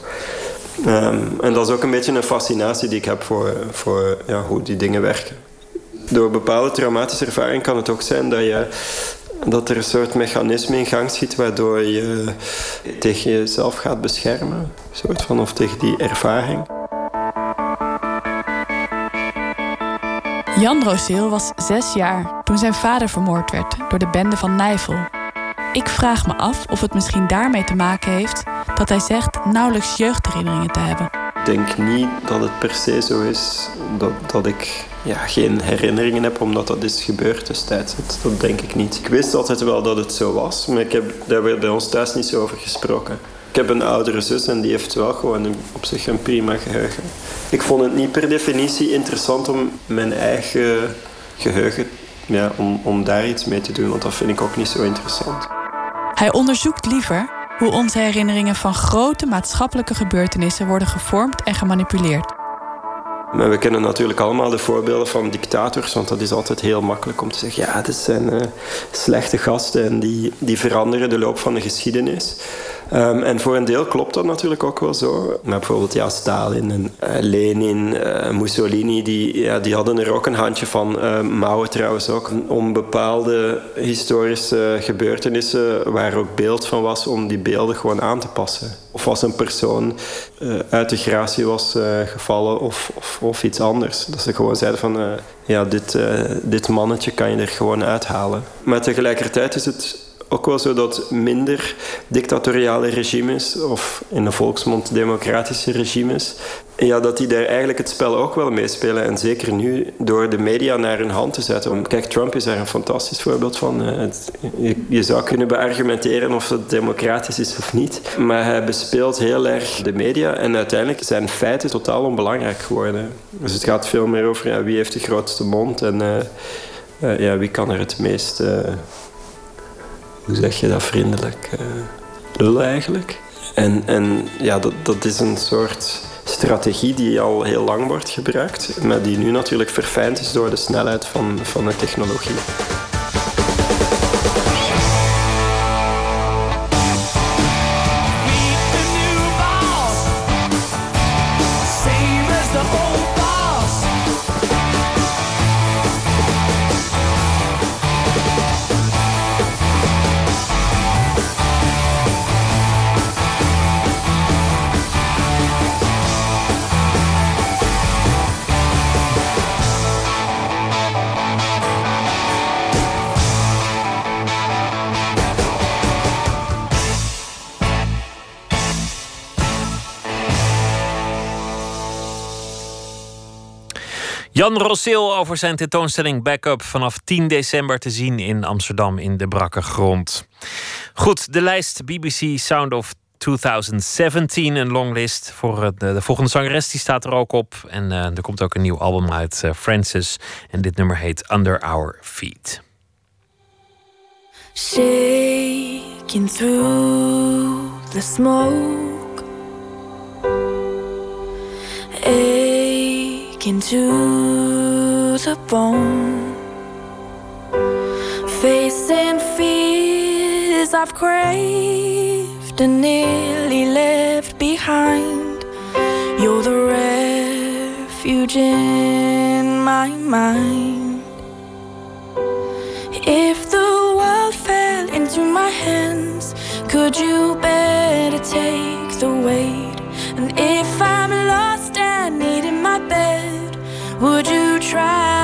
Speaker 16: Um, en dat is ook een beetje een fascinatie die ik heb voor, voor ja, hoe die dingen werken. Door bepaalde traumatische ervaring kan het ook zijn dat, je, dat er een soort mechanisme in gang schiet waardoor je tegen jezelf gaat beschermen. Soort van, of tegen die ervaring.
Speaker 17: Jan Roseel was zes jaar toen zijn vader vermoord werd door de bende van Nijvel. Ik vraag me af of het misschien daarmee te maken heeft dat hij zegt nauwelijks jeugdherinneringen te hebben.
Speaker 16: Ik denk niet dat het per se zo is dat, dat ik ja, geen herinneringen heb omdat dat is gebeurd destijds. Dat, dat denk ik niet. Ik wist altijd wel dat het zo was, maar ik heb daar werd bij ons thuis niet zo over gesproken. Ik heb een oudere zus en die heeft wel gewoon op zich een prima geheugen. Ik vond het niet per definitie interessant om mijn eigen geheugen, ja, om, om daar iets mee te doen, want dat vind ik ook niet zo interessant.
Speaker 17: Hij onderzoekt liever hoe onze herinneringen van grote maatschappelijke gebeurtenissen worden gevormd en gemanipuleerd.
Speaker 16: We kennen natuurlijk allemaal de voorbeelden van dictators, want dat is altijd heel makkelijk om te zeggen: ja, dit zijn uh, slechte gasten en die, die veranderen de loop van de geschiedenis. Um, en voor een deel klopt dat natuurlijk ook wel zo. Maar bijvoorbeeld ja, Stalin en uh, Lenin, uh, Mussolini, die, ja, die hadden er ook een handje van. Uh, Mao trouwens ook. Om bepaalde historische gebeurtenissen waar ook beeld van was, om die beelden gewoon aan te passen. Of als een persoon uit de gratie was gevallen of, of, of, iets anders. Dat ze gewoon zeiden van, ja, dit, dit mannetje kan je er gewoon uithalen. Maar tegelijkertijd is het ook wel zo dat minder dictatoriale regimes, of in de volksmond democratische regimes, ja, dat die daar eigenlijk het spel ook wel meespelen. En zeker nu door de media naar hun hand te zetten. Kijk, Trump is daar een fantastisch voorbeeld van. Eh, je, zou kunnen beargumenteren of het democratisch is of niet. Maar hij bespeelt heel erg de media. En uiteindelijk zijn feiten totaal onbelangrijk geworden. Dus het gaat veel meer over ja, wie heeft de grootste mond en uh, uh, ja, wie kan er het meest hoe zeg je dat vriendelijk, uh, lullen eigenlijk. En, en ja, dat, dat is een soort strategie die al heel lang wordt gebruikt, maar die nu natuurlijk verfijnd is door de snelheid van, van de technologie.
Speaker 1: Jan Rosseel over zijn tentoonstelling Backup vanaf 10 december te zien in Amsterdam in de Brakke Grond. Goed, de lijst BBC Sound of 2017, een longlist voor de, de, volgende zangeres, die staat er ook op. En uh, er komt ook een nieuw album uit, uh, Francis. En dit nummer heet Under Our Feet.
Speaker 18: Shaking through the smoke. Into the bone. Facing fears I've craved and nearly left behind. You're the refuge in my mind. If the world fell into my hands, could you better take the weight? And if I'm lost and needing my bed, would you travel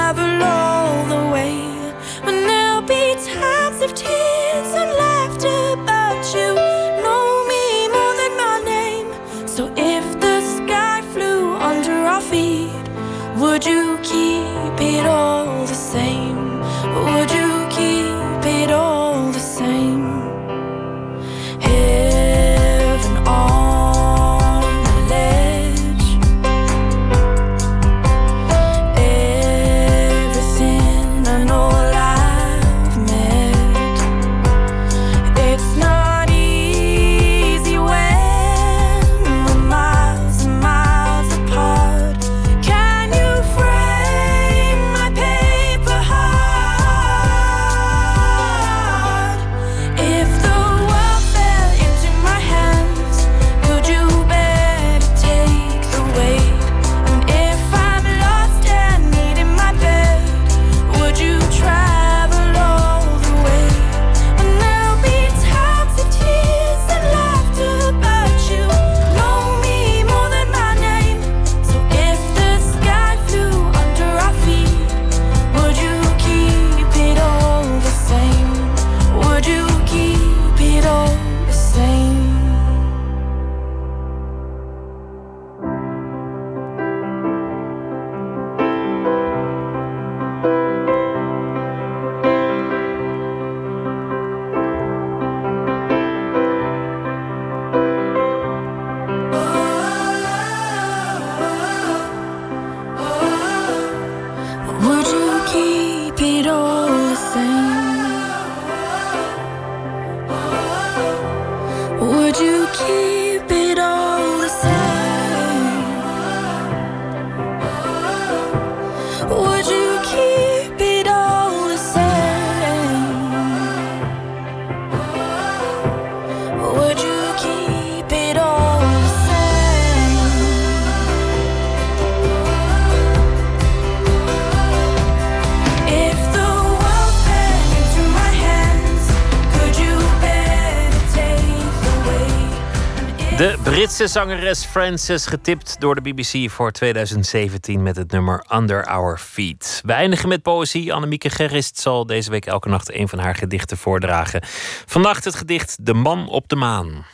Speaker 1: Britse zangeres Frances, getipt door de BBC voor 2017 met het nummer Under Our Feet. We eindigen met poëzie. Annemieke Gerrist zal deze week elke nacht een van haar gedichten voordragen. Vannacht het gedicht De Man op de Maan.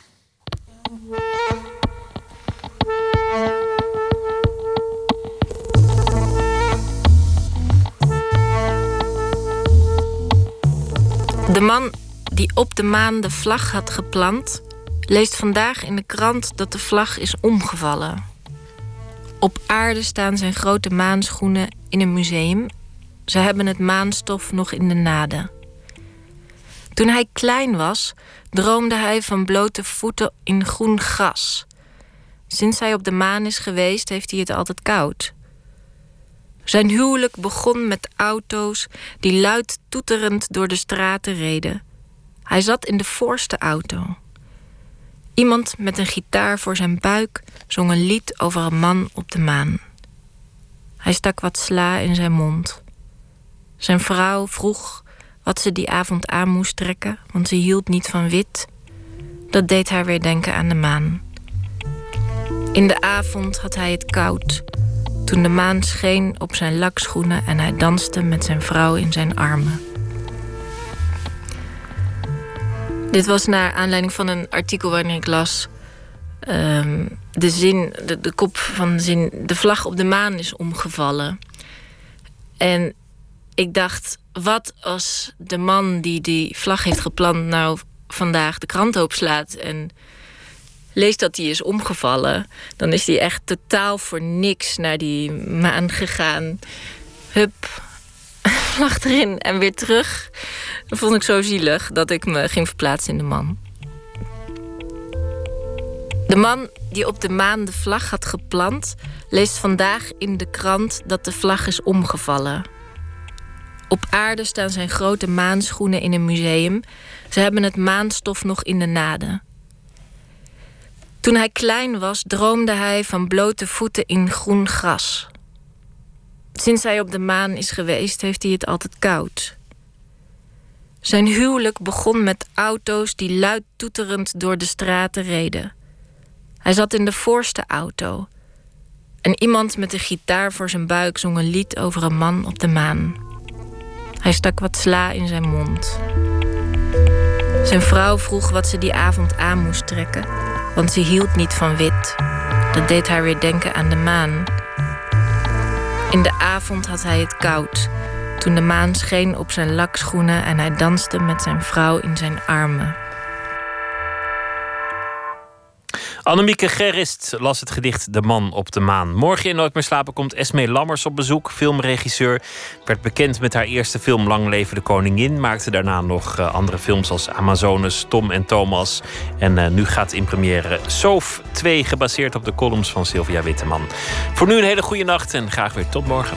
Speaker 19: De man die op de maan de vlag had geplant, leest vandaag in de krant dat de vlag is omgevallen. Op aarde staan zijn grote maanschoenen in een museum. Ze hebben het maanstof nog in de naden. Toen hij klein was, droomde hij van blote voeten in groen gras. Sinds hij op de maan is geweest, heeft hij het altijd koud. Zijn huwelijk begon met auto's die luid toeterend door de straten reden. Hij zat in de voorste auto. Iemand met een gitaar voor zijn buik zong een lied over een man op de maan. Hij stak wat sla in zijn mond. Zijn vrouw vroeg wat ze die avond aan moest trekken, want ze hield niet van wit. Dat deed haar weer denken aan de maan. In de avond had hij het koud, toen de maan scheen op zijn lakschoenen en hij danste met zijn vrouw in zijn armen. Dit was naar aanleiding van een artikel waarin ik las. ehm, de zin, de, de kop van de zin. De vlag op de maan is omgevallen. En ik dacht, wat als de man die die vlag heeft geplant, nou vandaag de krant opslaat en leest dat die is omgevallen, dan is die echt totaal voor niks naar die maan gegaan. Hup, (laughs) vlag erin en weer terug. Dat vond ik zo zielig dat ik me ging verplaatsen in de man. De man die op de maan de vlag had geplant, leest vandaag in de krant dat de vlag is omgevallen. Op aarde staan zijn grote maanschoenen in een museum. Ze hebben het maanstof nog in de naden. Toen hij klein was, droomde hij van blote voeten in groen gras. Sinds hij op de maan is geweest, heeft hij het altijd koud. Zijn huwelijk begon met auto's die luid toeterend door de straten reden. Hij zat in de voorste auto. En iemand met een gitaar voor zijn buik zong een lied over een man op de maan. Hij stak wat sla in zijn mond. Zijn vrouw vroeg wat ze die avond aan moest trekken, want ze hield niet van wit. Dat deed haar weer denken aan de maan. In de avond had hij het koud, toen de maan scheen op zijn lakschoenen en hij danste met zijn vrouw in zijn armen.
Speaker 1: Annemieke Gerrist las het gedicht De Man op de Maan. Morgen in Nooit meer slapen komt Esme Lammers op bezoek, filmregisseur. Werd bekend met haar eerste film Lang leven de koningin. Maakte daarna nog eh, andere films als Amazones, Tom en Thomas. En eh, nu gaat in première Soof 2, gebaseerd op de columns van Sylvia Witteman. Voor nu een hele goede nacht en graag weer tot morgen.